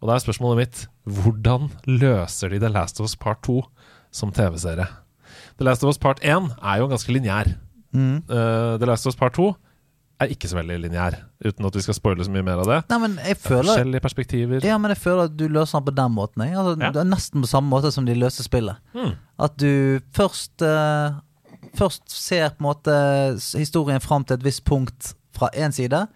S2: Og da er spørsmålet mitt hvordan løser de The Last of Us Part 2 som TV-serie? The Last of Us Part 1 er jo ganske lineær. Eh, The Last of Us Part 2 er ikke så veldig lineær, uten at vi skal spoile så mye mer av det.
S1: Nei, men jeg føler
S2: Forskjellige perspektiver.
S1: Ja, men jeg føler at du løser den på den måten. Altså,
S2: Ja.
S1: Det er nesten på samme måte som de løser spillet.
S2: Mm.
S1: At du først uh, Først ser på en måte historien fram til et visst punkt fra én side.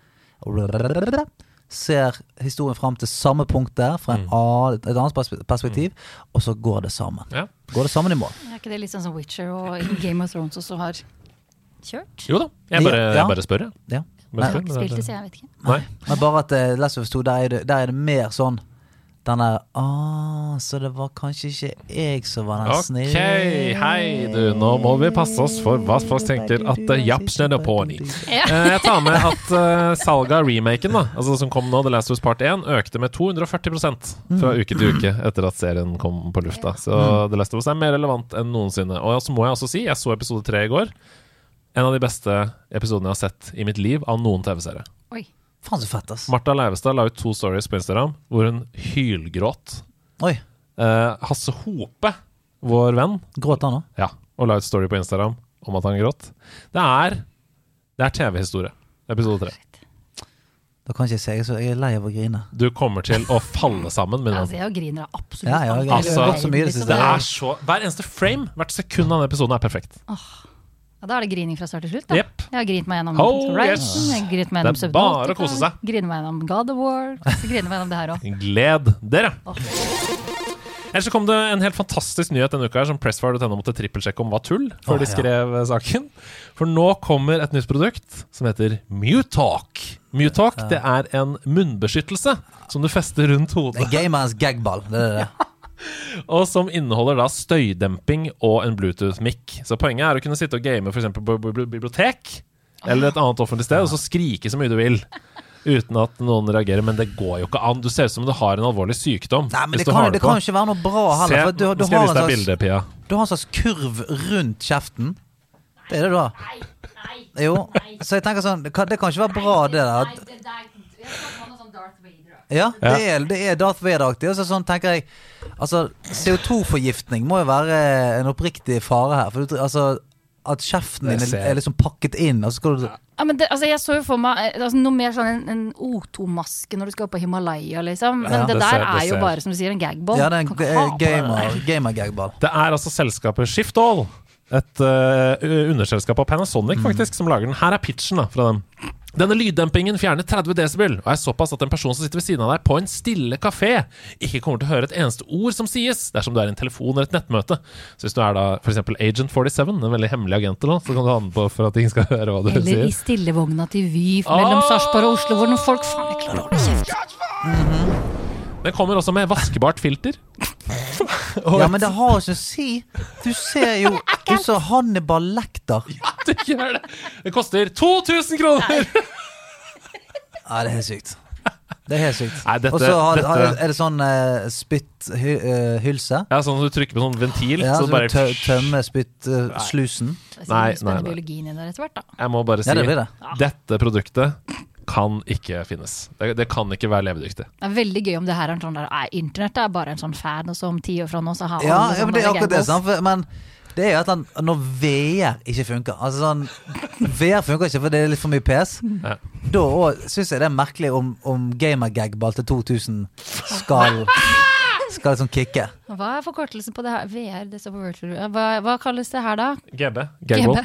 S1: Ser historien fram til samme punkt der fra en annen, et annet perspe- perspektiv, og så går det sammen.
S2: Ja.
S1: Går det sammen i mål.
S4: Er ikke det litt sånn som Witcher og Game of Thrones også har kjørt?
S2: Jo da, jeg bare,
S1: Ja.
S2: jeg bare spør, jeg.
S1: Ja.
S2: Bare
S4: Jeg har ikke spilt
S2: det-
S4: det, så jeg vet ikke.
S2: Nei.
S1: Men bare at uh, Last of Us 2, der er det, der er det mer sånn den der Å, Så det var kanskje ikke jeg som var den
S2: Ok,
S1: snille
S2: hei du, nå må vi passe oss for hva folk tenker at uh, japsen er på ni.
S4: Ja.
S2: Eh, jeg tar med at uh, salget av remaken, da, altså som kom nå, The Last of Us Part 1, økte med 240% fra uke til uke etter at serien kom på lufta. Så The Last of Us er mer relevant enn noensinne. Og så må jeg også si, jeg så episode tre i går. en av de beste episodene jeg har sett i mitt liv av noen TV-serie.
S4: Oi.
S1: Faen så fett, ass.
S2: Martha Leivestad la ut to stories på Instagram hvor hun hylgråt.
S1: Oi.
S2: Eh, Hasse Hope, vår venn,
S1: Gråt han òg?
S2: ja, og la ut story på Instagram om at han gråt. Det er, det er TV-historie. Episode tre.
S1: Da kan ikke jeg si jeg, så jeg er lei av å grine.
S2: Du kommer til å falle sammen, min
S4: Altså, jeg griner absolutt
S1: Ja, ja, jeg
S4: alt.
S2: Altså,
S1: gått så mye i det siste.
S2: Det er så Hver eneste frame, hvert sekund av den episoden er perfekt.
S4: Ja, da er det grining fra start til slutt. Da.
S2: Jepp.
S4: Jeg har grint meg gjennom
S2: Oh,
S4: Horizon,
S2: yes.
S4: jeg har grint meg gjennom Det
S2: er bare å kose seg.
S4: Griner meg gjennom God of War. Så griner meg gjennom det her òg.
S2: Gled dere! Ellers så kom det en helt fantastisk nyhet denne uka her som Pressfire.no måtte trippelsjekke om var tull før
S1: Åh,
S2: de
S1: ja.
S2: skrev eh, saken. For nå kommer et nytt produkt som heter Mutalk. Mutalk det er en munnbeskyttelse som du fester rundt
S1: Det
S2: hodet,
S1: er gamerens gagball. Det er det.
S2: og som inneholder da støydemping og en Bluetooth-mic. Så poenget er å kunne sitte og game f.eks. på bi- bi- bibliotek eller et annet offentlig sted, og så skrike så mye du vil. Uten at noen reagerer, men det går jo ikke an. Du ser ut som du har en alvorlig sykdom.
S1: Nei, men
S2: hvis
S1: det
S2: du
S1: kan,
S2: har
S1: det
S2: på.
S1: kan ikke være noe bra heller.
S2: Se,
S1: For du, du,
S2: skal jeg
S1: har
S2: vise
S1: en
S2: deg
S1: slags,
S2: bildet, Pia.
S1: du har en slags kurv rundt kjeften. Det er det du har. Nei, nei, Jo, så jeg tenker sånn Det kan, det kan ikke være bra, det der. Ja, det er, det er Darth Vader-aktig. Og så sånn tenker jeg Altså, CO2-forgiftning må jo være en oppriktig fare her. For du, altså at kjeften din er, er liksom pakket inn, og så skal du
S4: Ja, men det, altså, jeg så jo for meg eh, altså, noe mer sånn en, en O2-maske når du skal opp på Himalaya, liksom. Men
S1: Ja.
S4: det
S2: Det
S4: der
S2: ser- det
S4: er jo
S2: ser.
S4: bare, som du sier, en gagball.
S1: Ja, det er en
S4: Kan ikke
S1: ga-
S4: ha på det
S1: gamer, gamer-gagball.
S2: Det er altså selskapet Shiftall, et uh, underselskap av Panasonic faktisk, som lager den. Her er pitchen da, fra dem. Denne lyddempingen fjerner 30 desibel og er såpass at en person som sitter ved siden av deg på en stille kafé, ikke kommer til å høre et eneste ord som sies dersom du er i en telefon eller et nettmøte. Så hvis du er da f.eks. Agent 47, en veldig hemmelig agent, eller noe, så kan du ha den på for at ingen skal høre hva du
S4: Eller i stillevogna til Vy mellom
S2: Ah!
S4: Sarpsborg og Oslo, hvor noen folk faen ikke klarer å holde kjeft.
S2: Den kommer også med vaskebart filter.
S1: Ja, men det har ikke å si. Du ser jo Du ser Hannibal Lekter.
S2: Det gjør det! Det koster 2000 kroner!
S1: Ja, det er helt sykt. Det er helt sykt.
S2: Nei, dette-
S1: Og så har-
S2: dette-
S1: har- er det sånn uh, spytthylse.
S2: Ja, sånn at du trykker på sånn ventil,
S1: Ja,
S2: så
S1: så
S2: bare
S1: du tø tømmer spyttslusen.
S4: Det er
S2: Nei,
S4: spennende
S2: nei, nei.
S4: biologi inni der etter hvert, da.
S2: Jeg må bare si
S1: Ja, det blir det.
S2: dette produktet kan ikke finnes. Det, det kan ikke være levedyktig.
S4: Det er veldig gøy om det her er en sånn der internett er bare en sånn fan, og så om ti år fra nå så har
S1: Ja,
S4: alle
S1: ja, men det er akkurat det. Sant? For- Men det er jo et eller annet når VR ikke funker. Altså sånn VR funker ikke, for det er litt for mye PS.
S2: Ja.
S1: Da syns jeg det er merkelig om, om gamer-gagball til 2000 skal Skal liksom kicke.
S4: Hva er forkortelsen på det her? VR, det står på virtual hva, hva kalles det her, da?
S2: GB. Gameboy.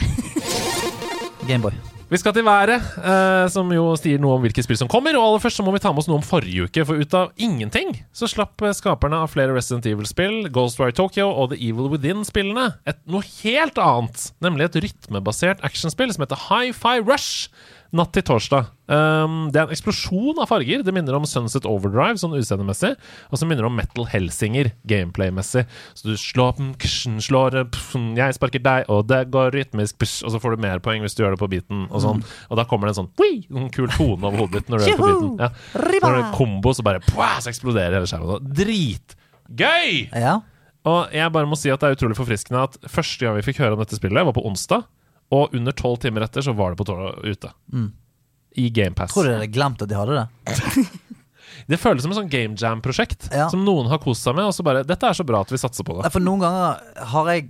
S1: Gameboy.
S2: Vi skal til været, eh, som jo sier noe om hvilke spill som kommer. Og aller først så må vi ta med oss noe om forrige uke, for ut av ingenting så slapp eh, skaperne av flere Resident Evil-spill, Ghostwire Tokyo og The Evil Within-spillene et noe helt annet. Nemlig et rytmebasert actionspill som heter Hi-Fi Rush. Natt til torsdag. Um, det er en eksplosjon av farger. Det minner om Sunset Overdrive sånn utseendemessig. Og så minner det om Metal Helsinger gameplay-messig. Så du slår mm, ksjen, slår eh, Jeg sparker deg, og det går rytmisk psh, Og så får du mer poeng hvis du gjør det på beaten. Og, sånn. og da kommer det en sånn «Wii!» en kul tone over hodet ditt når du gjør det på beaten. Ja. Når det er kombo, så bare pwa, så eksploderer hele skjermen. Dritgøy!
S1: Ja.
S2: Og jeg bare må si at det er utrolig forfriskende at første gang vi fikk høre om dette spillet, var på onsdag. Og under tolv timer etter så var det på torsdag ute. I GamePass.
S1: Tror du dere glemte at de hadde det?
S2: Det føles som et sånn game jam-prosjekt
S1: Ja.
S2: som noen har kost seg med. Og så bare Dette er så bra at vi satser på det.
S1: For noen ganger har jeg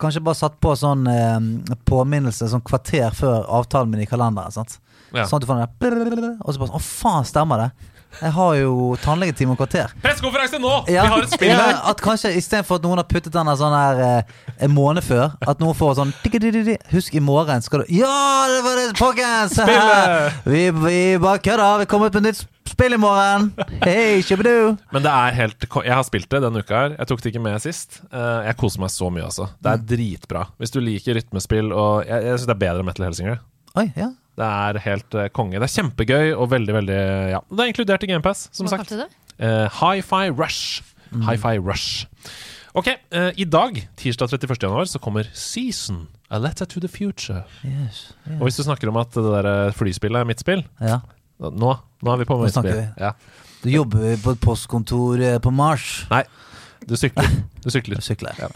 S1: kanskje bare satt på sånn eh, påminnelse sånn kvarter før avtalen min i kalenderen. Sant?
S2: Ja.
S1: Sånn at du får den der Og så bare sånn Å, faen, stemmer det? Jeg har jo tannlegetime om kvarter.
S2: Pressekonferanse nå!
S1: Ja,
S2: Vi har et spill
S1: ja,
S2: her!
S1: At kanskje istedenfor at noen har puttet den sånn her eh, en måned før, at noen får sånn Husk, i morgen skal du Ja, det var det, folkens! Vi, vi bare kødder. Vi kommer ut med nytt spill i morgen. Hei, kjøpedu.
S2: Men det er helt Jeg har spilt det denne uka her. Jeg tok det ikke med sist. Eh, jeg koser meg så mye, altså. Det er dritbra. Hvis du liker rytmespill og Jeg, jeg syns det er bedre enn Metal Helsinger.
S1: Oi, ja.
S2: Det er helt uh, konge. Det er kjempegøy og veldig, veldig Ja. Det er inkludert i GamePass, som
S4: Hva
S2: sagt.
S4: kalte du det?
S2: Uh, Hi-Fi Rush. Hi-Fi Rush. Ok, uh, i dag, tirsdag 31. januar, så kommer Season. A Letter to the Future.
S1: Yes.
S2: Og hvis du snakker om at det der flyspillet er mitt spill
S1: ja.
S2: Nå, nå er vi på mitt spill. Ja.
S1: Du jobber på et postkontor på Mars.
S2: Nei. Du sykler. Du sykler.
S1: Sykle. Ja.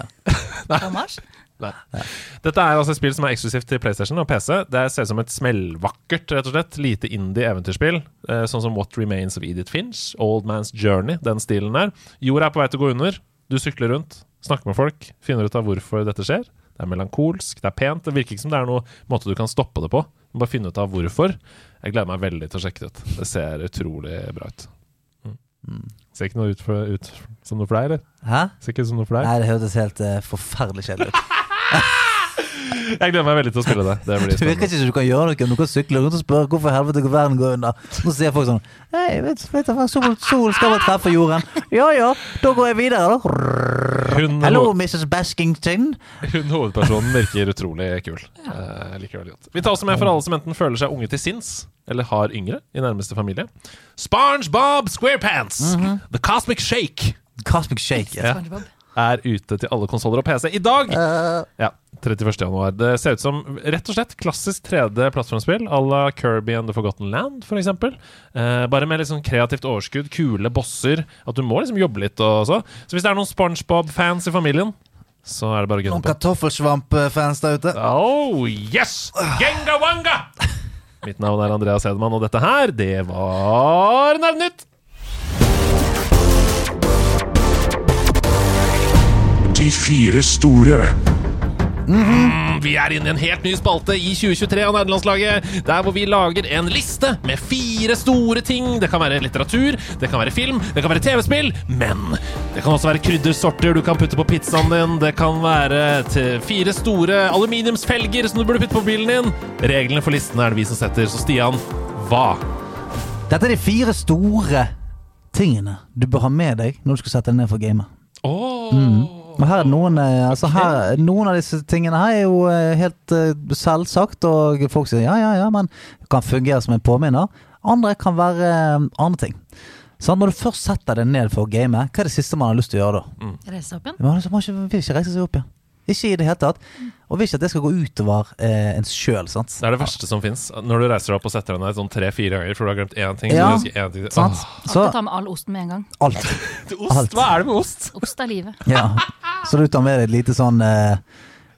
S4: På Mars?
S2: Nei. Dette er altså et spill som er eksklusivt til PlayStation og PC. Det ser ut som et smellvakkert, rett og slett, lite indie-eventyrspill. Eh, sånn som What Remains of Edith Finch, Old Man's Journey, den stilen der. Jorda er på vei til å gå under. Du sykler rundt, snakker med folk, finner ut av hvorfor dette skjer. Det er melankolsk, det er pent. Det virker ikke som det er noen måte du kan stoppe det på. Du må bare finne ut av hvorfor. Jeg gleder meg veldig til å sjekke det ut. Det ser utrolig bra ut. Mm. Ser ikke noe ut, for, ut som noe for deg, eller?
S1: Hæ?
S2: Ser ikke ut som noe for deg?
S1: Nei, det hørtes helt uh, forferdelig kjedelig ut.
S2: Jeg gleder meg veldig til å spille det. Det blir
S1: virker ikke som du kan gjøre noe. Du kan sykle rundt og spørre hvorfor helvete går verden går under. Nå sier folk sånn Hei, vet, vet du hva, sol, sol skal vel treffe jorden. Ja ja, da går jeg videre, da.
S2: Hun,
S1: Hello, Mrs. Baskington.
S2: hun hovedpersonen virker utrolig kul. Eh, Jeg liker veldig godt. Vi tar også med for alle som enten føler seg unge til sinns, eller har yngre i nærmeste familie. SpongeBob SquarePants! The Cosmic Shake
S1: Cosmic Shake. Ja.
S4: SpongeBob.
S2: Er ute til alle konsoller og PC i dag. Ja, 31. januar. Det ser ut som rett og slett klassisk 3D-plattformspill à la Kirby and The Forgotten Land, f.eks. Eh, bare med sånn kreativt overskudd, kule bosser. At du må liksom jobbe litt og så. Så hvis det er noen SpongeBob-fans i familien, så er det bare å
S1: Noen kartoffelsvamp-fans der ute.
S2: Oh, yes! Genga wanga! Mitt navn er Andreas Hedman, og dette her, det var Nerdnytt!
S6: De fire store.
S2: Mm, Vi er inne i en helt ny spalte i 2023 av Nederlandslaget. der hvor vi lager en liste med fire store ting. Det kan være litteratur, det kan være film, det kan være TV-spill, men det kan også være kryddersorter du kan putte på pizzaen din. Det kan være til fire store aluminiumsfelger som du burde putte på bilen din. Reglene for listene er det vi som setter, så Stian, hva?
S1: Dette er de fire store tingene du bør ha med deg når du skal sette deg ned for gamet.
S2: Åh
S1: Og her er noen, eh, altså her, noen av disse tingene her er jo eh, helt eh, selvsagt, og folk sier ja, ja, ja, men det kan fungere som en påminner. Andre kan være andre ting. Så når du først setter deg ned for å game, hva er det siste man har lyst til å gjøre da?
S4: Reise opp igjen?
S1: Man har- man vil ikke reise seg opp igjen. Ikke i det hele tatt. Og vil ikke at det skal gå utover eh, en sjøl.
S2: Det er det verste som fins. Når du reiser deg opp og setter deg ned sånn tre-fire ganger for du har glemt én ting.
S1: Ja.
S2: så du husker én ting.
S1: sant?
S2: Åh,
S1: Så
S4: Alltid ta med all osten med en gang.
S1: alt.
S2: ost?
S1: Alt.
S2: Hva er det med ost?
S4: Ost er livet.
S1: Ja. Så du tar med deg et lite sånn eh,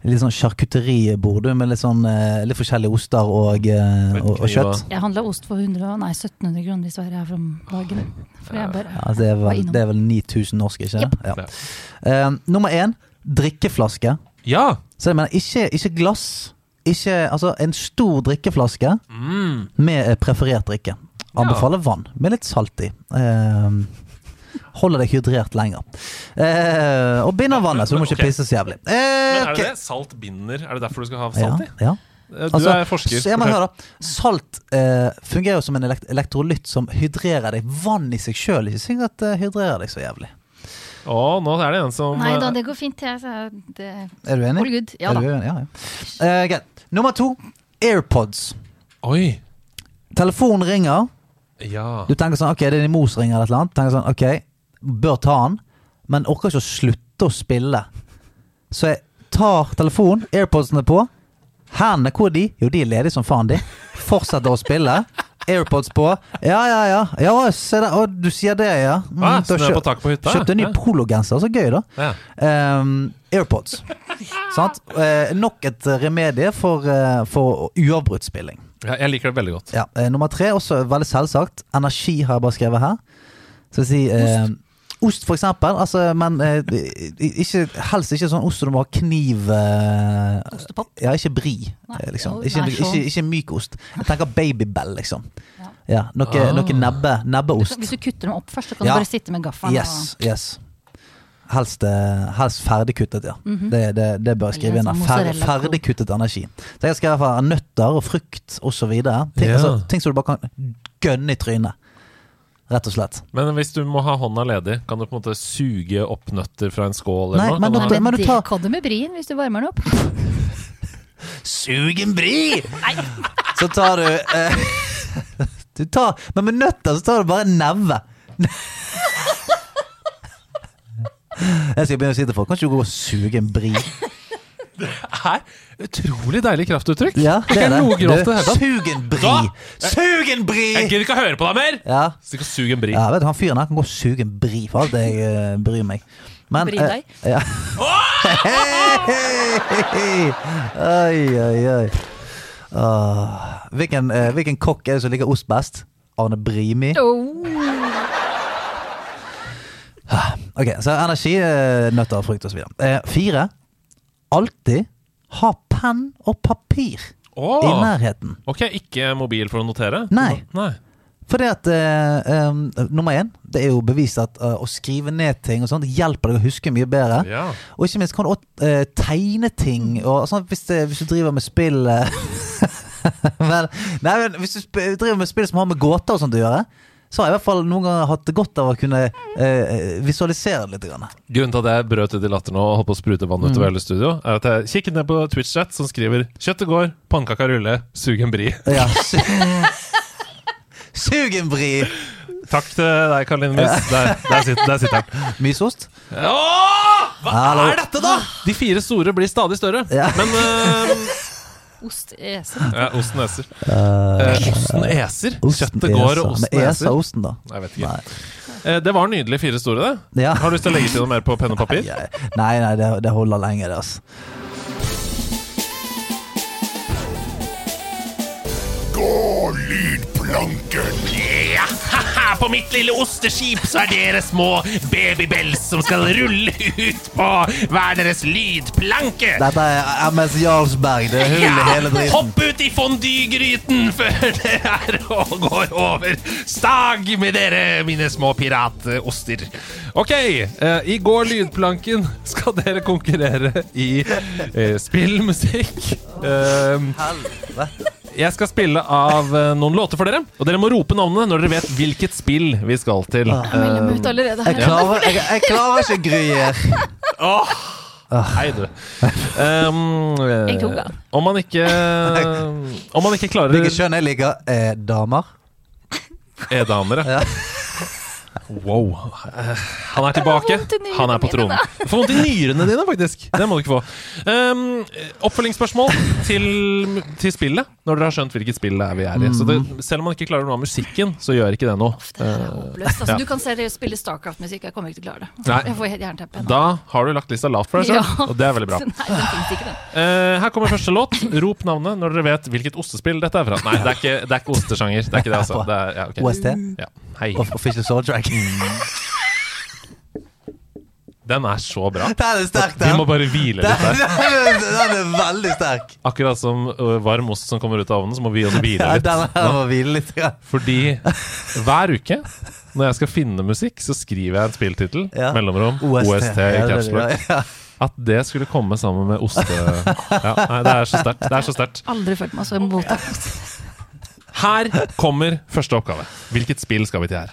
S1: Litt sånn charkuteribord med litt sånn eh, Litt forskjellige oster og, eh, og, og kjøtt.
S4: Jeg handla ost for 100, nei, 1700 kroner i Sverige her om dagen. For jeg bare
S1: Ja, det, er
S4: Var
S1: vel,
S4: innom.
S1: det er vel 9000 norske, ikke det?
S2: Ja.
S1: Ja. Eh, nummer én drikkeflaske.
S2: Ja!
S1: Så jeg mener, ikke, ikke glass. Ikke, altså En stor drikkeflaske
S2: Mm.
S1: med eh, preferert drikke. Anbefaler vann med litt salt i. Eh, holder deg hydrert lenger. Eh, og binder vannet, så du må ikke
S2: okay.
S1: pisse så jævlig. Eh,
S2: Men er det det? Salt binder? Er det derfor du skal ha
S1: Ja,
S2: salt i?
S1: ja.
S2: Eh, Du
S1: Altså,
S2: er forsker.
S1: Så, ja, men hør da Salt eh, fungerer jo som en elekt elektrolytt som hydrerer deg. Vann i seg sjøl ikke sikkert hydrerer deg så jævlig.
S2: Å, nå er det en som
S4: Nei da,
S2: eh,
S4: det går fint. Jeg, så det
S1: Er du enig?
S4: All good. Ja
S1: er
S4: da.
S1: du enig? Ja, ja. Eh, greit. Nummer to AirPods.
S2: Oi!
S1: Telefonen ringer.
S2: Ja.
S1: Du tenker sånn Ok, det er din mor som ringer eller et eller annet. Tenker sånn, ok, Bør ta den, men orker ikke å slutte å spille. Så jeg tar telefonen, AirPodsene på. Hendene, hvor er de? Jo, de er ledige som faen, de. Fortsetter å spille. AirPods på. Ja, ja, ja. ja se der. Å, du sier det, ja. Mm,
S2: Ah,
S1: så
S2: du
S1: er
S2: på tak på hytta?
S1: Kjøpte en ny
S2: Ja.
S1: pologenser. Så gøy, da.
S2: Ja.
S1: Um, AirPods. Sant? Eh, nok et remedie for, eh, for uavbrutt spilling.
S2: ja, jeg liker det veldig godt.
S1: Ja, eh, nummer tre, også veldig selvsagt. Energi har jeg bare skrevet her. Så jeg si eh, Ost, for eksempel. Altså, men eh, ikke, helst ikke sånn ost som du må ha kniv eh,
S4: Ostepop?
S1: Ja, ikke bri,
S4: Nei,
S1: eh, liksom.
S4: jo,
S1: Ikke,
S4: nei,
S1: ikke, ikke myk ost. Jeg tenker babybell, liksom.
S4: Ja.
S1: Ja, noe,
S2: Ah.
S1: noe nebbe, nebbeost.
S4: Hvis du kutter dem opp først, så kan
S1: Ja.
S4: du bare sitte med gaffelen.
S1: Yes, yes. Helst, eh, helst ferdigkuttet, ja. det, det, det bør jeg skrive inn.
S4: Eller
S1: her.
S4: sånn
S1: Fer, ferdigkuttet energi. Så jeg skal i hvert fall ha nøtter og frukt osv. Ting,
S2: Ja.
S1: altså, ting som du bare kan gønne i trynet. Rett og slett.
S2: Men hvis du må ha hånda ledig, kan du på en måte suge opp nøtter fra en skål?
S1: Nei,
S2: eller noe?
S1: men
S2: du
S1: men du
S4: det
S1: tar-
S4: kan du med brien hvis du varmer den opp.
S1: Sug en bri! Så tar du eh, Du tar Men med nøtter så tar du bare en neve. Jeg skal begynne å si til folk Kan ikke du gå og suge en bri?
S2: Hæ? Utrolig deilig kraftuttrykk.
S1: Ja, det er det.
S2: noe det
S1: Du,
S2: tatt.
S1: Sug en bri!
S2: Da-
S1: Sug en bri!
S2: Jeg gidder ikke å høre på deg mer!
S1: Ja,
S2: Stikk og sug en bri.
S1: ja vet du, han fyren her kan gå og suge en bri for alt jeg eh, bryr meg. Men
S4: Bry
S1: eh,
S4: deg.
S1: ja. Oi, oi, oi. Åh. Hvilken, eh, hvilken kokk er det som liker ost best? Arne Brimi?
S4: Oh.
S1: Ok, så energi, eh, nøtter, frukt osv. Eh, fire. Alltid ha penn og papir
S2: oh,
S1: i nærheten.
S2: Ok, ikke mobil for å notere?
S1: Nei.
S2: Nei.
S1: Fordi at uh, um, Nummer én, det er jo bevist at uh, å skrive ned ting og sånt hjelper deg å huske mye bedre.
S2: Ja.
S1: Og ikke minst kan du også uh, tegne ting. Og sånn, hvis, det, hvis du driver med spill Vel, nei, men Hvis du driver med spill som har med gåter og sånt å gjøre, så har jeg i hvert fall noen ganger hatt godt av å kunne eh, visualisere det litt. Grann.
S2: Grunnen til at jeg brøt ut i latter nå og holdt på å sprute vann utover hele studio, er at jeg kikket ned på Twitch-chat som skriver 'Kjøttet går, pannekaka ruller, sug en bri'.
S1: Ja. Sug en bri!
S2: Takk til deg, Karoline Mus. Der, der, sitter, der sitter.
S1: Mysost?
S2: Åh, hva
S1: Hallo.
S2: er dette, da?! De fire store blir stadig større.
S1: Ja.
S2: Men øh,
S4: Ost eser.
S2: ja, Osten eser. Eh, osten eser.
S1: Osten
S2: Kjøttet går, og osten
S1: Men eser
S2: eser.
S1: osten, da?
S2: Jeg vet ikke.
S1: Nei.
S2: Eh, det var nydelig fire store, det.
S1: Ja.
S2: Har du lyst til å legge til noe mer på penn og papir?
S1: Ja, Nei, nei, det, det holder lenger, det, altså.
S6: Gå lydplanken.
S7: Ja, haha, på mitt lille osteskip så er dere små babybells som skal rulle ut på hver deres lydplanke.
S1: Dette er MS Jarlsberg. Det er hull i hele driten.
S7: hopp ut i fondygryten før dere er og går over stag med dere, mine små piratoster.
S2: Ok, eh, i går lydplanken skal dere konkurrere i eh, spillmusikk. Eh, jeg skal spille av eh, noen låter for dere, og dere må rope navnene når dere vet hvilket spill vi skal til.
S4: Allerede
S1: Jeg klarer, jeg, jeg klarer ikke Gryer.
S2: Hei, du. Um, eh,
S4: Jeg tok den.
S2: Om man ikke Om man ikke klarer
S1: Hvilket kjønn jeg liker? Eh, damer.
S2: E-damer,
S1: Ja.
S2: Wow. Han er tilbake. Han er på tronen. Du får vondt i nyrene dine, faktisk. Det må du ikke få. Um, oppfølgingsspørsmål til, til spillet, når dere har skjønt hvilket spill det er vi er i. Så det, selv om man ikke klarer noe av musikken, så gjør ikke det noe.
S4: Det er
S2: Eh,
S4: håpløst. Altså,
S2: ja.
S4: Du kan seriøst spille Starcraft-musikk, jeg kommer ikke til å klare det.
S2: Nei.
S4: Jeg får helt jernteppe.
S2: da har du lagt lista lavt for deg selv,
S4: Ja.
S2: og det er veldig bra.
S4: Nei, den finnes ikke, den.
S2: Eh, her kommer første låt. Rop navnet når dere vet hvilket ostespill dette er fra. Nei, det er ikke, det er ikke ostesjanger. Det er ikke det, altså. Det er, ja, okay.
S1: OST.
S2: Ja. Hei.
S1: Of- Official Soundtrack.
S2: Den er så bra.
S1: Den er sterk,
S2: Vi må bare hvile litt der.
S1: den, den er veldig sterk.
S2: Akkurat som ø, varm ost som kommer ut av ovnen, så må vi også hvile
S1: Ja,
S2: litt.
S1: den her
S2: nå.
S1: må hvile litt. ja.
S2: Fordi hver uke når jeg skal finne musikk, så skriver jeg en spilltittel.
S1: Ja.
S2: Mellomrom. OST, i
S1: Ja,
S2: caps
S1: det-
S2: lock.
S1: ja.
S2: At det skulle komme sammen med oste... Ja, nei, det er så sterkt. Det er så sterkt.
S4: Aldri følt meg så imot.
S2: Her kommer første oppgave. Hvilket spill skal vi til her?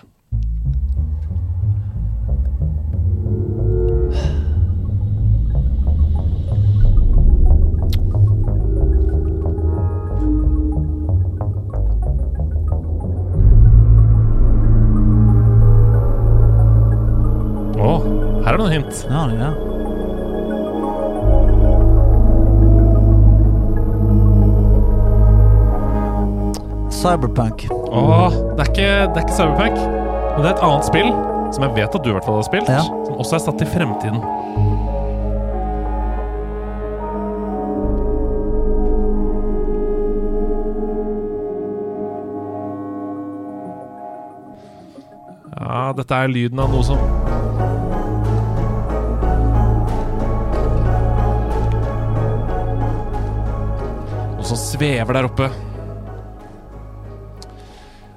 S2: Å, her er det noen hint.
S1: Ja, ja. Cyberpunk.
S2: Åh, det er ikke, det er ikke Cyberpunk, men det er et annet spill som jeg vet at du i hvert fall har spilt,
S1: Ja.
S2: som også er satt i fremtiden. Ja, dette er lyden av noe som som svever der oppe.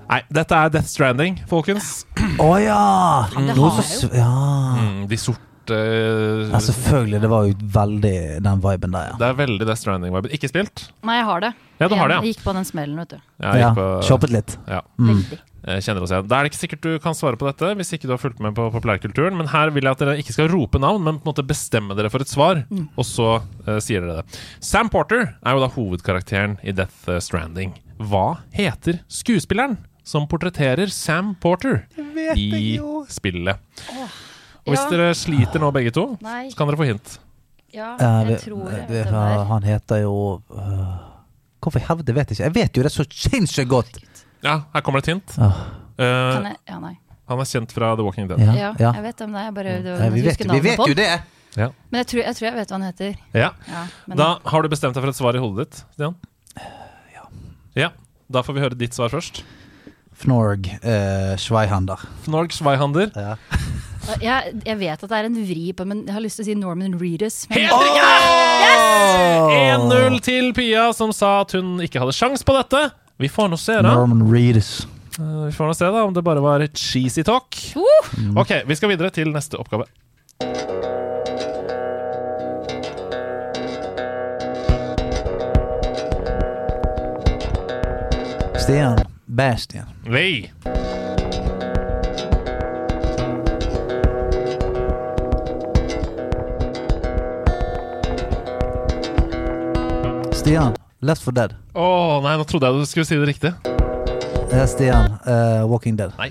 S2: Nei, dette er Death Stranding, folkens.
S1: Å ja!
S4: det har jeg
S1: jo. Ja.
S2: Mm, de sorte
S1: ja! Selvfølgelig. Det var jo veldig den viben der, ja.
S2: Det er veldig Death Stranding-viben. Ikke spilt?
S4: Nei, jeg har det.
S2: Ja, du har det, ja.
S4: Jeg gikk på den smellen, vet du.
S2: Ja, Jeg
S1: ja.
S2: på
S1: Shoppet litt.
S2: ja.
S4: Veldig.
S2: Jeg kjenner oss igjen. Da er det ikke sikkert du kan svare på dette hvis ikke du har fulgt med på populærkulturen, men her vil jeg at dere ikke skal rope navn, men på en måte bestemme dere for et svar, og så uh, sier dere det. Sam Porter er jo da hovedkarakteren i Death eh, Stranding. Hva heter skuespilleren som portretterer Sam Porter i spillet? Og hvis
S4: Ja.
S2: dere sliter nå begge to,
S4: Nei.
S2: så kan dere få hint.
S4: Ja, jeg tror jeg
S1: det,
S4: vet det
S1: han heter jo uh, Hvorfor i helvete vet jeg ikke? Jeg vet jo det så sinnssykt godt!
S2: Ja, her kommer det et hint.
S1: Åh.
S4: Uh, jeg Ja, nei.
S2: Han er kjent fra The Walking Dead.
S1: Ja,
S4: Ja,
S1: ja.
S4: jeg vet om det. Jeg bare det
S1: vi vet, vi vet jo det!
S4: Men jeg tror, jeg tror jeg vet hva han heter.
S2: Ja.
S4: Ja, men
S2: Da har du bestemt deg for et svar i hodet ditt, Stian? Ja. ja. Da får vi høre ditt svar først.
S1: Fnorg uh, Schweihander.
S2: Fnorg Schweihander.
S1: Ja.
S4: jeg, jeg vet at det er en vri på men jeg har lyst til å si Norman Reedus.
S2: Helt riktig! 1-0 til Pia, som sa at hun ikke hadde sjans på dette. Vi får nå se, da.
S1: Norman Reedus.
S2: Eh, Vi får nå se da om det bare var cheesy talk.
S4: Uh!
S2: Ok, Vi skal videre til neste oppgave.
S1: Stian Bastian.
S2: Nei.
S1: Stian Left for Dead.
S2: Å nei, nå trodde jeg du skulle si det riktig.
S1: Det er Stian eh, Walking Dead.
S2: Nei.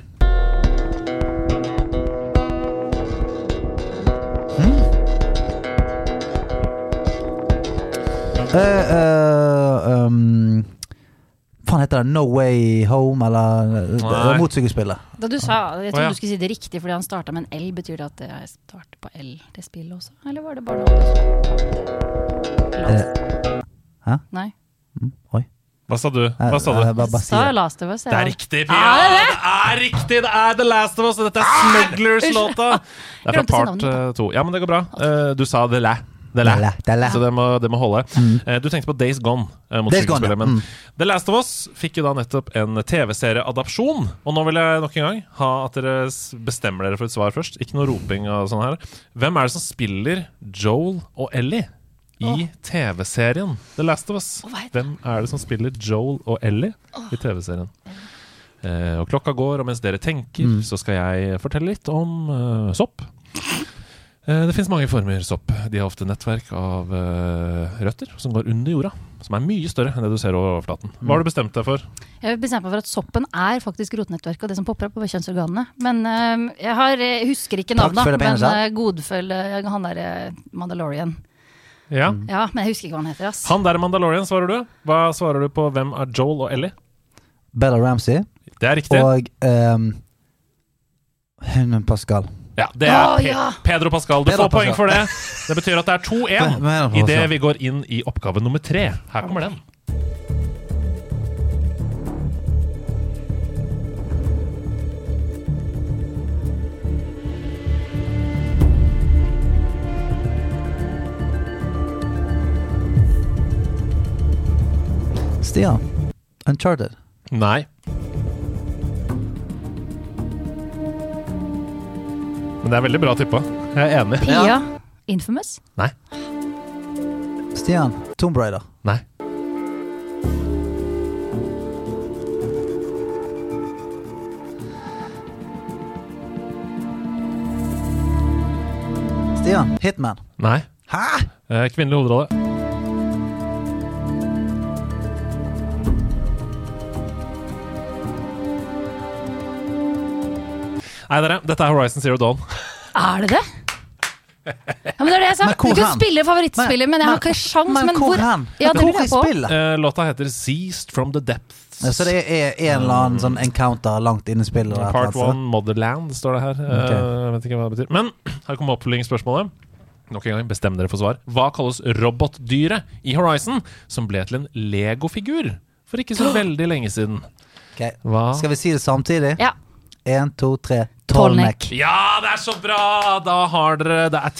S1: Eh, eh, um, faen heter det No Way Home, eller
S2: Nei.
S1: uh, motorsykkelspillet?
S4: Da du sa, Jeg
S2: Å,
S4: trodde
S2: ja.
S4: du skulle si det riktig fordi han starta med en L. Betyr det at det starter på L, det spillet også? Eller var det bare noe annet?
S1: hæ?
S4: Nei.
S1: Oi.
S2: Hva sa du? Hva sa
S1: Eh,
S2: du?
S1: Jeg, bare- bare
S4: Sa. Last of Us.
S2: Det er riktig, Pia! Det er riktig! Det er The Last of Us, og dette er Smugglers-låta. Det er fra part eh, to. Ja, men det går bra. Eh, Du sa The La.
S1: Det la, det la.
S2: Så det må, det må holde. Mm. Du tenkte på Days Gone. eh, mot
S1: Days Gone, ja. Mm.
S2: The Last of Us fikk jo da nettopp en TV-serieadapsjon. Og nå vil jeg nok en gang ha at dere bestemmer dere for et svar først. Ikke noe roping og sånn her. Hvem er det som spiller Joel og Ellie i TV-serien The Last of Us? Hvem er det som spiller Joel og Ellie i TV-serien? Eh, og klokka går, og mens dere tenker,
S1: Mm.
S2: så skal jeg fortelle litt om uh, sopp. Eh, det finnes mange former sopp. De har ofte nettverk av uh, røtter som går under jorda. Som er mye større enn det du ser over overflaten. Hva har du bestemt deg for?
S4: Jeg bestemte meg for at soppen er faktisk rotnettverket og det som popper opp over kjønnsorganene. Men uh, jeg har, jeg husker ikke navnet, men uh, godfølge han derre Mandalorian.
S2: Ja.
S4: Ja, men jeg husker ikke hva han heter, ass.
S2: Han der er Mandalorian, svarer du. Hva svarer du på hvem er Joel og Ellie?
S1: Bella Ramsey
S2: Det er riktig.
S1: og um, Hunden Pascal.
S2: Ja, det er
S4: Å,
S2: Pe
S4: ja.
S2: Pedro Pascal. Du
S1: Pedro
S2: får poeng
S1: Pascal.
S2: for det. Det betyr at det er 2-1
S1: Men- men-
S2: idet vi går inn i oppgave nummer tre. Her kommer den.
S1: Stian Uncharted.
S2: Nei. Men det er veldig bra tippa. Jeg er enig.
S4: Pia. Infamous.
S2: Nei.
S1: Stian Tomb Raider.
S2: Nei.
S1: Stian Hitman.
S2: Nei.
S1: Hæ?!
S2: Eh, Kvinnelig hovedrolle. Nei, dere. Dette er Horizon Zero Dawn.
S4: Er det det? Ja, men det er det jeg sa. Du kan spille favorittspillet, men jeg har ikke sjans.
S1: Men,
S4: Men
S1: hvor hen?
S4: Ja, det
S1: hvor i spillet?
S2: Uh, låta heter Seized from the Depths.
S1: Ja, Så det er en eller annen sånn encounter langt inne i spillet?
S2: Part
S1: annet,
S2: one Motherland står det her. Okay.
S1: Uh,
S2: Jeg vet ikke hva det betyr. Men her kommer oppfølgingsspørsmålet. Nok en gang, bestem dere for svar. Hva kalles robotdyret i Horizon som ble til en Lego-figur for ikke så veldig lenge siden?
S1: Okay.
S2: Hva?
S1: Skal vi si det samtidig?
S4: Ja.
S1: Én, to, tre.
S4: Tallneck.
S2: Ja, det er så bra! Da har dere Det er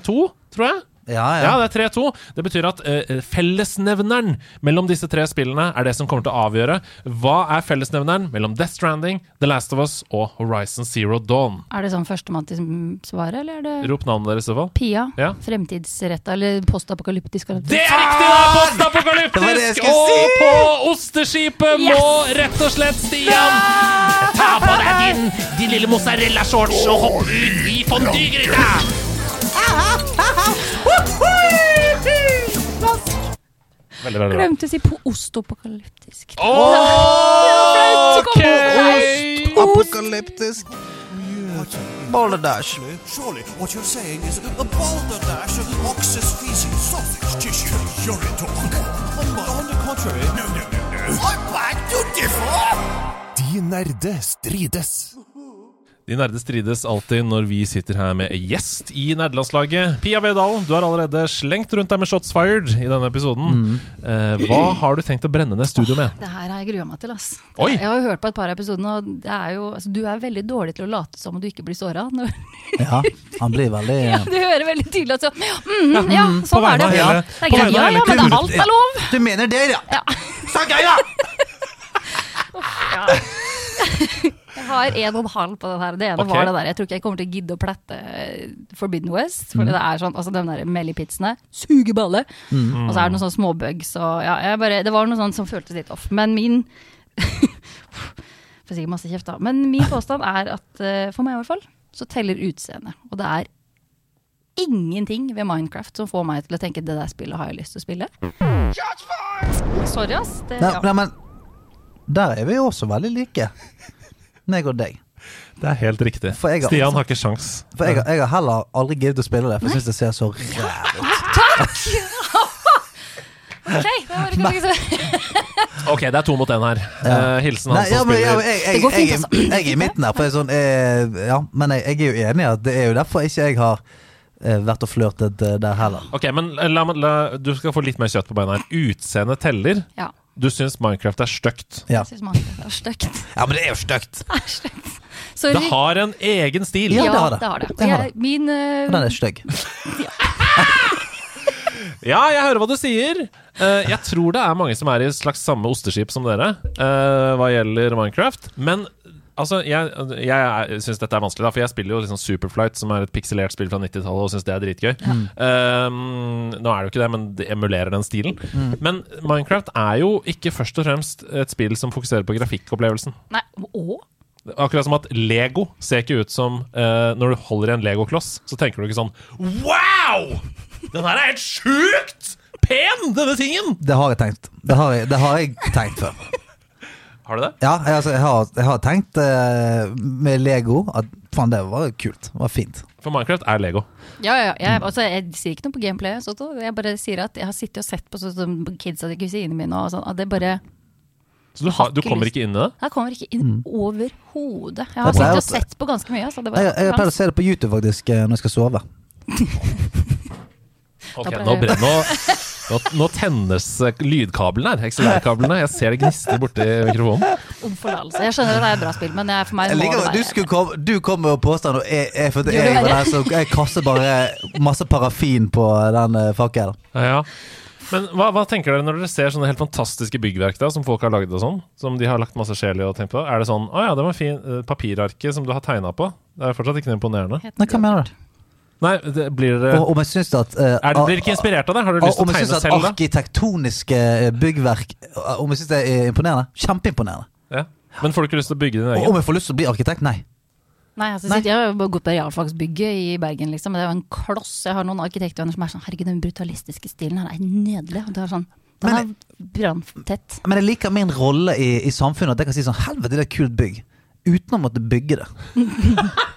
S2: 3-2, tror jeg.
S1: Ja, ja.
S2: Ja, det er 3-2. Det betyr at uh, fellesnevneren mellom disse tre spillene er det som kommer til å avgjøre. Hva er fellesnevneren mellom Death Stranding, The Last of Us og Horizon Zero Dawn?
S4: Er det sånn førstemann til svaret, eller er det
S2: Rop navnet deres i så fall.
S4: Pia?
S2: Ja.
S4: Fremtidsretta eller postapokalyptisk?
S2: Det er riktig! da! Postapokalyptisk!
S1: Det det!
S2: Og
S1: si!
S2: på osteskipet må rett og slett Stian
S7: Ta på deg din, din lille mozzarella-shorts og hopp ut i fondygryta!
S4: Glemte å si på ostopokalyptisk.
S2: Ok!
S1: Ostopokalyptisk. Balderdash.
S6: Surely what you're saying is a balderdash of ox's feces, sausage tissue, urine talk. On, on the contrary. No, no, no, no. I beg to differ! De nerde strides.
S2: De nerde strides alltid når vi sitter her med gjest i nerdelandslaget. Pia Vedalen, du har allerede slengt rundt deg med shots fired i denne episoden. Eh, hva har du tenkt å brenne ned studio med?
S4: Det her har jeg grua meg til. ass.
S2: Oi!
S4: Jeg har jo hørt på et par av episodene, og det er jo, altså, du er veldig dårlig til å late som om du ikke blir såra.
S1: Ja, han blir veldig
S4: Du hører veldig tydelig at så, mm, ja,
S2: mm, på
S4: sånn er det. Ja,
S2: hele-
S4: det er greit. Ja, ja, men alt er lov!
S1: Du mener det, ja?
S4: Ja.
S1: Så gøy, da!
S4: Jeg har en og en halv på den her. Det ene
S2: okay.
S4: var det der. Jeg tror ikke jeg kommer til å gidde å plette eh, Forbidden West. For det er sånn, altså de der Melly-pitsene suger balle. Og så er det noen sånne småbugs. Og ja, jeg bare, det var noe sånt som føltes litt off. Men min Får sikkert masse kjeft da. Men min påstand er at eh, for meg i hvert fall, så teller utseendet. Og det er ingenting ved Minecraft som får meg til å tenke det der spillet har jeg lyst til å spille. Sorry, ass. Det,
S1: Nei,
S4: ja.
S1: nei, men der er vi jo også veldig like. Meg og deg.
S2: Det er helt riktig.
S1: For jeg har-
S2: Stian har ikke sjans.
S1: For jeg, har- jeg har heller aldri giddet å spille det, for jeg syns det ser så ræv ut.
S4: Ok, det var ikke noe så
S2: Ok, det er to mot én her.
S1: Ja.
S2: Eh, hilsen han
S1: Nei, ja,
S2: som
S1: men, ja,
S2: spiller
S1: men jeg, jeg,
S4: Det går fint,
S1: jeg, jeg, jeg er i midten her. For jeg er sånn, eh, ja, men jeg, jeg er jo enig i at det er jo derfor ikke jeg har eh, vært og flørtet eh, der heller.
S2: Ok, men la, la, Du skal få litt mer kjøtt på beina her. Utseendet teller.
S4: Ja.
S2: Du syns Minecraft er stygt.
S1: Ja.
S4: Jeg synes Minecraft er stygt.
S1: ja, men det er jo stygt!
S4: Det.
S2: Det har en egen stil.
S1: Ja,
S4: Ja,
S1: det har det.
S4: det har det.
S1: Det har
S4: Jeg, min eh,
S1: Den er stygg.
S2: Ja, jeg hører hva du sier. Eh, jeg tror det er mange som er i slags samme osteskip som dere eh, hva gjelder Minecraft. Men altså, jeg, jeg syns dette er vanskelig, da, for jeg spiller jo liksom Superflight, som er et pikselert spill fra 90-tallet, og syns det er dritgøy. Eh, nå er det jo ikke det, men det emulerer den stilen. Men Minecraft er jo ikke først og fremst et spill som fokuserer på grafikkopplevelsen.
S4: Nei, og?
S2: Akkurat som at Lego ser ikke ut som uh, Når du holder i en Lego-kloss, så tenker du ikke sånn Wow! Den her er helt sjukt pen, denne tingen!
S1: Det har jeg tenkt. Det har jeg, det har jeg tenkt før.
S2: Har du det?
S1: Ja, jeg, altså, jeg, har, jeg har tenkt uh, med Lego at faen, det var kult. Det var fint.
S2: For Minecraft er Lego.
S4: Ja, ja. Jeg, altså, jeg sier ikke noe på gameplay. Sånt, jeg bare sier at jeg har sittet og sett på sånn som kidsa til kusinene mine. Og sånn, at det bare
S2: Så du, har, du kommer ikke inn i det?
S4: Jeg kommer ikke inn overhodet. Jeg har sittet og sett på ganske mye. Så det
S1: Jeg, jeg, jeg pleier å se det på YouTube faktisk eh, når jeg skal sove.
S2: Ok, nå, nå, nå, nå tennes eh, lydkablene her. XLR-kablene. Jeg ser det gnister borti mikrofonen.
S4: om forlatelse. Jeg skjønner at det er et bra spill, men jeg, for meg må
S1: like,
S4: det
S1: at du,
S4: være
S1: komme, du kom med påstand, og jeg, jeg, jeg,
S4: jeg,
S1: var der, så jeg kaster bare masse parafin på den fakkelen.
S2: Ja, ja. Men hva, hva tenker dere når dere ser sånne helt fantastiske byggverk da, som folk har lagd sånn? Som de har lagt masse sjel i og tenkt på? Er det sånn Å ja, det var fin papirarket som du har tegna på. Det er fortsatt ikke noe imponerende.
S1: Nei, hva mener du?
S2: Nei, det, blir dere
S1: Og, om jeg syns at uh,
S2: er, Blir dere ikke inspirert av det? Har du lyst til
S1: Om
S2: å
S1: jeg
S2: tegne
S1: syns at
S2: selv, da?
S1: arkitektoniske eh, byggverk eh, Om jeg syns det er imponerende? Kjempeimponerende.
S2: Ja. Men får du ikke lyst til å bygge din
S1: Og
S2: egen?
S1: om jeg får lyst til å bli arkitekt? Nei.
S4: Nei, altså,
S1: Nei.
S4: Jeg har jo gått på realfagsbygget i Bergen, liksom. Men det er jo en kloss. Jeg har noen arkitektvenner som er sånn Herregud, den brutalistiske stilen her er nydelig. Og det er sånn Den
S1: Men-
S4: er branntett.
S1: Men jeg liker min rolle i, i samfunnet, at jeg kan si sånn Helvete, det er et kult bygg. Uten å måtte bygge det.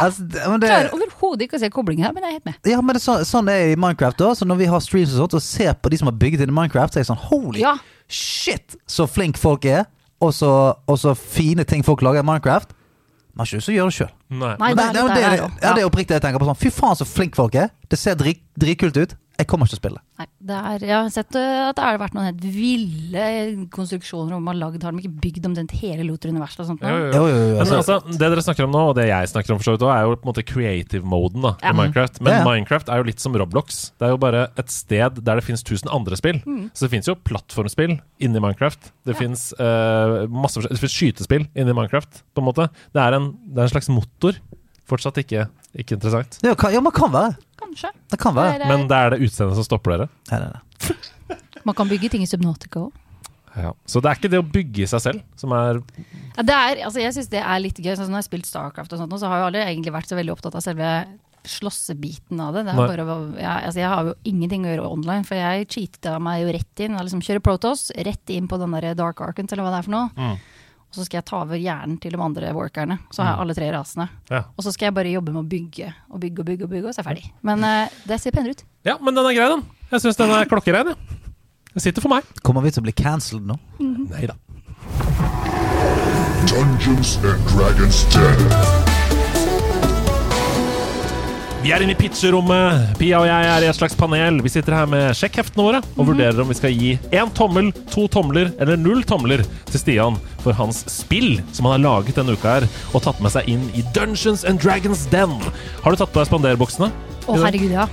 S1: altså, det, det
S4: Klarer overhodet ikke å se koblingen her, men jeg er helt med.
S1: ja, men det så, sånn det er i Minecraft. da Så Når vi har streams og sånt og ser på de som har bygget inn i Minecraft, så er jeg sånn Holy
S4: Ja.
S1: shit, så flink folk er. Og så, og så fine ting folk lager i Minecraft. Man har ikke lyst til å gjøre det sjøl.
S2: Nei.
S4: Nei, det er
S1: det, det, det er oppriktig jeg tenker på sånn Fy faen, så flink folk er. Det ser drit, dritkult ut. Jeg kommer ikke til å spille.
S4: Nei, det er, jeg har sett uh, at det har vært noen helt ville konstruksjoner hvor man har lagd, har de ikke bygd omtrent hele Loter-universet og sånt.
S2: Jo, jo, jo.
S1: Jo, jo, jo, altså,
S2: altså, det dere snakker om nå, og det jeg snakker om for så vidt også, er jo på en måte creative-moden
S4: Ja.
S2: i Minecraft. Men
S1: Ja, ja.
S2: Minecraft er jo litt som Roblox. Det er jo bare et sted der det finnes tusen andre spill. Så det finnes jo plattformspill inni Minecraft. Det
S4: Ja.
S2: finnes uh, masse forskjell- Det finnes skytespill inni Minecraft, på en måte. Det er en, det er en slags motor. Fortsatt ikke, ikke interessant.
S1: ja, kan, ja, man kan være.
S4: Kanskje.
S1: Det kan være.
S4: Det er,
S2: Men det er det utseendet som stopper dere.
S1: Nei, nei, nei.
S4: man kan bygge ting i Subnautica òg.
S2: Ja. Så det er ikke det å bygge i seg selv som er
S4: Ja, det er, altså, jeg syns det er litt gøy. Sånn, som når jeg har spilt Starcraft, og sånt, nå, så har jeg aldri egentlig vært så veldig opptatt av selve slåssebiten av det. det er
S2: Nei.
S4: bare, å- jeg, altså, jeg har jo ingenting å gjøre online, for jeg cheata meg jo rett inn. Jeg liksom kjører Protoss, rett inn på den der Dark Arcant, eller hva det er for noe.
S2: Mm.
S4: Og så skal jeg ta over hjernen til de andre workerne. Så har jeg alle tre rasene.
S2: Ja.
S4: Og så skal jeg bare jobbe med å bygge og bygge og bygge, og bygge, og så er jeg ferdig. Men uh, det ser penere ut.
S2: Ja, men den er grei, den. Jeg syns den er klokkerein, Ja. Den sitter for meg.
S1: Kommer vi til å bli cancelled nå?
S2: Nei da.
S8: Dungeons and Dragons 10.
S2: Vi er inne i pitcherommet. Pia og jeg er i et slags panel. Vi sitter her med sjekkheftene våre og vurderer om vi skal gi én tommel, to tomler eller null tomler til Stian for hans spill som han har laget denne uka her, og tatt med seg inn i Dungeons and Dragons Den. Har du tatt på deg spanderbuksene?
S4: Å, herregud, ja.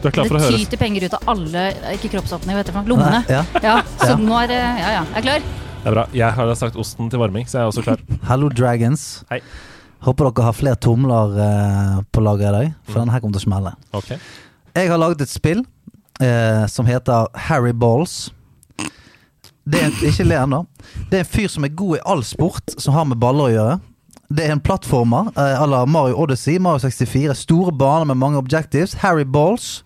S2: Du er klar for å
S4: Det
S2: høre
S4: tyter penger ut av alle Ikke kroppsåpning, vet du, lommene.
S1: Ja.
S4: Ja, så
S1: Ja.
S4: nå er det Ja, ja. Jeg er klar.
S2: Det er bra. Jeg har sagt osten til varming, så jeg er også klar.
S1: Hallo, Dragons.
S2: Hei.
S1: Håper dere har flere tomler eh, på lager i dag, for denne her kommer til å smelle.
S2: Okay.
S1: Jeg har laget et spill eh, som heter Harry Balls. Det er en, ikke le ennå. Det er en fyr som er god i all sport som har med baller å gjøre. Det er en plattformer eh, à la Mario Odyssey, Mario 64. Store baner med mange objectives. Harry Balls.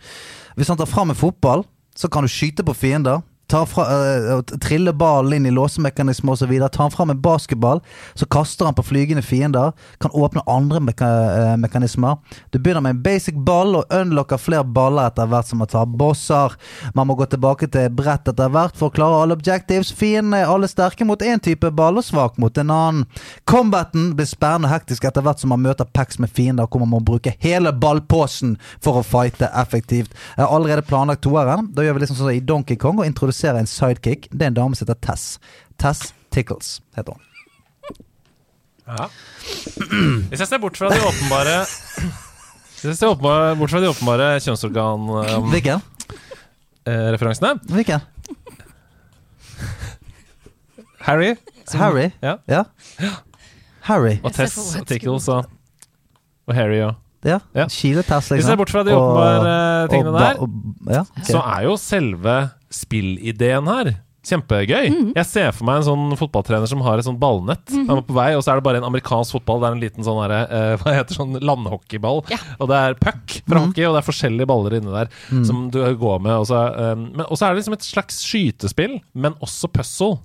S1: Hvis han tar fram en fotball, så kan du skyte på fiender. Ta fra, eh, trille ballen inn i låsemekanismer osv. Tar han fram en basketball, så kaster han på flygende fiender. Kan åpne andre meka eh, mekanismer. Du begynner med en basic ball og unlocker flere baller etter hvert som man tar bosser. Man må gå tilbake til brett etter hvert for å klare alle objectives. Fiendene er alle sterke mot én type ball og svak mot en annen. Combaten blir spennende og hektisk etter hvert som man møter packs med fiender, hvor man må bruke hele ballposen for å fighte effektivt. Jeg har allerede planlagt toeren. Da gjør vi liksom sånn i Donkey Kong og introduserer en sidekick. Det er en dame som heter Tess. Tess Tickles, heter hun.
S2: Ja. Hvis jeg ser bort fra de åpenbare Hvis jeg ser åpenbare, bort fra de åpenbare kjønnsorganreferansene
S1: Hvilken?
S2: eh, referansene.
S1: Hvilken?
S2: Harry. som-
S1: Harry?
S2: Ja.
S1: Ja. Harry.
S2: Og Tess og Tickles og, og Harry og
S1: Ja.
S2: Ja.
S1: Kile-Tess, liksom.
S2: Hvis jeg ser bort fra de åpenbare tingene
S1: og
S2: der,
S1: og- ja, okay.
S2: så er jo selve spillideen her kjempegøy.
S4: Mm.
S2: Jeg ser for meg en sånn fotballtrener som har et sånt ballnett.
S4: Mm.
S2: Han er på vei, og så er det bare en amerikansk fotball. Det er en liten sånn der, uh, hva heter sånn landhockeyball.
S4: Ja.
S2: Og det er puck fra
S1: mm.
S2: hockey, og det er forskjellige baller inni der som du går med. Og så, um, men er det liksom et slags skytespill, men også puzzle.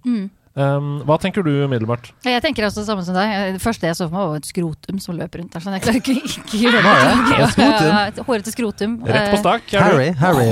S2: Um, hva tenker du umiddelbart?
S4: Jeg tenker også det samme som deg. Det første jeg så for meg, var et skrotum som løp rundt der. Sånn jeg klarer ikke, ikke gjøre
S1: det? Ja, skrotum?
S4: Ja, Hårete skrotum.
S2: Rett på stak? er?
S1: Harry. Harry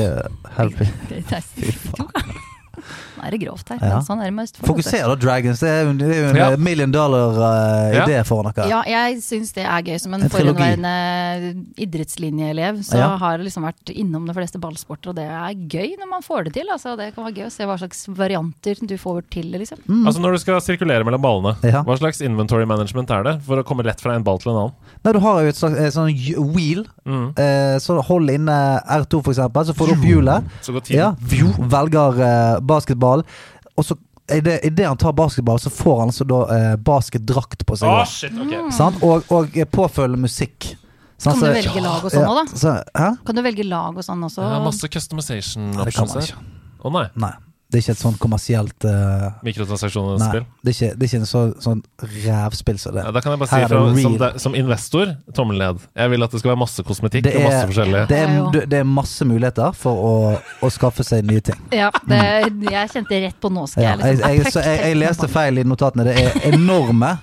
S1: Harry.
S4: Eh, det er- Nå er det grovt her.
S1: Ja.
S4: Sånn er det med Østfold.
S1: Fokuser da, Dragons. Det er jo, en
S2: Ja.
S1: eh, million dollar-idé
S2: Ja.
S1: for dere.
S4: Ja, jeg syns det er gøy. Som en
S1: En
S4: forhenværende idrettslinjeelev, så
S1: Ja.
S4: har jeg liksom vært innom de fleste ballsporter, og det er gøy når man får det til. Altså, det kan være gøy å se hva slags varianter du får til liksom. Mm.
S2: Altså Når du skal sirkulere mellom ballene.
S1: Ja.
S2: hva slags inventory management er det for å komme lett fra en ball til en annen?
S1: Nei, du har jo et slags et sånn wheel.
S2: Mm.
S1: Eh, så hold inne R2, for eksempel, så får du opp hjulet.
S2: Så går tiden.
S1: Ja, velger eh, basketball. Og så idet i det han tar basketball, så får han altså da eh, basketdrakt på seg.
S2: Å,
S1: da.
S2: shit, ok
S1: Sant? Og, og påfølgende musikk. Sånn,
S4: Kan du velge lag og sånn
S1: Ja,
S4: òg, da?
S1: så, hæ?
S4: Kan du velge lag og sånn også?
S2: Ja, masse customization options her. Å nei.
S1: Nei. Det er ikke et sånn kommersielt uh,
S2: Mikrotransaksjonsspill?
S1: Det er det er ikke en så, sånn rævspill som det.
S2: Ja, da kan jeg bare si
S1: er
S2: fra, som, det, som investor, tommel ned. Jeg vil at det skal være masse kosmetikk
S1: Det
S2: og masse
S1: er,
S2: forskjellig.
S1: det, er, det er masse muligheter for å, å skaffe seg nye ting.
S4: Ja, det, jeg kjente rett på nå skal
S1: Ja,
S4: jeg
S1: jeg,
S4: liksom
S1: jeg, så jeg, jeg leste feil i notatene. Det er enorme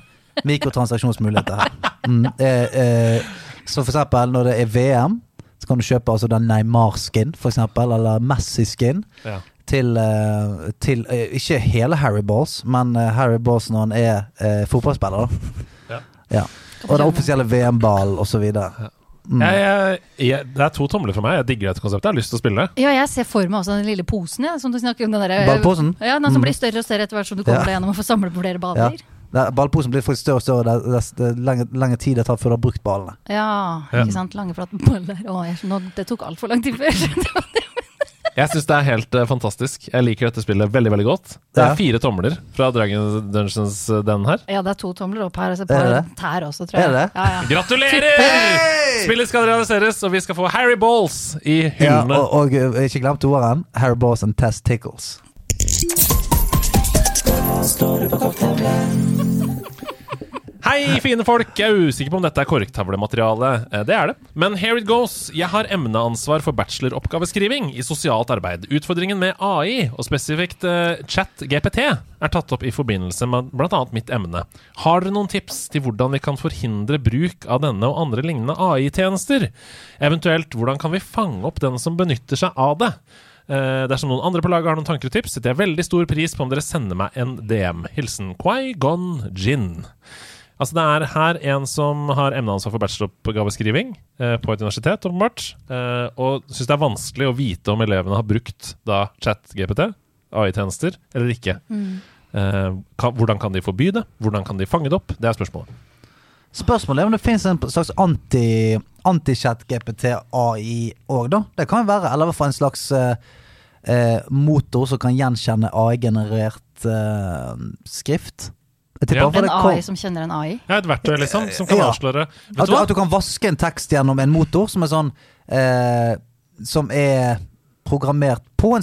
S1: mikrotransaksjonsmuligheter her. Mm, eh, eh, så for eksempel når det er VM, så kan du kjøpe altså den Neymar-skin, for eksempel, eller Messi-skin.
S2: Ja.
S1: Til, eh, til eh, ikke hele Harry Balls, men eh, Harry Balls når han er fotballspiller.
S2: Ja.
S1: Ja. Og den offisielle VM-ballen osv. Mm.
S2: Jeg, jeg, jeg, det er to tomler for meg. Jeg digger dette konseptet. Jeg har lyst til å spille det.
S4: Ja, jeg ser for meg også den lille posen, ja, som du snakker om. Den der,
S1: Ballposen?
S4: Ja, den som
S1: Mm.
S4: blir større og større etter hvert som du kommer
S1: Ja.
S4: deg gjennom og får samle på flere baller.
S1: Ja. Ballposen blir faktisk større og større det, det, det, lenge, lenge tid det tar før du har brukt ballene.
S4: Ja, ikke sant. Lange, flate baller. Å, jeg, nå, det tok altfor lang tid før.
S2: Jeg syns det er helt uh, fantastisk. Jeg liker dette spillet veldig veldig godt. Det er fire tomler fra Dragon Dungeons, eh, den her.
S4: ja, det er to tomler opp her, og så par
S1: det
S4: tær også, tror jeg.
S1: Det?
S4: Ja, ja.
S2: Gratulerer! Spillet skal realiseres, og vi skal få Harry Balls i
S1: Ja,
S2: hyllene.
S1: og, og eh, ikke glem toeren. Harry Balls and Test Tickles.
S2: Hei, fine folk! Jeg er usikker på om dette er korktavlemateriale. Eh, Det er det. Men here it goes. Jeg har emneansvar for bacheloroppgaveskriving i sosialt arbeid. Utfordringen med AI, og spesifikt uh, chat GPT, er tatt opp i forbindelse med bl.a. mitt emne. Har dere noen tips til hvordan vi kan forhindre bruk av denne og andre lignende AI-tjenester? Eventuelt, hvordan kan vi fange opp den som benytter seg av det? Uh, dersom noen andre på laget har noen tanker og tips, setter jeg veldig stor pris på om dere sender meg en DM. Hilsen Quai-Gon Jin. Altså Det er her en som har emneansvar for bacheloroppgaveskriving eh, på et universitet, åpenbart, eh, og syns det er vanskelig å vite om elevene har brukt da chat-GPT, AI-tjenester, eller ikke. Eh, kan, hvordan kan de forby det? Hvordan kan de fange det opp? Det er spørsmålet.
S1: Spørsmålet er om det finnes en slags anti- anti-chat-GPT-AI òg, da. Det kan jo være. Eller i hvert fall en slags eh, eh, motor som kan gjenkjenne AI-generert eh, skrift.
S2: Ja.
S4: En AI som kjenner en AI.
S2: Ja, et verktøy liksom, som kan
S1: Ja.
S2: avsløre
S1: At
S2: du
S1: at du kan vaske en tekst gjennom en motor som er sånn eh, Som er programmert på en,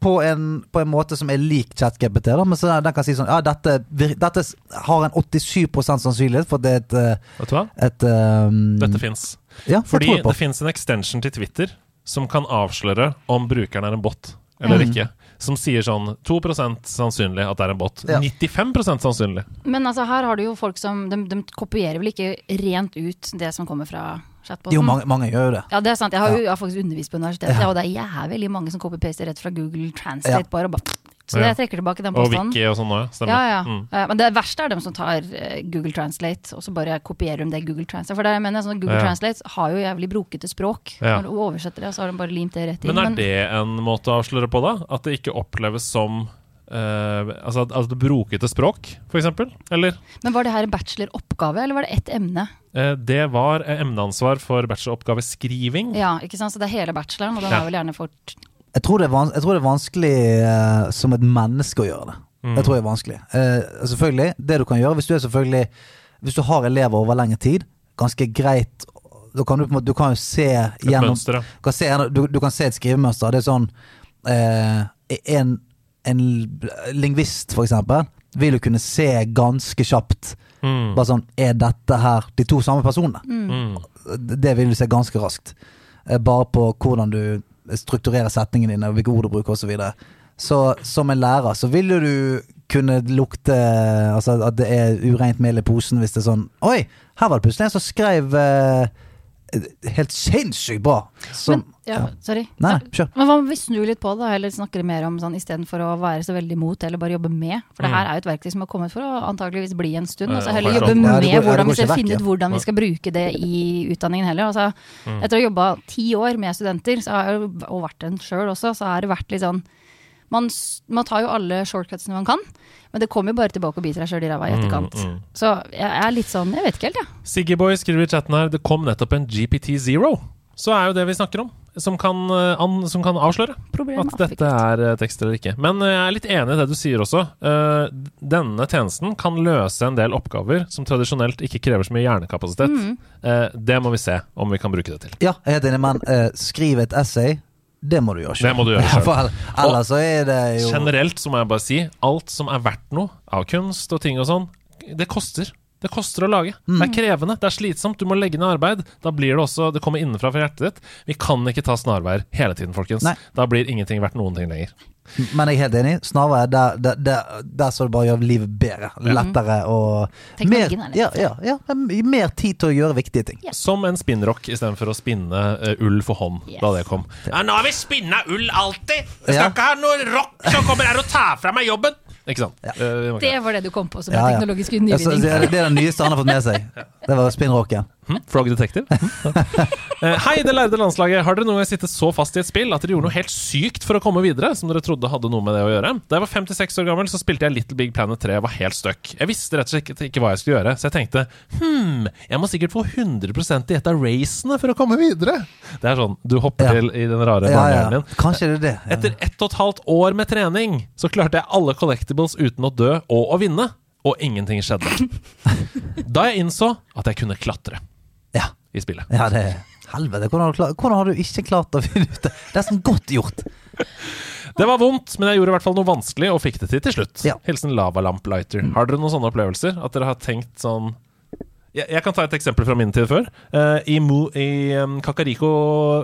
S1: på en, på en måte som er lik ChatGPT. Men så den kan si sånn Ja, dette, dette har en 87 sannsynlighet for at det er et, eh,
S2: Vet du hva?
S1: et um,
S2: Dette fins.
S1: Ja,
S2: Fordi det fins en extension til Twitter som kan avsløre om brukeren er en bot eller
S1: Mm.
S2: ikke. Som sier sånn 2% sannsynlig at det er en bot.
S1: Ja.
S2: 95% sannsynlig.
S4: Men altså, her har du jo folk som De, de kopierer vel ikke rent ut det som kommer fra chatboten?
S1: Jo, mange, mange gjør jo det.
S4: Ja, det er sant. Jeg har jo jeg har faktisk undervist på universitetet, og det er jævlig mange som copy-paster rett fra Google Translate.
S1: Ja.
S4: bare og bare Så
S2: Ja.
S4: jeg trekker tilbake den
S2: Og. Wiki og sånn òg, stemmer.
S4: Ja, ja.
S2: Mm.
S4: Men det verste er dem som tar eh, Google Translate, og så bare kopierer de det Google Translate. For det, jeg mener, sånn, Google
S2: Ja. Translate
S4: har jo jævlig brokete språk. Når du oversetter det, så har de bare limt det rett inn.
S2: Men er det en måte å avsløre på, da? At det ikke oppleves som Uh, Altså det brokete språk, eksempel? Eller?
S4: men var det her en bacheloroppgave, eller var det ett emne?
S2: Uh, det var emneansvar for bacheloroppgaveskriving.
S4: Ja, ikke sant? Så det er hele bacheloren, og da
S2: Ja.
S4: er vel gjerne fått
S1: Jeg tror det er, vans jeg tror det er vanskelig uh, som et menneske å gjøre det.
S2: Mm.
S1: Det tror jeg er vanskelig. Uh, selvfølgelig, det du kan gjøre hvis du er selvfølgelig Hvis du har elever over lengre tid, ganske greit Da kan du, på en måte- du kan jo se
S2: Et
S1: gjennom
S2: mønster, ja.
S1: du kan se, du, du kan se et skrivemønster. Det er sånn uh, en, en lingvist, for eksempel, vil jo kunne se ganske kjapt
S2: Mm.
S1: Bare sånn Er dette her de to samme personene?
S2: Mm.
S1: Det vil du se ganske raskt. Bare på hvordan du strukturerer setningene dine, hvilke ord du bruker osv. Så, videre. så som en lærer så vil jo du kunne lukte Altså at det er ureint mel i posen hvis det er sånn Oi, her var det plutselig en som skrev eh, helt sinnssykt bra. Som,
S4: Men, ja, sorry.
S1: Nei, kjør.
S4: Men hva om vi snur litt på det, eller snakker mer om sånn istedenfor å være så veldig imot, eller bare jobbe med? For det
S2: Mm.
S4: her er jo et verktøy som har kommet for å antageligvis bli en stund.
S2: Ja,
S4: Og så heller jobbe med
S1: Ja, går-
S4: hvordan vi skal
S1: vekk,
S4: finne ut hvordan vi skal bruke det i utdanningen heller. Altså,
S2: Mm.
S4: Etter å ha jobba ti år med studenter, så har jeg og vært en sjøl også, så har det vært litt sånn man, man tar jo alle shortcutsene man kan, men det kommer jo bare tilbake og biter deg sjøl i ræva i etterkant.
S2: Mm, mm.
S4: Så jeg er litt sånn, jeg vet ikke helt, jeg.
S2: Siggyboy skriver i chatten her Det kom nettopp en GPT Zero. Så er jo det vi snakker om, som kan, eh, an, som kan avsløre
S4: Problemet
S2: at dette er eh, tekst eller ikke. Men eh, jeg er litt enig i det du sier også. Eh, Denne tjenesten kan løse en del oppgaver som tradisjonelt ikke krever så mye hjernekapasitet.
S4: Mm.
S2: Eh, Det må vi se om vi kan bruke det til.
S1: Ja, jeg er helt enig, men eh, skriv et essay. Det må du gjøre
S2: Det må du gjøre
S1: Ja,
S2: selv.
S1: for Ellers så er det jo
S2: Generelt så må jeg bare si alt som er verdt noe av kunst og ting og sånn, det koster. Det koster å lage.
S1: Mm.
S2: Det er krevende, det er slitsomt, du må legge ned arbeid. Da blir det også Det kommer innenfra fra hjertet ditt. Vi kan ikke ta snarveier hele tiden, folkens.
S1: Nei.
S2: Da blir ingenting verdt noen ting lenger.
S1: Men jeg er helt enig. Snarere der, der, der, der så det bare gjør livet bedre. Lettere og mer,
S4: er
S1: ja, ja, ja, mer tid til å gjøre viktige ting.
S2: Som en spinnrock istedenfor å spinne uh, ull for hånd
S4: Yes.
S2: da det kom.
S7: Ja, nå har vi spinna ull alltid. Jeg skal
S1: Ja.
S7: ikke ha noe rock som kommer her og tar fra meg jobben.
S2: Ikke sant? Vi
S4: Det var det du kom på som
S1: Ja,
S4: en
S1: ja.
S4: teknologisk
S1: Ja, så
S4: nyvinning.
S1: det, er- det er det nyeste han har fått med seg. Det var spinnrocken.
S2: Hm? Frog Detective? Hm? Ja. Hei, det lærde landslaget. Har dere noen gang sittet så fast i et spill at dere gjorde noe helt sykt for å komme videre, som dere trodde hadde noe med det å gjøre? Da jeg var 56 år gammel, så spilte jeg Little Big Planet 3 og var helt stuck. Jeg visste rett og slett ikke hva jeg skulle gjøre, så jeg tenkte hm, jeg må sikkert få 100% i et av racene for å komme videre. Det er sånn, du hopper
S1: Ja.
S2: til i den rare
S1: Ja,
S2: barnehjernen din.
S1: Kanskje det er det.
S2: Etter ett og et halvt år med trening så klarte jeg alle collectibles uten å dø og å vinne, og ingenting skjedde. Da jeg innså at jeg kunne klatre. I spillet.
S1: ja, det Helvete, hvordan har, du klart, hvordan har du ikke klart å finne ut det? Det er sånn godt gjort.
S2: Det var vondt, men jeg gjorde i hvert fall noe vanskelig og fikk det til til slutt.
S1: Ja.
S2: Hilsen Lavalamplighter. Har dere noen sånne opplevelser? At dere har tenkt sånn Jeg, jeg kan ta et eksempel fra min tid før. Uh, I, Mo, i um, Kakariko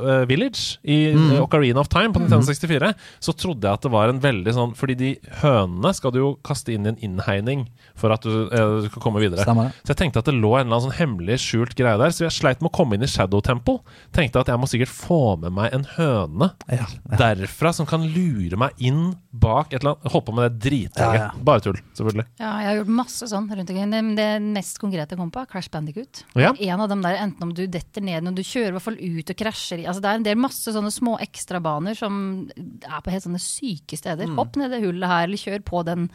S2: uh, Village i eh, Ocarina of Time på Nintendo 64 så trodde jeg at det var en veldig sånn Fordi de hønene skal du jo kaste inn i en innhegning for at du, uh, skal komme videre.
S1: Stemmer.
S2: Så jeg tenkte at det lå en eller annen sånn hemmelig skjult greie der, så jeg sleit med å komme inn i Shadow Temple. Tenkte at jeg må sikkert få med meg en høne
S1: Ja, ja.
S2: derfra som kan lure meg inn bak et eller annet Holdt på med det dritlenge.
S1: Ja, ja.
S2: Bare tull, selvfølgelig.
S4: Ja, jeg har gjort masse sånn rundt omkring. Det, det mest konkrete jeg kom på, er Crash Bandicoot.
S2: Ja.
S4: En av dem der, enten om du detter ned når du kjører i hvert fall ut og krasjer i altså Det er en del masse sånne små ekstrabaner som er på helt sånne syke steder.
S2: Mm.
S4: Hopp ned det hullet her, eller kjør på den,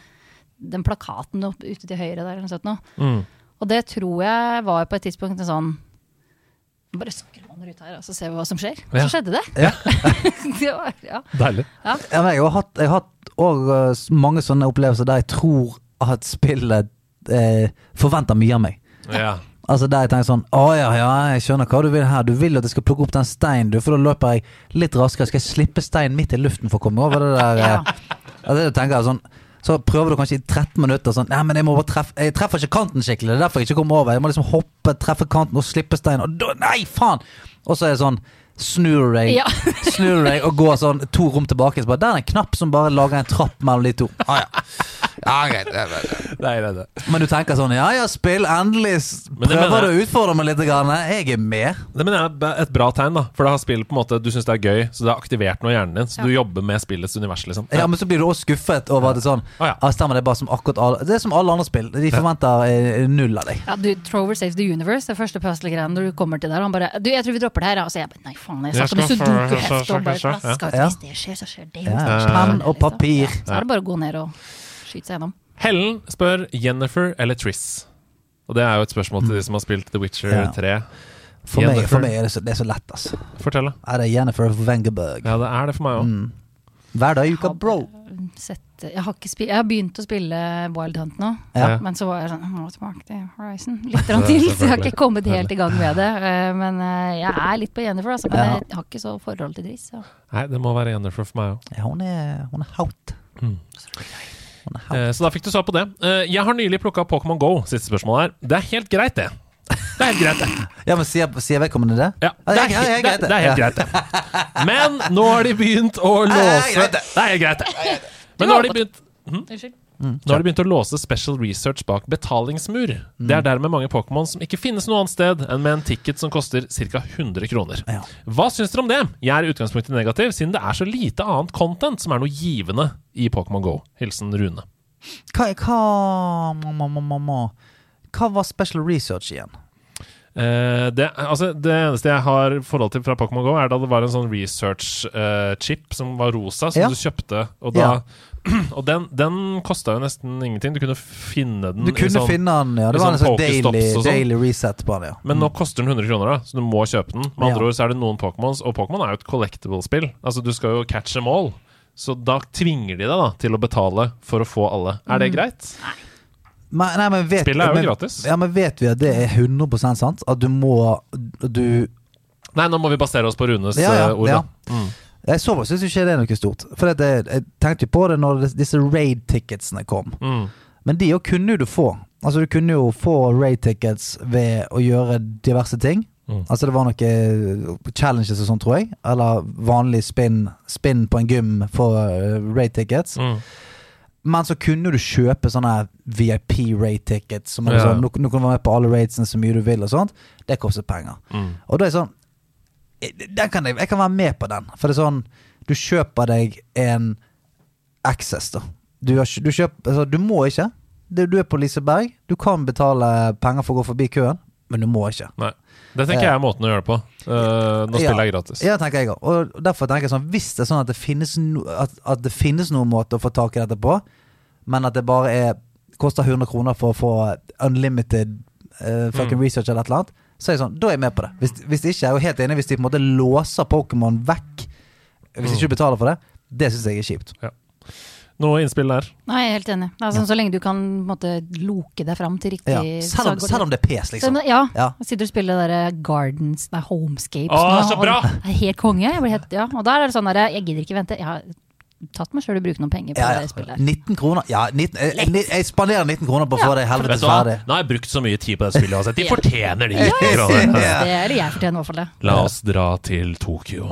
S4: den plakaten opp, ute til høyre der, eller noe.
S2: Mm.
S4: Og det tror jeg var på et tidspunkt en sånn Bare man ut her, og så ser vi hva som skjer.
S2: Ja.
S4: Så skjedde det.
S1: Ja.
S4: det var, ja.
S2: Deilig.
S1: Ja, men jeg har hatt, jeg har hatt også, eh, mange sånne opplevelser der jeg tror at spillet eh, forventer mye av meg.
S2: Ja.
S1: Altså Der jeg tenker sånn Å ja, ja, jeg skjønner hva du vil her. Du vil at jeg skal plukke opp den steinen, du, for da løper jeg litt raskere. Skal jeg slippe steinen midt i luften for å komme over det der?
S4: Ja.
S1: Altså, det tenker jeg sånn Så prøver du kanskje i 13 minutter sånn Nei, men jeg må bare treffe Jeg treffer ikke kanten skikkelig. Det er derfor jeg ikke kommer over. Jeg må liksom hoppe, treffe kanten og slippe steinen. Og da Nei, faen! Og så er det sånn Snur deg,
S4: Ja.
S1: snur deg og går sånn to rom tilbake. Så bare, Der er en knapp som bare lager en trapp mellom de to. Ah, ja. Ja, greit. det er nei.
S2: Det er det.
S1: Men du tenker sånn Ja ja, spill. Endelig
S2: det
S1: prøver du å utfordre meg litt. Grann. Jeg er med.
S2: Det mener jeg er et bra tegn, da. For da har spillet på en måte Du syns det er gøy, så det har aktivert noe i hjernen din. Så
S4: Ja.
S2: du jobber med spillets univers, liksom.
S1: Ja, Men så blir du også skuffet over at det sånn
S2: Ah, ja.
S1: Ja, stemmer, det er bare som akkurat alle Det er som alle andre spill. De forventer eh, null av deg.
S4: Ja, du, Trover Saves the Universe, det første puzzle-greien når du kommer til der. Han bare du, 'Jeg tror vi dropper det her', ja. Og så jeg bare Nei, faen, jeg
S2: Jeg
S4: satt med
S2: skal
S4: sudoku-heft og bare flaska
S1: ut.
S4: Hvis det skjer, så skjer det.
S1: Ja, og papir.
S4: Så er det bare å gå ned og skyte seg gjennom.
S2: Hellen spør Jennifer eller Triss. Og det er jo et spørsmål til de som har spilt The Witcher 3.
S1: For meg, for meg er det så, det er så lett, altså.
S2: Fortell, da.
S1: Er det Jennifer Wengerberg?
S2: Ja, det er det for meg òg.
S1: Mm. Hver dag i uka, bro.
S4: Sett, jeg, har jeg har begynt å spille Wild Hunt nå,
S1: Ja.
S4: men så var jeg sånn må tilbake til Horizon litt til, så jeg har ikke kommet helt i gang med det. Eh, Men eh, jeg er litt på Jennifer, altså, men
S1: Ja.
S4: jeg har ikke så forhold til Driss. Så.
S2: Nei, det må være Jennifer for meg òg.
S1: Ja, hun er, hun er hot.
S2: Mm.
S1: Hun er hot.
S2: Eh, så da fikk du svar på det. Eh, jeg har nylig plukka Pokémon Go. Siste spørsmål her. Det er helt greit, det. Det er helt greit, det.
S1: Ja, men sier, sier vedkommende det?
S2: Ja, det er, helt, det, det er helt greit, det. Men nå har de begynt å låse
S1: greit, det.
S2: Det er helt greit, det. Men nå har de begynt
S4: Unnskyld.
S2: Nå har de begynt å låse special research bak betalingsmur. Det er dermed mange Pokémon som ikke finnes noe annet sted enn med en ticket som koster ca. 100 kroner.
S1: Ja.
S2: Hva syns dere om det? Jeg er i utgangspunktet negativ, siden det er så lite annet content som er noe givende i Pokémon Go. Hilsen Rune.
S1: Hva, hva, må, må, må, må. hva var special research igjen?
S2: Eh, det, altså, det eneste jeg har forhold til fra Pokémon GO, er da det var en sånn research-chip som var rosa, som
S1: Ja.
S2: du kjøpte. Og, da, og den, den kosta jo nesten ingenting. Du kunne finne den
S1: Du
S2: i
S1: kunne
S2: sånn,
S1: finne den, ja.
S2: i
S1: Det var en
S2: sånn
S1: daily,
S2: sånn.
S1: daily reset på den, ja.
S2: Men nå koster den 100 kroner, da så du må kjøpe den. Med andre
S1: Ja.
S2: ord så er det noen Pokémons, og Pokémon er jo et collectible-spill. Altså Du skal jo catch them all. Så da tvinger de deg da til å betale for å få alle. Er det greit?
S1: Men, nei, men vet,
S2: Spillet er jo
S1: men,
S2: gratis.
S1: Ja, men vet vi at det er 100 sant? At du må Du
S2: Nei, nå må vi basere oss på Runes
S1: Ja, ja,
S2: eh, ord.
S1: ja.
S2: Da. Mm.
S1: Jeg så syns ikke det er noe stort. For at jeg, jeg tenkte jo på det når disse raid-ticketsene kom.
S2: Mm.
S1: Men de jo kunne jo du få. Altså Du kunne jo få raid-tickets ved å gjøre diverse ting.
S2: Mm.
S1: Altså Det var noen challenges og sånn, tror jeg. Eller vanlig spinn, spin på en gym for uh, raid-tickets.
S2: Mm.
S1: Men så kunne du kjøpe sånne VIP rate tickets. Som
S2: Ja.
S1: sånn, nå, nå kan du være med på alle ratesene så mye du vil, og sånt. Det koster penger.
S2: Mm.
S1: Og da er sånn eh, kan jeg, jeg kan være med på den. For det er sånn Du kjøper deg en Access, da. Du, har, du, kjøper, altså, du må ikke. Du, du er på Liseberg. Du kan betale penger for å gå forbi køen, men du må ikke.
S2: Nei. Det tenker jeg er måten å gjøre det på. Nå når
S1: Ja.
S2: spillet er gratis.
S1: Ja, tenker jeg. Og derfor tenker jeg sånn Hvis det er sånn at det finnes, no, at, at det finnes noen måte å få tak i dette på, men at det bare er koster 100 kroner for å få unlimited uh, fucking
S2: Mm.
S1: research eller et eller annet, så er jeg sånn, da er jeg med på det. Hvis, hvis ikke, jeg er jo helt enig, hvis de på en måte låser Pokémon vekk, hvis
S2: Mm.
S1: ikke du betaler for det, det syns jeg er kjipt.
S2: Noe innspill der?
S4: Nei, jeg er helt enig. Altså, Så lenge du kan måte, loke deg fram til riktig
S1: Ja. Selv, om, selv om det er pes, liksom.
S4: Så, ja.
S1: Ja.
S4: Sitter og spiller det der Gardens, nei, Homescapes
S2: Å,
S4: nå,
S2: så bra!
S4: Det er helt konge. Jeg blir helt, ja. Og der er det sånn der, jeg gidder ikke vente. Jeg har tatt meg sjøl i å bruke noen penger på
S1: Ja,
S4: det spillet.
S1: 19 kroner? Ja, 19, jeg, jeg, jeg spanderer 19 kroner på å få det
S2: Vet
S1: helvetes ferdig.
S2: Nå har jeg brukt så mye tid på det spillet uansett. De fortjener de
S1: Ja.
S2: kronene.
S4: Det er det jeg fortjener i hvert fall det.
S2: La oss dra til Tokyo.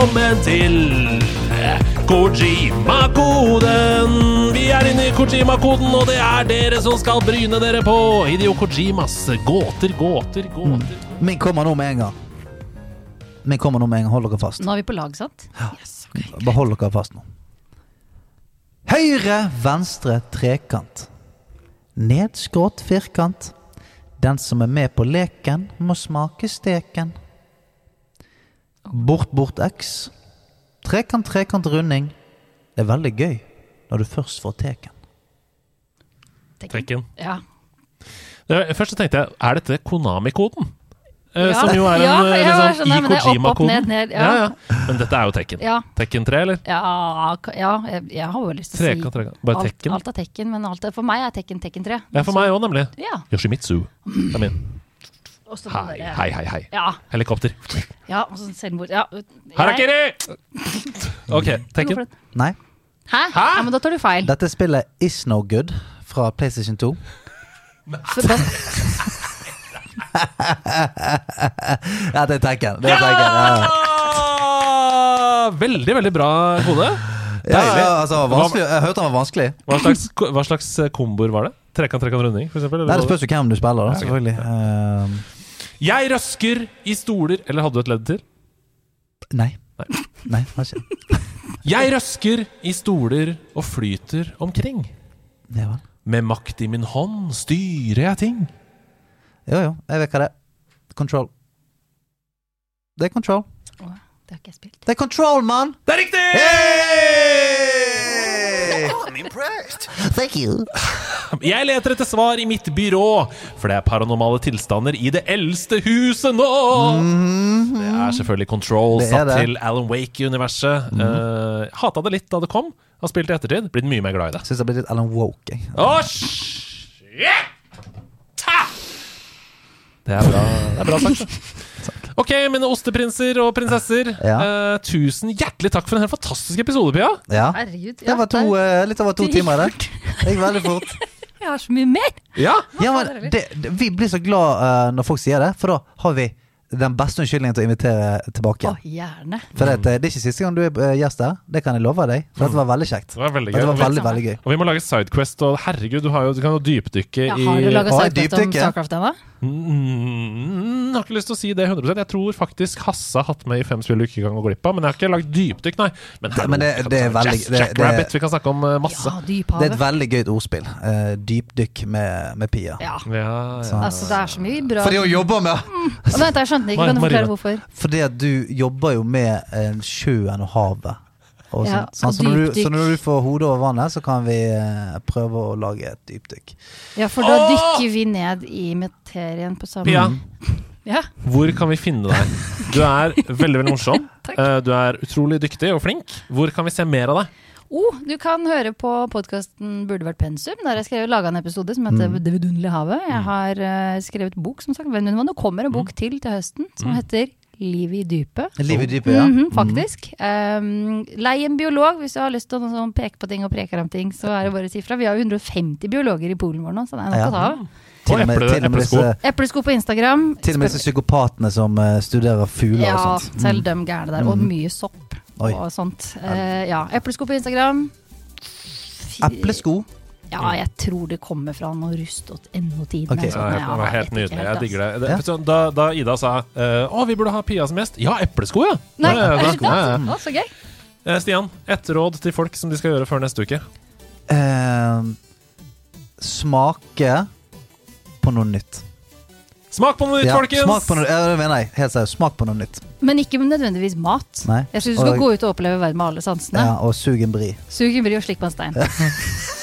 S2: Velkommen til Kojima-koden. Vi er inne i Kojima-koden, og det er dere som skal bryne dere på Hideo Kojimas gåter, gåter, gåter.
S1: Min kommer nå med en gang. Min kommer nå med en gang. Hold dere fast.
S4: Nå er vi på lag, sant? Yes, okay,
S1: Bare hold dere fast nå. Høyre, venstre, trekant. Nedskrått firkant. Den som er med på leken, må smake steken. Bort, bort, x. Trekant, trekant, runding. Det er veldig gøy når du først får teken.
S2: Trekken.
S4: Ja.
S2: Først så tenkte jeg, er dette Konami-koden? Eh,
S4: Ja.
S2: Som jo er en
S4: Ja,
S2: eh, liksom,
S4: skjønner,
S2: i
S4: det
S2: Kojima-koden.
S4: ja.
S2: ja, ja. Men dette er jo Tekken.
S4: Ja.
S2: Tekken 3, eller?
S4: Ja, ja jeg, jeg har jo lyst til å si
S2: trekant. Bare
S4: alt,
S2: Tekken?
S4: alt er Tekken, men alt er, for meg er Tekken Tekken 3.
S2: Ja, for meg òg, nemlig.
S4: Ja.
S2: Yoshimitsu. Er min. Hei, hei, hei. hei.
S4: Ja,
S2: Helikopter.
S4: ja, og så selvmord. Ja.
S2: Harakiri! Ok, Tekken.
S1: Nei,
S4: Hæ? Ja, men da tar du feil.
S1: dette spillet Is No Good fra PlayStation 2. Ja, det er Tekken. Det er Tekken. Ja, ja.
S2: Veldig, veldig bra kode.
S1: Ja,
S2: Deilig.
S1: ja, altså, vanskelig. Jeg hørte han var vanskelig.
S2: Hva slags, hva slags eh, komboer var det? Trekant, trekant, runding, for eksempel? eller
S1: Nei, Det spørs jo hvem du spiller, da. Selvfølgelig. Ehm,
S2: Jeg røsker i stoler Eller hadde du et ledd til?
S1: nei. Nei, har ikke.
S2: Jeg røsker i stoler og flyter omkring.
S1: Ja vel.
S2: Med makt i min hånd styrer jeg ting.
S1: Jo, jo, jeg vet hva det er. Control. Det er control.
S4: det har ikke jeg spilt.
S1: Det er control, mann!
S2: Det er riktig!
S1: I'm impressed Thank you.
S2: Jeg leter etter svar i mitt byrå, for det er paranormale tilstander i det eldste huset nå! Det er selvfølgelig Control,
S1: Det er
S2: satt
S1: det.
S2: til Alan Wake-universet. Eh, hata det litt da det kom. Har spilt i ettertid. Blitt mye mer glad i det.
S1: Syns det blir litt Alan Woke. Jeg.
S2: Ta! Det er bra, det er bra sagt. Ok, mine osteprinser og prinsesser.
S1: Ja.
S2: Uh, tusen hjertelig takk for en helt fantastisk episode, Pia.
S1: Ja.
S4: Herregud.
S1: Det var to, uh, litt over to timer, der. Det gikk veldig fort.
S4: Jeg har så mye mer!
S2: Ja,
S1: Ja, men det, det, vi blir så glad uh, når folk sier det, for da har vi den beste unnskyldningen til å invitere tilbake
S4: Å, gjerne.
S1: For det, det er ikke siste gang du er eh, gjest her, det kan jeg love deg. For dette var veldig kjekt.
S2: det var veldig gøy.
S1: Var veldig, veldig gøy.
S2: Og vi må lage Sidequest, og herregud, du, har jo, du kan jo dypdykke
S4: Ja,
S2: i
S4: har du laga sidequest om. Starcraft ennå?
S2: Mm, har ikke lyst til å si det 100% Jeg tror faktisk Hasse har hatt med i fem spill du ikke kan gå glipp av. Men jeg har ikke lagd dypdykk, nei. Men, hallo,
S1: men det- det er veldig-
S2: Jack, Jack
S1: det-
S2: Rabbit, vi kan snakke om eh, masse.
S4: Ja,
S1: Det er et veldig gøyt ordspill. Uh, dypdykk med, med Pia.
S4: Ja.
S2: Ja, ja.
S4: Altså, det er så mye bra
S1: Fordi hun jobber med
S4: mm. Vent, jeg skjønte ikke. Kan du forklare hvorfor?
S1: Fordi at du jobber jo med eh, sjøen og havet. Og
S4: Ja,
S1: sånt. sånn, så, når du, så når du får hodet over vannet, så kan vi eh, prøve å lage et dypdykk.
S4: Ja, for da dykker vi ned i materien på samme
S2: Pia,
S4: Ja.
S2: hvor kan vi finne deg? Du er veldig veldig morsom. Eh, Du er utrolig dyktig og flink. Hvor kan vi se mer av deg?
S4: Oh, du kan høre på podkasten Burde vært pensum, der jeg skrev laga en episode som heter
S1: Mm.
S4: Det vidunderlige havet. Jeg har eh, skrevet bok, som sagt. Men nå kommer en
S1: Mm.
S4: bok til til høsten som heter Liv i dypet.
S1: Liv i dypet, ja.
S4: -hmm, faktisk. Um, lei en biolog hvis du har lyst til å sånn, peke på ting og preke om ting. Så er det bare å si fra. Vi har jo 150 biologer i Polen vår nå, så det er nok
S1: Ja.
S4: å ta av.
S1: Til
S2: Og
S1: med,
S2: eple-
S1: til og med
S2: eplesko.
S1: disse,
S4: Eplesko på Instagram.
S1: til og med disse psykopatene som uh, studerer fugler
S4: Ja,
S1: og sånt.
S4: selv dem gærne der. Og
S1: Mm.
S4: mye sopp
S1: Oi.
S4: og sånt. Uh, ja, Eplesko på Instagram.
S1: Eplesko.
S4: Ja, jeg tror det kommer fra noe rust.no-tiden.
S1: Okay.
S4: eller
S2: Ja,
S4: sånn.
S2: det var helt nydelig. Jeg digger det. Det så da, da Ida sa eh, å, vi burde ha Pia som gjest Ja, eplesko, ja!
S4: Nei,
S2: ja, ja, ja, ja.
S4: sant? Så gøy.
S2: Eh, Stian, ett råd til folk som de skal gjøre før neste uke.
S1: Eh, smake på noe nytt.
S2: Smak på noe nytt,
S1: Ja,
S2: folkens!
S1: smak på noe, ja, det mener jeg. Helt seriøst. Smak på noe nytt.
S4: Men ikke nødvendigvis mat.
S1: Nei.
S4: Jeg syns du skal
S1: Og-
S4: gå ut og oppleve verden med alle sansene.
S1: Ja, og sug en bri.
S4: Sug en bry og slikk på en stein.